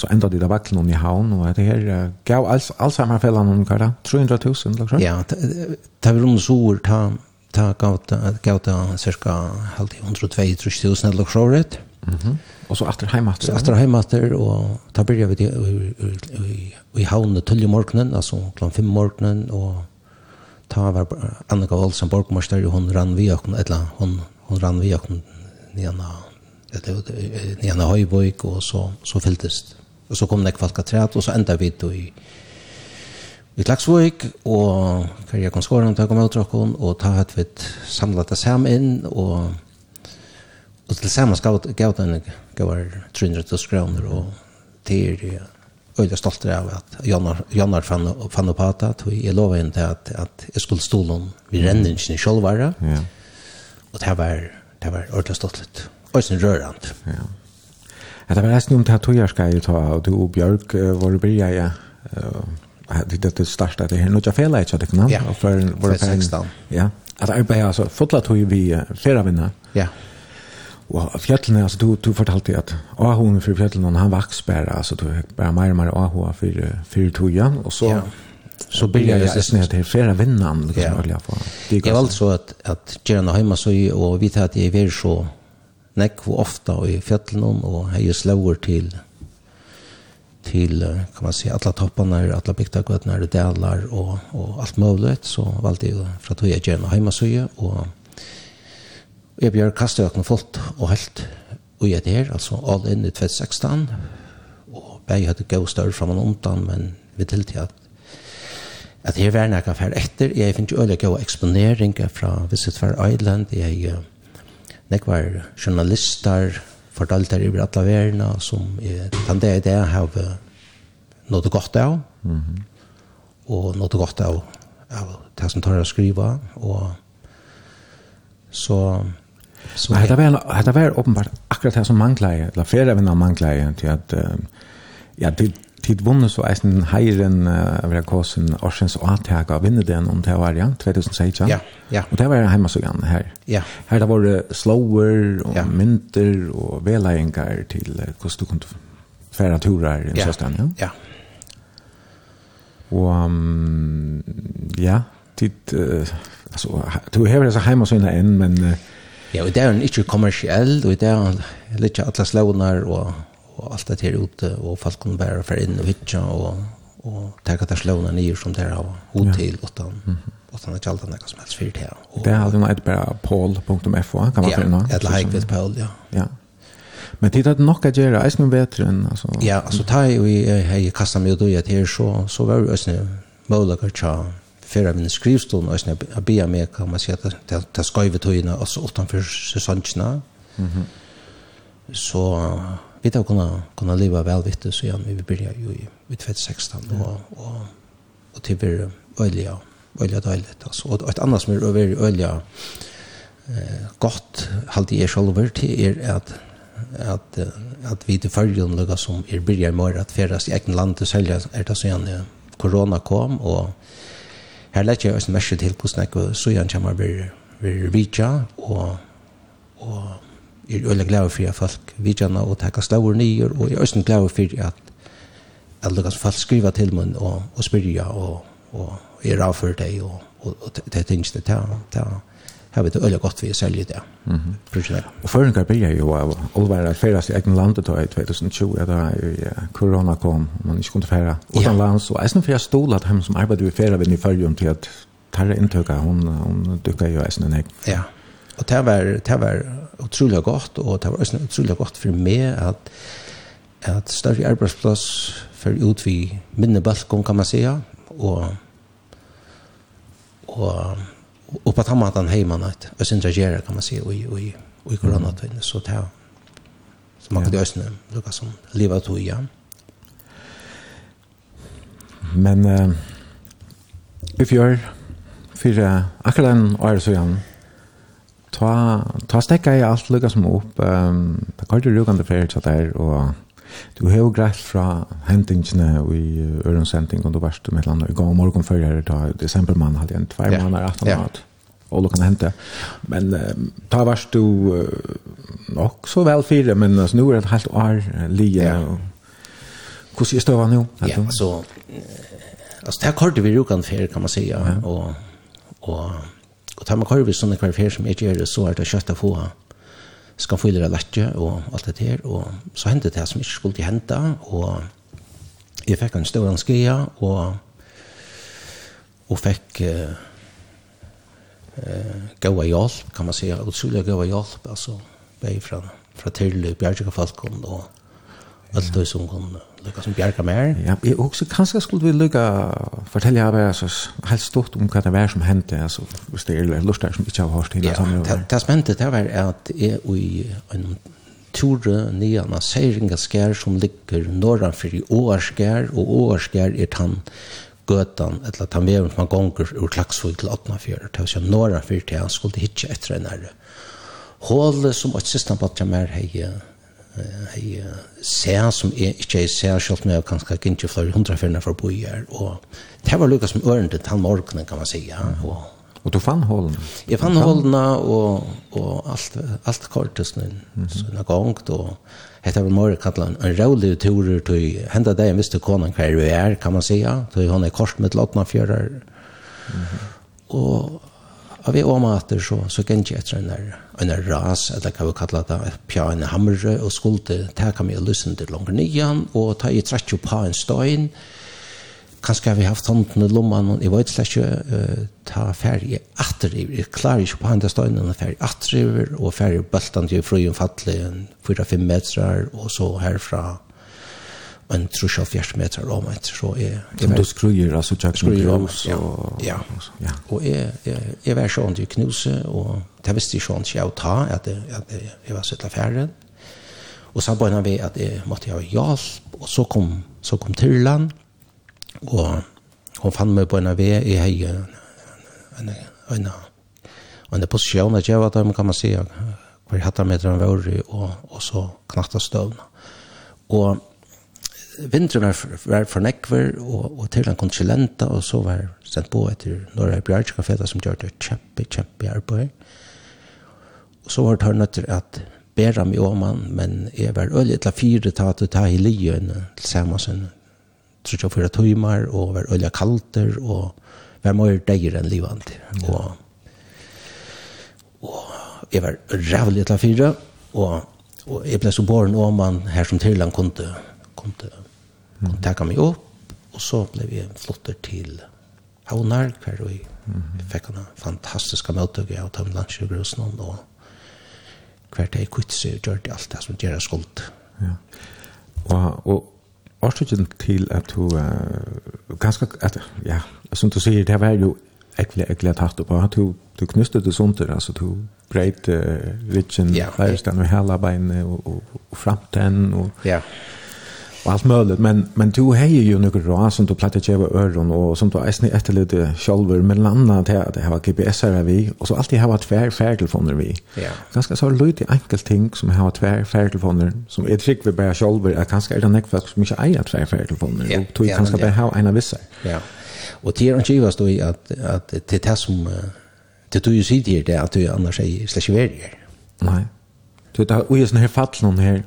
Så enda de da vaklen om i havn, og det her uh, gav alls, Alzheimerfellan om kara, 300.000, eller? Ja, det var om sår, ta ta gauta gauta cirka halti 102 3000 eller så rätt. Mhm. Mm Och så efter hemåt. Så efter hemåt och ta börja vi det i i havnen till morgonen alltså klockan 5 morgonen och ta var Annika Olsen borgmästare hon rann vi och eller hon hon rann vi och nena det nena Høyvik och så så fylltest. Och så kom det kvalka träd och så ända vi då i i Klaksvøk, og Karjakon Skåren tar kom ut og ta et vi samlet det sammen inn, og Og til sammen gav den gav 300 kroner, og det er jeg øyla stolt av at Jannar, Jannar fann, fann opp at jeg lovet inn til at, at jeg skulle stål om vi renner ikke sjølvare. Ja. Og det var, det var ordentlig stolt litt. Øyla rørand. Ja. Ja, det var nesten om det her togjørska jeg ta, og du og Bjørk var i byrja, ja. Det er det største, det er noe fela ikke, det kan han? Ja, for 16. Ja, at arbeid, altså, fotla tog vi flere vinner. Ja. Ja Og fjellene, altså, du, du fortalte at ahuen for fjellene, han vaks bare, altså, du fikk bare mer og mer ahua for, for toga, og så, ja. så blir jeg nesten at det er flere venner, liksom, ja. jeg får. Jeg valgte så at, at Gjerna Heima så, og vi tar at jeg er så nekk og ofte i fjellene, og jeg er slår til, til, kan man si, alle toppene, alle bygdagøtene, daler, og, og alt mulig, så valgte jeg fra tog jeg Gjerna Heima så, og, og Jeg bjør kastet åkne fullt og helt og jeg der, altså all inn i 2016. Og jeg hadde gått større frem og undan, men vi tiltid at at her var nækka fær etter. Jeg finner ikke øyelig gøy eksponering fra Visit Fair Island. Jeg nek var journalister, fortalter i alle verden, som jeg tante i det har nått godt av. Mm -hmm. Og nått godt av, av det som tar å skriva. Og så Så det var det var uppenbart akkurat det som manglade, eller flera vänner manglade till att ja, det tid vunne så eisen heiren av uh, kosen Orsens og Atega vinner den om det var ja, 2016. Ja, ja. Og det var heima så gjerne her. Ja. Her det var det slower og ja. mynter og velegengar til uh, hvordan du kunne færa turer i ja. søsteren, ja? Ja. Og um, ja, tid, uh, altså, du hever altså heima så inn men uh, Ja, og det er ikke kommersiell, og det er litt alle slåner og, og alt det her ute, og folk kan bare fære inn og hittja, og, og tenke at det slåner nye som det er av hod til, og utan att kalla något som helst fyrt det. Och det hade nog ett bara paul.fo kan man finna. Ja, eller hike with paul, ja. Ja. Men det hade nog att göra är nog bättre än alltså. Ja, alltså ta ju i hej kasta mig då jag till så så var det ösnä. Måla kanske fyrir min skrivstol og jeg a bia meg, kan man si at det skøyve tøyene, altså utanfor sesongene. Så vi har kunnet, kunnet leve vel så igjen, vi begynner jo i 2016, og, og, og til vi øyelig, øyelig døylig, altså. Og et annet som er øyelig, øyelig, eh, godt halde jeg selv over til er at at at vi til følgen lukka som er byrja i morgen at ferast i egen land til selja er det sånn korona kom og her lett jeg også mest til hvordan jeg så igjen kommer vi vi vidja og og er øyne glad for at folk vidjana og takka slaver nyer og jeg er også glad for at at lukkans folk skriva til mun og, og spyrja og, og er avfyr deg og, og, og det er tingene til har vi det øyelig godt vi selger det. Mm -hmm. Og føringer blir jo av olvære færre i egen landet i 2020, da uh, korona kom, og man ikke kunne færre utenlands, ja. og jeg synes for jeg stod at de som arbeider i færre i Nyfølgen til at Tarra inntøkket, hun, hun dukka jo eisen en egen. Ja, og det var, det var utrolig godt, og det var også utrolig godt for meg at at større arbeidsplass for ut vi minne balkon, kan man säga, og og och på tamma han hemma natt. Och sen reagera kan man se och och och i corona tid så ta så man kan det ösna Lucas som leva to ja men uh, if you're för akkurat en år så igen. Ta ta stäcka i allt Lucas som upp ehm um, det kallar du rugande för så där och Du har jo greit fra hentingene i Ørensenting, og du varst med et eller annet i gang morgen før her, da i desember desembermann hadde en tvær måneder, 18 måneder, og du kan hente. Men ta varst du uh, nok så vel fire, men altså, nå er det et halvt år lige. Ja. Hvordan er støvende jo? Ja, altså, altså det her kortet vi rukan fer, kan man si, og, og, og tar man kortet vi sånne kvar fer som ikke gjør det, så er det kjøtt å få av få av letje og alt det her, og så hendte det som ikke skulle hente, og jeg fikk en stor skia, og, og fikk uh, uh, gaua hjelp, kan man si, utrolig gaua hjelp, altså, bare fra, fra til bjergjøkafalkene, og alt det som kunne lukka som bjerga mer. Ja, jeg også kanskje skulle vi lukka fortelle av altså, helt stort om hva det var som hendte, altså, hvis det er lust som ikke har hørt til. Ja, det, det spente det var at jeg i en ture nian av Seiringaskær som ligger norranfor i Åarskær, og Åarskær er tann gøtan, eller tann veven man gonger ur Klaksvig til 1804, det å si norranfor til han skulle hitje etter en ære. Hålet som et siste battja mer heier, jeg se som er, ikke er se selv når jeg kanskje ikke flere hundra fyrne fra bøyer, og det var lukket som ørende til morgenen, kan man si, og Og du fann hålen? Jeg fann hålen, og, og alt, alt kortes nå, mm -hmm. sånn gongt, og hette var morgen kallet en, en rålig tur til henda deg, hvis konan konen hver du er, kan man säga til hon er kort med låtene fjørar. mm -hmm. og Og vi om at så, så gikk jeg etter en, en ras, eller hva vi kallar det, pja en hamre, og skulle teka meg og lysen til langer nyan, og ta i trett jo på en støyn. Kanskje har vi haft hånden i lomman, og jeg vet slett ikke, uh, ta ferie atter i, jeg klarer ikke på andre støynen, og ferie atter i, og ferie bøltan til frøyen fattelig, 4-5 meter, og så herfra en trus av fjert meter om et, så jeg... Som du skruer, altså tjakken knus og... Ja, ja. og jeg, jeg, jeg var sånn til knuse, og det visste jeg sånn til å ta, at jeg, at jeg var søtt av ferden. Og så begynte vi at jeg måtte ha hjelp, og så kom, så kom Tyrland, og hon fann meg på en av i jeg en, en, en, en posisjon, at jeg var der, kan man si, hver hatta meter han var, og, og så knakta støvna. Og vinteren var, var for nekver, og, og til han kom til Lenta, og så var sendt på etter Norra Bjartskafeta, som gjør det kjempe, kjempe arbeid. Og så var det nødt til at bæra meg om han, men jeg var øyelig til fire ta til ta i lijen til Samuelsen. Tror jeg fyra timer, og var øyelig kalter, og var mer deir enn livant. Og, og jeg var rævlig til fire, og, og jeg ble så båren om han her som Tyrland han kunne kunde, kunde tacka meg opp, og så ble vi flotter til Havnar, där vi fikk en fantastiska möttöga av Tom Tömlandsjögrusen og hver dag kvitt seg og gjør det alt det som gjør det skuld. Ja. Og, og årsaken til at du uh, ganske, at, ja, som du sier, det var jo ekkelig, ekkelig tatt på, at du, du knustet det sånt, altså du breit uh, ritjen, ja, lærerstand og hele beinet og, og, og framten, og ja och allt möjligt men men du har ju några råd som du plattar ju över öron och som du är inte efter lite med men annat här det har GPS här vi och så alltid har varit tvär färdelfoner vi. Ja. Ganska så lite enkelt ting som har tvär färdelfoner som är trygg vi bara själva är ganska är det näck för som inte är tvär färdelfoner och du kan ganska bara ha av vissa. Ja. Och det är inte ju vad står att att det är som det du ju sitter det att du annars är slashiverig. Nej. Du tar ju sån här fall här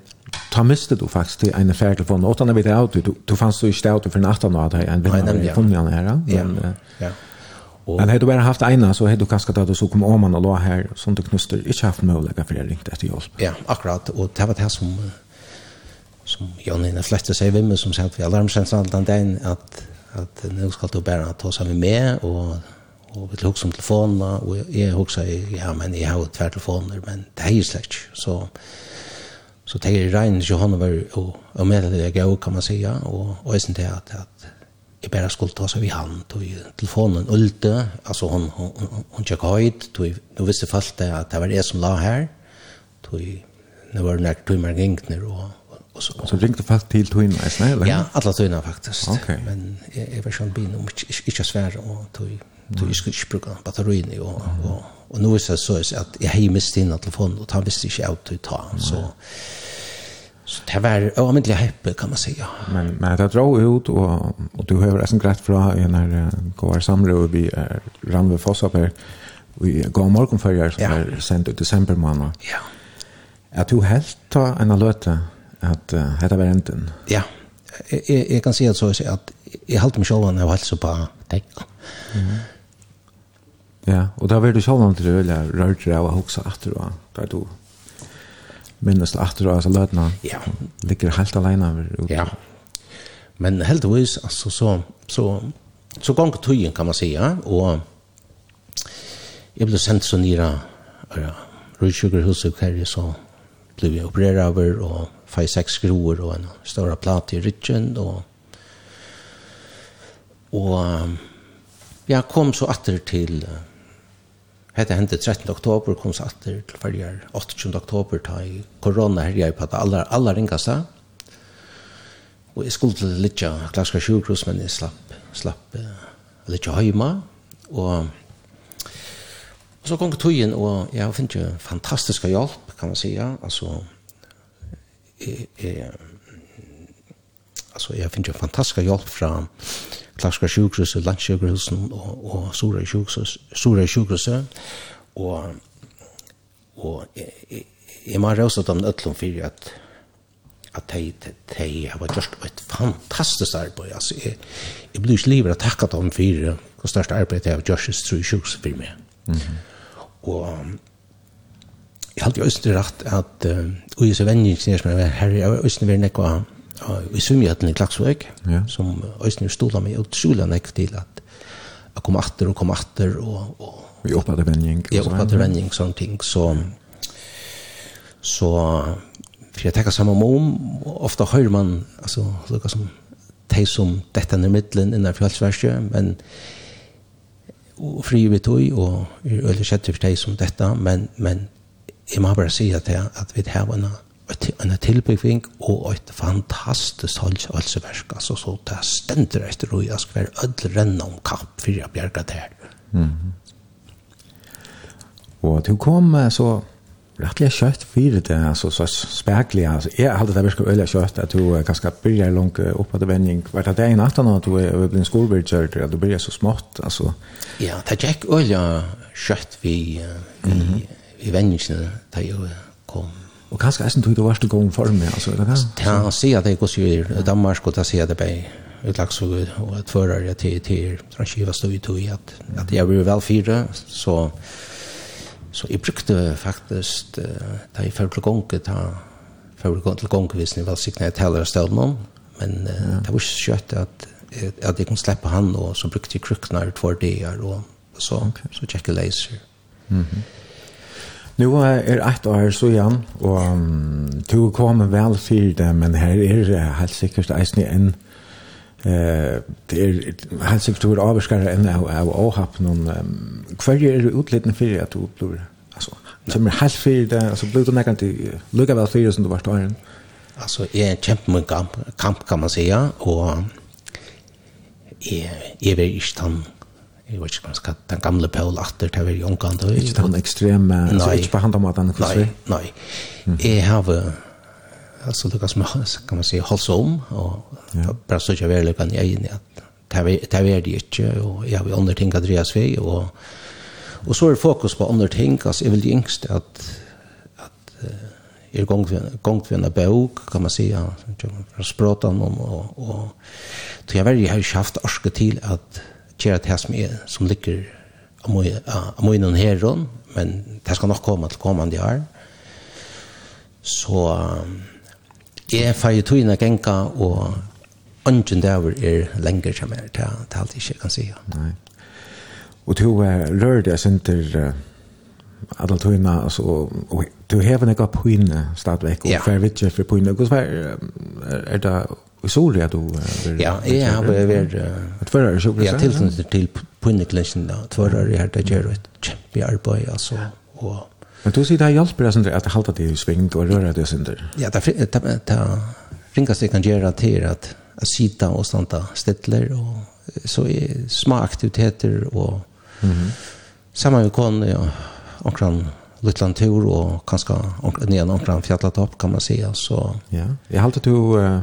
ta miste du faktisk til en affær til fondet. Åttan er vi det av, du, du fanns du ikke av for natten nå, at jeg en vinner i fondet her. Ja, ja. Og, men hadde du bare haft ena, så hadde du kanskje da du så kom om man og lå her, sånn du knuster, ikke haft mulighet for jeg ringte etter hjelp. Ja, akkurat, og det var det som, som Jonny fleste seg vimmer, som sent vi alarmsensen den dagen, at, at nå skal du bare ta seg med meg, og og vi tok som telefonen, og jeg husker, ja, men jeg har jo tver telefoner, men det er jo slett, ikke. så Så det er regn ikke hon var och og med det jag kan man säga och och sen det att at jag bara skulle ta så vi hand och telefonen ulte alltså hon hon hon checkade høyt, og nå visste fast det att det var det som la här og nå var när du mer gengner, ner och så så ringte fast till Twin eller? Ja, alla faktisk. faktiskt. Men jag var sånn bin om ich ich schwär och då Så jeg skulle ikke bruke batterien og, og, og nå er det så at jeg har mistet inn telefonen og han visste ikke alt å ta så, så det var avmyndelig heppe kan man säga. Men, men det drar ut og, og du har resten greit fra en her går samråd vi er Randve Fossapper vi går morgenførjer som ja. er sendt ut i desember måned ja. at du helt ta en løte at uh, dette var enten ja jeg, jeg, jeg kan si at så å si at jeg halte meg selv når jeg var helt så på tekka mm -hmm. Ja, og da var du sjálv om til det veldig rørt av å huske etter og der du minnes etter og salatene ja. ligger helt alene. Ja, men heldigvis altså, så, så, så gong tøyen kan man säga og jeg ble sendt så nira ja, rødsjukkerhuset her så ble vi opereret over og fei seks skroer og en større plat i ryggen og og jeg kom så atter til uh, Hetta hendte 13. oktober, kom satt til fyrir 28. oktober, ta i korona herja i på det aller, aller ringasta. Og jeg skulle til litja klaska sjukrus, men jeg slapp, slapp uh, litja heima. Og, og så kom tøyen, og jeg har finnet jo fantastiska hjelp, kan man sija. Altså, jeg, jeg, altså, jeg har jo fantastiska hjelp fra Klaska sjukhus, landsjukhuset og, og Sura sjukhus, Sura sjukhuset, og, og jeg, jeg må røse dem øtlom for at at de, de de har gjort et fantastisk arbeid. Altså, jeg, jeg blir ikke livet å takke dem for det største arbeidet jeg har gjort i Sura sjukhus for meg. Mm -hmm. Og jeg har alltid øst rett at uh, og jeg så vennig som jeg var her, jeg har øst vært nekva i svimjaten i Klaksvøk, ja. som Øystein stola meg utrolig nekk til at jeg kom atter og kom atter og, og Vi oppade vending. Ja, oppade vending, sånne ting. Så, så for jeg tenker samma om, ofte hører man altså, lukar som de som dette er mitten i fjallsverset, men og fri vi tog og er eller sätter for de som dette, men men jeg må bare si at, jeg, at vi har en en tilbygging og et fantastisk halsverk, altså så det stender etter og jeg skal være ødel renne om kamp for jeg bjerget der. Mm -hmm. Og du kom så rettelig kjøtt for det, altså så spekelig, altså jeg hadde det virkelig øyelig kjøtt, at du kanskje begynner langt opp av det vending, var at det er en natt at du er blitt skolebyrkjørt, at du begynner så smått, altså. Ja, det gikk øyelig kjøtt vi, vi, mm -hmm. vi vendingene da jeg kom Och kanske eisen tog det värsta gången för mig. Alltså, det kan... Ja, se att det går sig i Danmark og ta sier det på ett og et fører förare till, till Transkiva stod ju tog i att, att jag blev väl fyra så så jeg brukte faktiskt ta i förra gången ta förra gången till gången visst ni väl signa ett heller stöd någon men det var så kött att att jag kunde släppa han och så brukte jag krucknar två dagar och så okay. så checka laser. Mm Nu er ett år så igjen, og um, du kommer vel for det, men her er det helt sikkert eisen en eh, det er helt sikkert hvor avskar enn av, av åhapp noen um, hver er det utlitten for at du blir altså, som er helt for det, altså blir du nekkant til lukka vel for som du var ståren alltså jeg er en med kamp, kamp kan man säga, og jeg, jeg vil ikke Jeg vet ikke, man skal den gamle Paul Atter til å være omgang. Ikke den ekstreme, altså ikke på hand om at den kurser? Nei, nei. Jeg har, altså det som kan man si, holdt om, og bare så ikke være løpende i øynene, at det er det ikke, og jeg har jo andre ting at dreas vi, og, og så er fokus på andre ting, altså jeg vil yngst at, at jeg er gongt ved en bøk, kan man si, fra språtan om, og, og, og jeg har jo haft orske til at, gjøre det som, er, som ligger av munnen heron, men det skal nok komme til kommande år. Så jeg får jo togene genka, og ønsken der er lenger som er, det er alt jeg kan si. Nei. Og du rørte jeg sin til alle tøyna alltså och du hever nekka pøyne på og stadväck och för vitcher för på inne och så det i Soria du uh, Ja, jeg har vært varit att förra så Ja, tillsyn till Punneklischen då. Förra det her det gjør et kjempe arbeid Altså Og Men du sier det hjelper deg at det halte det i sving og røre det synder? Ja, det ringast jeg kan gjøre til at jeg sitter og standa stedler og så er små aktiviteter og mm -hmm. samme vi kan ja, omkring Littland tur og kanskje nyan omkring fjallet opp kan man si. Så. Ja, jeg halte du... Uh,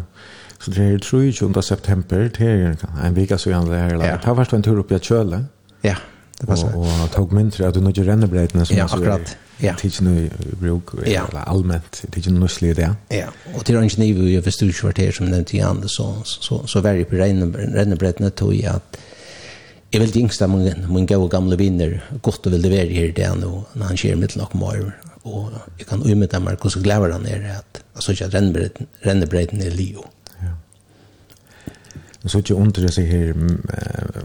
Så det er 23 september, det er en vika så gjerne det her. Ja. Det har varit en tur opp i et kjøle. Ja, det passar. Och, og tog mindre at du nødde rännebrejterna som ja, akkurat. Ja. Tids nu bruk ja. eller allmänt, tids nu slir det. Ja, och till orange nivå i förstudskvarter som nevnte till andra så, så, så var jeg på rännebrejterna tog jeg at Jeg vil yngsta min, min gode gamle vinner godt og vil det være her det er nå når han skjer mitt nok mer og jeg kan umynda meg hvordan glæver han er at altså ikke at rennebreiten er livet så ikke under det her,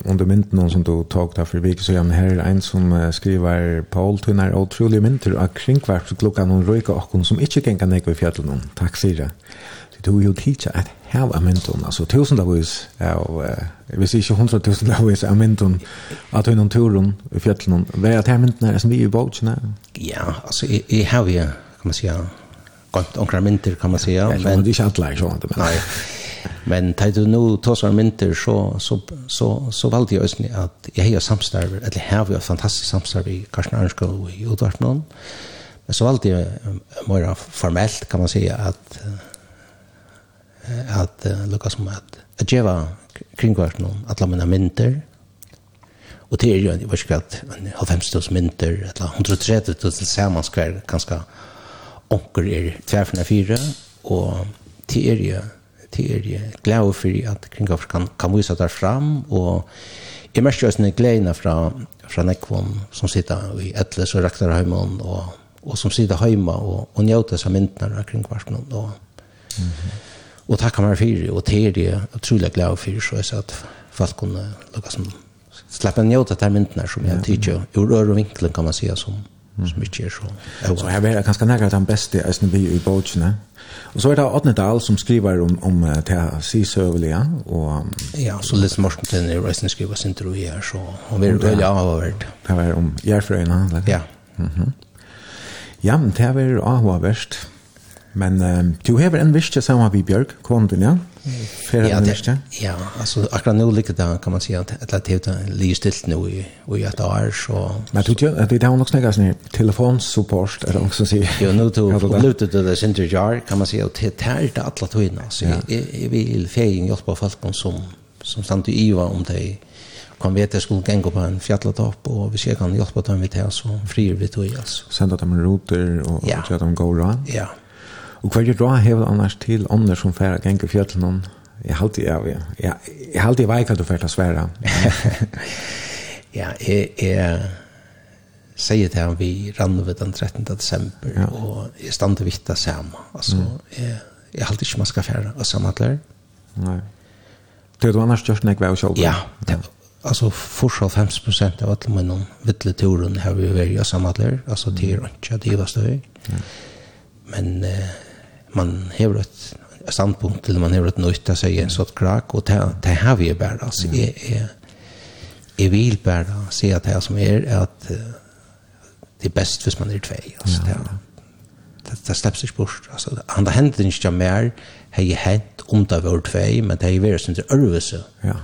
under mynden som du tog der for vik, så jeg her er en som skriver Paul, du er utrolig mynter av kringkvartklokkan og røyka okken som ikke gengar nek ved fjallet Takk sier jeg. Du er jo tidsa at her av mynden, altså tusendavis av, hvis ikke hundra tusendavis av mynden, at hun turen ved fjallet noen. Hva er at her mynden er som vi i båtsene? Ja, altså jeg har jo, kan man sige, gott omkring mynter kan man säga. Men det är inte alla så. Nej. Men tar du nu tåsar mynter så, så, så, så valde jeg også at jeg har samstarv, eller jeg har jo fantastisk samstarv i Karsten Arnskog og i Utvartnån. Men så valde jeg mer formelt, kan man säga, at at uh, lukka som at att jeva kringvart noen atla mina mynter og det er jo, jeg vet ikke at 90.000 mynter, etla 130.000 samanskvær, ganske onker er tverfna fire og det er jo det er jeg glad for at kringkaffer kan, kan vise det fram, og jeg mest jo sånne gledene fra, fra Nekvon som sitter i Etles og Rektarheimen, og, og som sitter hjemme og, og njøter seg myndene av kringkaffer. Og, mm -hmm. og takk meg for og det er jeg utrolig glad for, så jeg at folk kunne lukke som släppa ner det här myndena som jag tycker ur rör och vinklen kan man säga som, som inte är så. Så här är det ganska nära att han bäst är i bogen, Og så er det Åtne Dahl som skriver om, om uh, det her sisøvelige. Og, ja, så litt Morten i reisen skriver sin tro i her, så han vil veldig avhåverd. Det var om Gjerfrøyene? eller? Ja. Mm -hmm. Ja, men det var avhåverd. Men uh, du har en virkje sammen med Bjørk, kvonden, ja? Ja. Färre ja, det, ja, alltså akkurat nu ligger det kan man säga att ett lätt helt ligger stilt nu i, i ett år. Så, Men du det er jo nok snakket sånn, nu telefonsupport det vad ska säga. Jo, nu tog lutet det center jar kan man säga att det är det alla tog så Så jag vill färgen hjälpa folk som, som stannar i IVA om de kan veta att skulle gänga på en fjällatopp och vi ser kan hjälpa dem vid det så frier vi tog oss. Sända dem ruter och ja. att de går run. Ja, ja. Og hva er det råd hever annars til ånder som færre færa fjøtlen fjöllene? Jeg halte jeg av, jeg, jeg halte jeg veik at du færre svære. ja, jeg, jeg sier det her vi rann ved den 13. december, ja. og jeg stand vitt det samme. Altså, mm. jeg, jeg halte ikke man skal færa av samme atler. Nei. Det du annars gjørst nek vei og sjolv. Ja, det, alltså fortsatt 50 procent av alle mine vitleturen har vi varit vært av alltså atler, altså til Røntja, til Ivastøy. Ja. Men eh, man hever et standpunkt til man hever et nøyt til seg en sånn krak, og det har vi bare, altså, jeg, jeg, jeg vil bare si at det som er, at det er best hvis man er tvei, altså, ja, ja. det, det slipper seg bort, altså, han har hendt ikke mer, hei hent om det var tvei, men det har vært sin til ørvelse. Ja,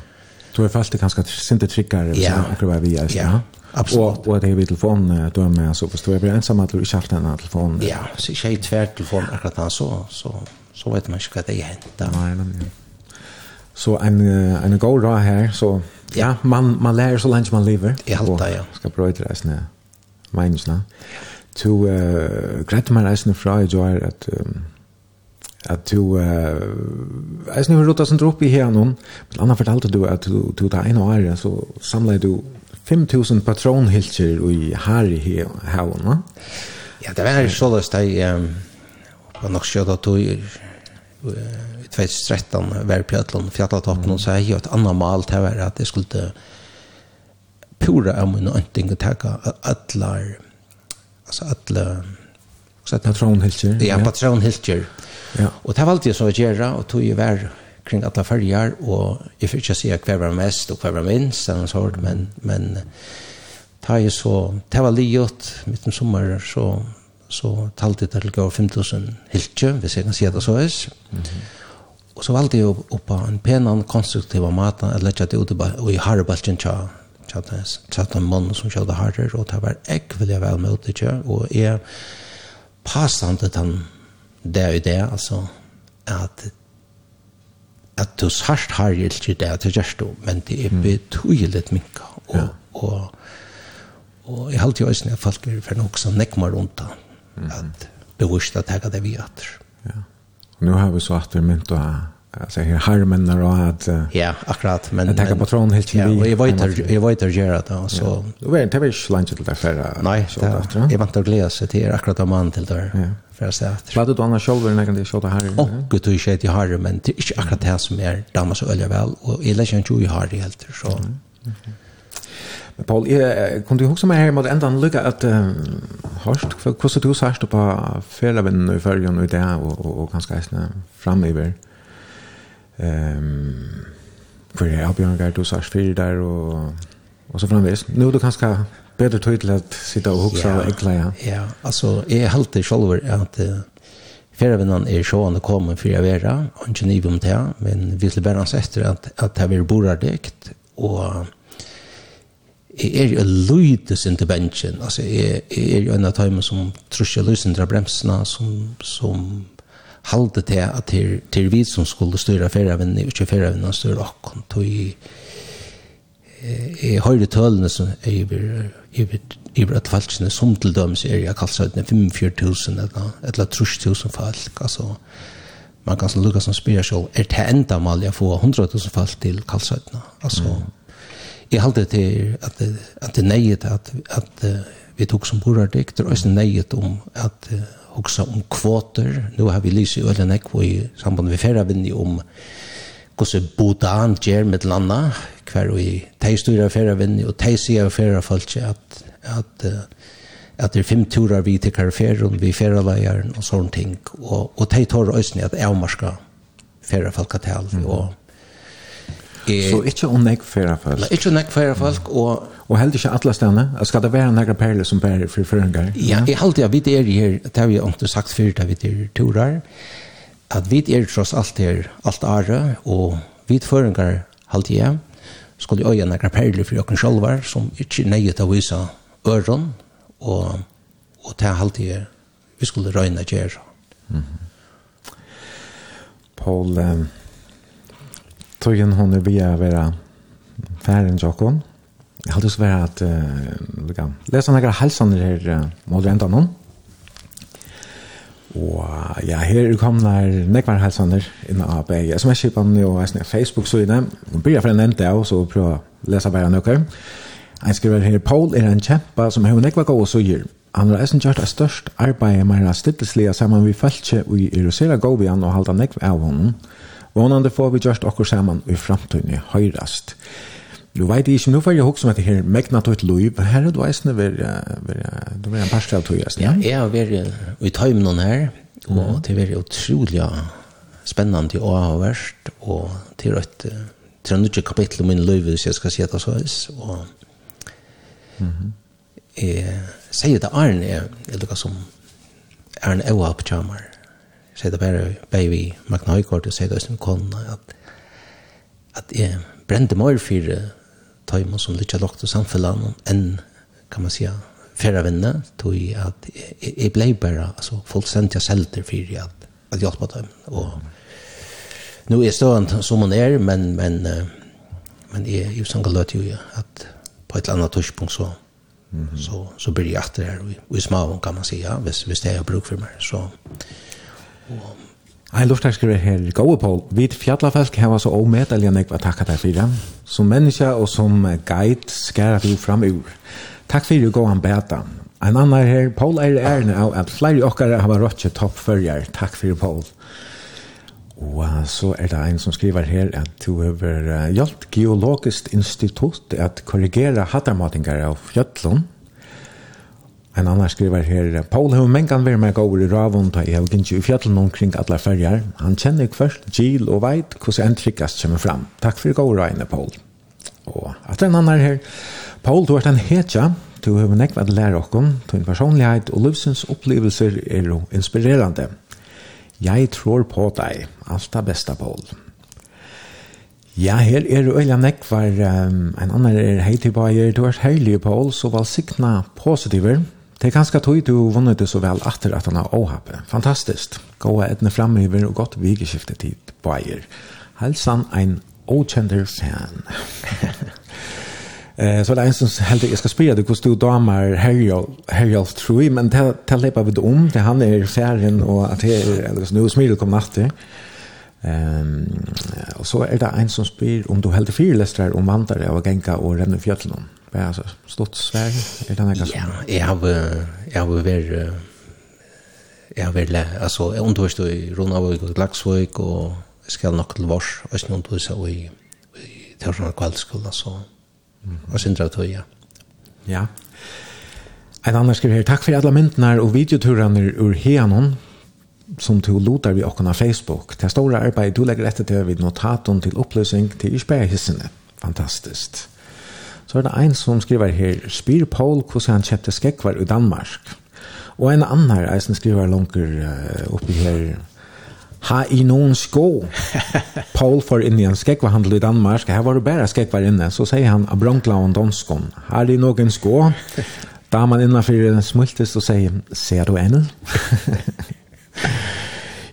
Du er fast det sinte sin til tryggere, ja, ja, ja, ja, Absolut. Och, och det är vid telefonen då är med så förstår jag blir ensam att du inte haft en telefon. Ja, så är det tvär telefon akkurat så så så vet man inte vad det är hänt. Nej, nej. Så en en god ra här så ja, man man lär så länge man lever. Jag håller ja. Ska bröta det snä. Minns nä. To eh grätta man reisen fra jag att att du eh är snur rotas inte upp i här någon. Men annars fortalte du att du du där en år så samlade du 5000 patronhilser i Harry Havna. Ja, det var så løst jeg um, var nok skjød at du i 2013 var på Øtland Fjallatoppen og så jeg et annet mal til å være at jeg skulle pura av min ønting og takke atler altså atler patronhilser. Ja, patronhilser. Ja. Og det var alltid så å gjøre og tog jo vær kring alla färger och jag fick inte säga kvar var mest och kvar var minst eller så hårt men men ta ju så det var livet mitt om sommar så så talte det till gå 5000 hiltje hvis jag kan säga det så är mm -hmm. och så valde jag upp på en penan konstruktiva mat att lägga det ut i harbalchen tja tja tja en man som körde harder og det var äckvilliga vel med det tja och är passande han det er ju det altså at at du sørst har ikke det til gjerst men det er betydelig minka. Og, ja. og, og jeg halte jo også når folk er for noe som nekmer rundt da, at bevisst at jeg det vi atter. Ja. Nu har vi så att vi mynt och alltså här harmenar och att Ja, akkurat men jag tänker ta patron helt till. Ja, jag vet jag vet att göra det så. Du vet inte vilken lunch till det förra. Nej, jag väntar glädje till akkurat om man till där. Ja för så att vad du annars själv när kan det skjuta här och gud du skjuter i harre men det är inte akkurat det som är damas så öliga väl och eller känns ju i harre helt så Men Paul, jeg kom du å huske meg her mot enda en lykke at hørst, hvordan du sørste på ferievinnen i følgen og i det, og, og, og ganske eisende fremover. Um, for jeg har Bjørn Gerd, du sørste fire der, og, og så framvis. Nu er du ganske bedre tøy til at sitte og hukse ja, og ekle, ja. Ja, altså, jeg er alltid selv at uh, Fjärdevinnan är sjående kommer för jag vera, och inte ni om det, men vi skulle bära oss efter att, att det här bor dikt, och jag är ju lydes inte bänken, alltså jag, jag är ju en av dem som trus jag lydes inte bremsarna, som, som halde til at til, til vi som skulle styre fjärdevinnan, ikke inte fjärdevinnan styra tog i Jeg høyre tølene som er blir iver at falskene som til dømes er jeg kallt søyden 45.000 eller, eller 30.000 folk altså man kan lukka som spyrir sjål er det enda mal jeg får 100.000 folk til kallt søyden altså mm. jeg halte til at, det, at det neiet at, at vi tok som borardikt og også neiet om at hoksa om kvoter. Nu har vi lyst i Ølen Ekvo i samband med ferravinni om hvordan Bodan gjør med landa, hver og i teistyrer færre vinner, og teisier færre folk, at, at, at det er fem turer vi til karferen, vi færre leieren og sånne ting, og, og de tar også at avmarska færre folketal, mm. og Så ikke om nek færre folk? Ikke om nek færre folk, og... Og heldig ikke alle stedene? Skal det være noen perler som bærer for føringer? Ja, jeg heldig at vi er her, det har vi ikke sagt før, da vi er turer, at vi er tross alt her, alt are, og vi føringar halte jeg, skulle øye nekra perler for jokken sjolvar, som ikke nøyet av vise øren, og, og ta halte jeg, vi skulle røyne gjer. Mm -hmm. Paul, um, tøyen hun er via vera færen jokken, Jeg hadde også vært at uh, vi kan lese noen halsene her uh, mot rentene. Mm Og ja, her er komna nekvar helsander inna av er SMS-kipan og eisen Facebook-siden. Vi byrja for en ente av, så prøv å lese bare nøkker. Jeg skriver her, Paul er en kjempa som har nekvar gode suger. Han har eisen gjort det størst arbeid med å stittelslige saman vi feltje og i erosera govian og halda nekvar av honom. Vånande får vi gjort okkur saman i framtiden høyrast. Høyrast. Nu vet jag inte, nu får jag också med det här mäkna till ett liv. Här är du eisne vid, du är en parstad av tog Ja, jag har varit i tajmen här och det har varit otroligt spännande och avvärst och till ett tränutje kapitel om min liv så jag ska säga det så här och säger det Arne är det som Arne Ewa på tjamar säger det bara baby Magna Høygaard och säger det som kona. att att jag brände mer för tajmen som lika lagt i samfällan enn, kan man säga færre vänner tog i att jag blev bara alltså fullständiga sälter för at, at hjälpa dem Og nu er stånd som hon er, men men men er jo som galet jo at på ett annat tidspunkt så mm -hmm. så så blir jeg etter her, og, og i småvån kan man si, ja, hvis, hvis det är bruk för mig så Ein luftar skriver her, Gåa Paul, vid fjallafelk heva så omedelja nekva takka deg fyrir. Som menneske og som guide skæra vi fram ur. Takk fyrir gåan beta. Ein annar her, Paul er ærne av at flere okkar hava rotje toppfølger. Takk fyrir Paul. Og så er det en som skriver her at du har uh, hjalt geologiskt institutt at korrigera hattarmatingar av fjöllun En annan skriver her, Paul har mengan vært meg over i Ravon, da jeg har gynnt i fjallen omkring alle ferger. Han kjenner først Gil og veit hvordan en tryggast kommer fram. Takk for god regne, Paul. Og at en annan her, Paul, du er en hetja, du har nekva at lære okken, din personlighet og livsens opplevelser er jo inspirerande. Jeg tror på deg, alt det beste, Paul. Ja, her er Øyla Nekvar, um, en annan er hei tilbake, du er heilig, Paul, så valsikna positiver, Det er ganske tog du vunnet det så vel atter at han har åhappet. Fantastisk. Gåa etne framöver og godt vikeskiftet til Bayer. Halsan ein okjender fan. [laughs] eh, så det är en som helt jag ska spela det kostar damer damer Herjolf True men det lepa vi om, det han är färgen och att det är eller så nu smil kom natter. Ehm och så är det en som spyr om du helt fire lästrar om vandare och genka och renna fjöllnum. Men alltså stort svär är det något kanske. Ja, jag har jag har varit jag har varit alltså underst i Ronavik och Laxvik och ska nog till vars och sen då så i i Torsna kvällskola så. Och sen drar jag. Ja. En annan skriver her, takk for alle myndene og videoturene ur Heanon, som du lotar vi åkken Facebook. Det store arbeidet du legger etter til vid notaten til oppløsning til Isberghissene. Fantastisk. Så er det en som skriver her, spyr Paul hvordan han kjøpte skekvar i Danmark. Og en annen er som skriver langer uh, oppi her, ha i noen sko. [laughs] Paul får inn i en skekvarhandel i Danmark, her var det bare skekvar inne, så sier han av bronkla Donskon, danskon, i noen sko. Da man innenfor smultes og sier, ser du enn? [laughs]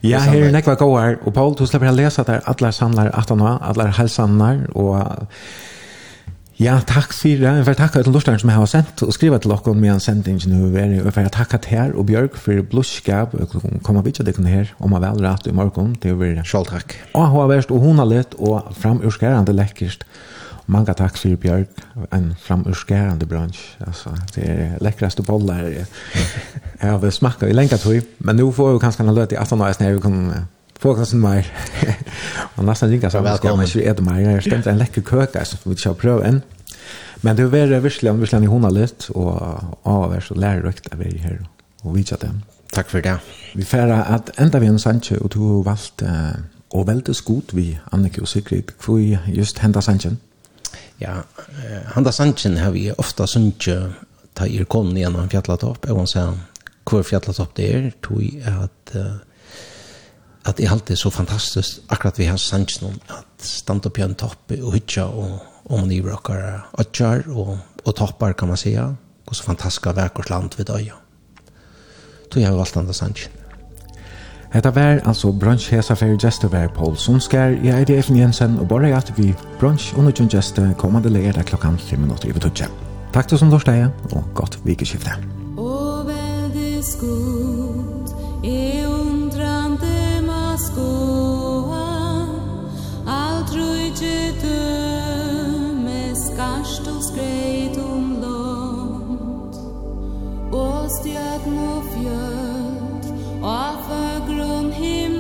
Ja, her er nekva gåar, og Paul, du slipper å lese der, atler samlar atana, atler helsannar, og Ja, takk for det. Jeg vil takke til Lortaren som jeg har sendt, og skriva til dere med en sending sendt inn. Jeg vil takke til her og Bjørk for blodskap. Jeg komme vidt til dere her, om jeg vel rett i morgen Det å være selv takk. Og hun har vært, og hun har lett, og framurskærende lekkert. Mange takk for Bjørk, en framurskærende bransj. Altså, det er lekkraste boller. Jeg har smakket i lenge tog, men nå får vi kanskje en løte i 18 år, sånn at vi kan Fåkassen mer. og nästan ringa så ska man ju äta mer. Jag stämde en läcker køke, så vi ska prøve en. Men det er var verkligen verkligen i hona lite och avär så lærer rökt av er her og vi det. Takk for det. Vi färra at enda vi en Sanche og du har valgt uh, og veldig skot vi Annike og Sigrid för just hända Sanchen. Ja, uh, hända Sanchen har vi ofta sunche ta er kom gjennom när han fjallat upp och hon sa kvar det er, tog at uh, at det alltid det så fantastisk akkurat vi har sanns noen at stand opp igjen toppe og hytja og om ni rockar atjar og, og toppar kan man säga og så fantastiska verkors land vid öja. Tog jag valgt andra sanchen. Hetta var altså brunch hesa fyrir gestur var Paul Sundskær, jeg er Efen Jensen, og bare at vi brunch og nødgjøn gestur kommande leir klokkan 5 minutter i vitutje. Takk til som dårsteg, og godt vikeskifte. well, veldig skog. stjärnor fjöld och för grund himmel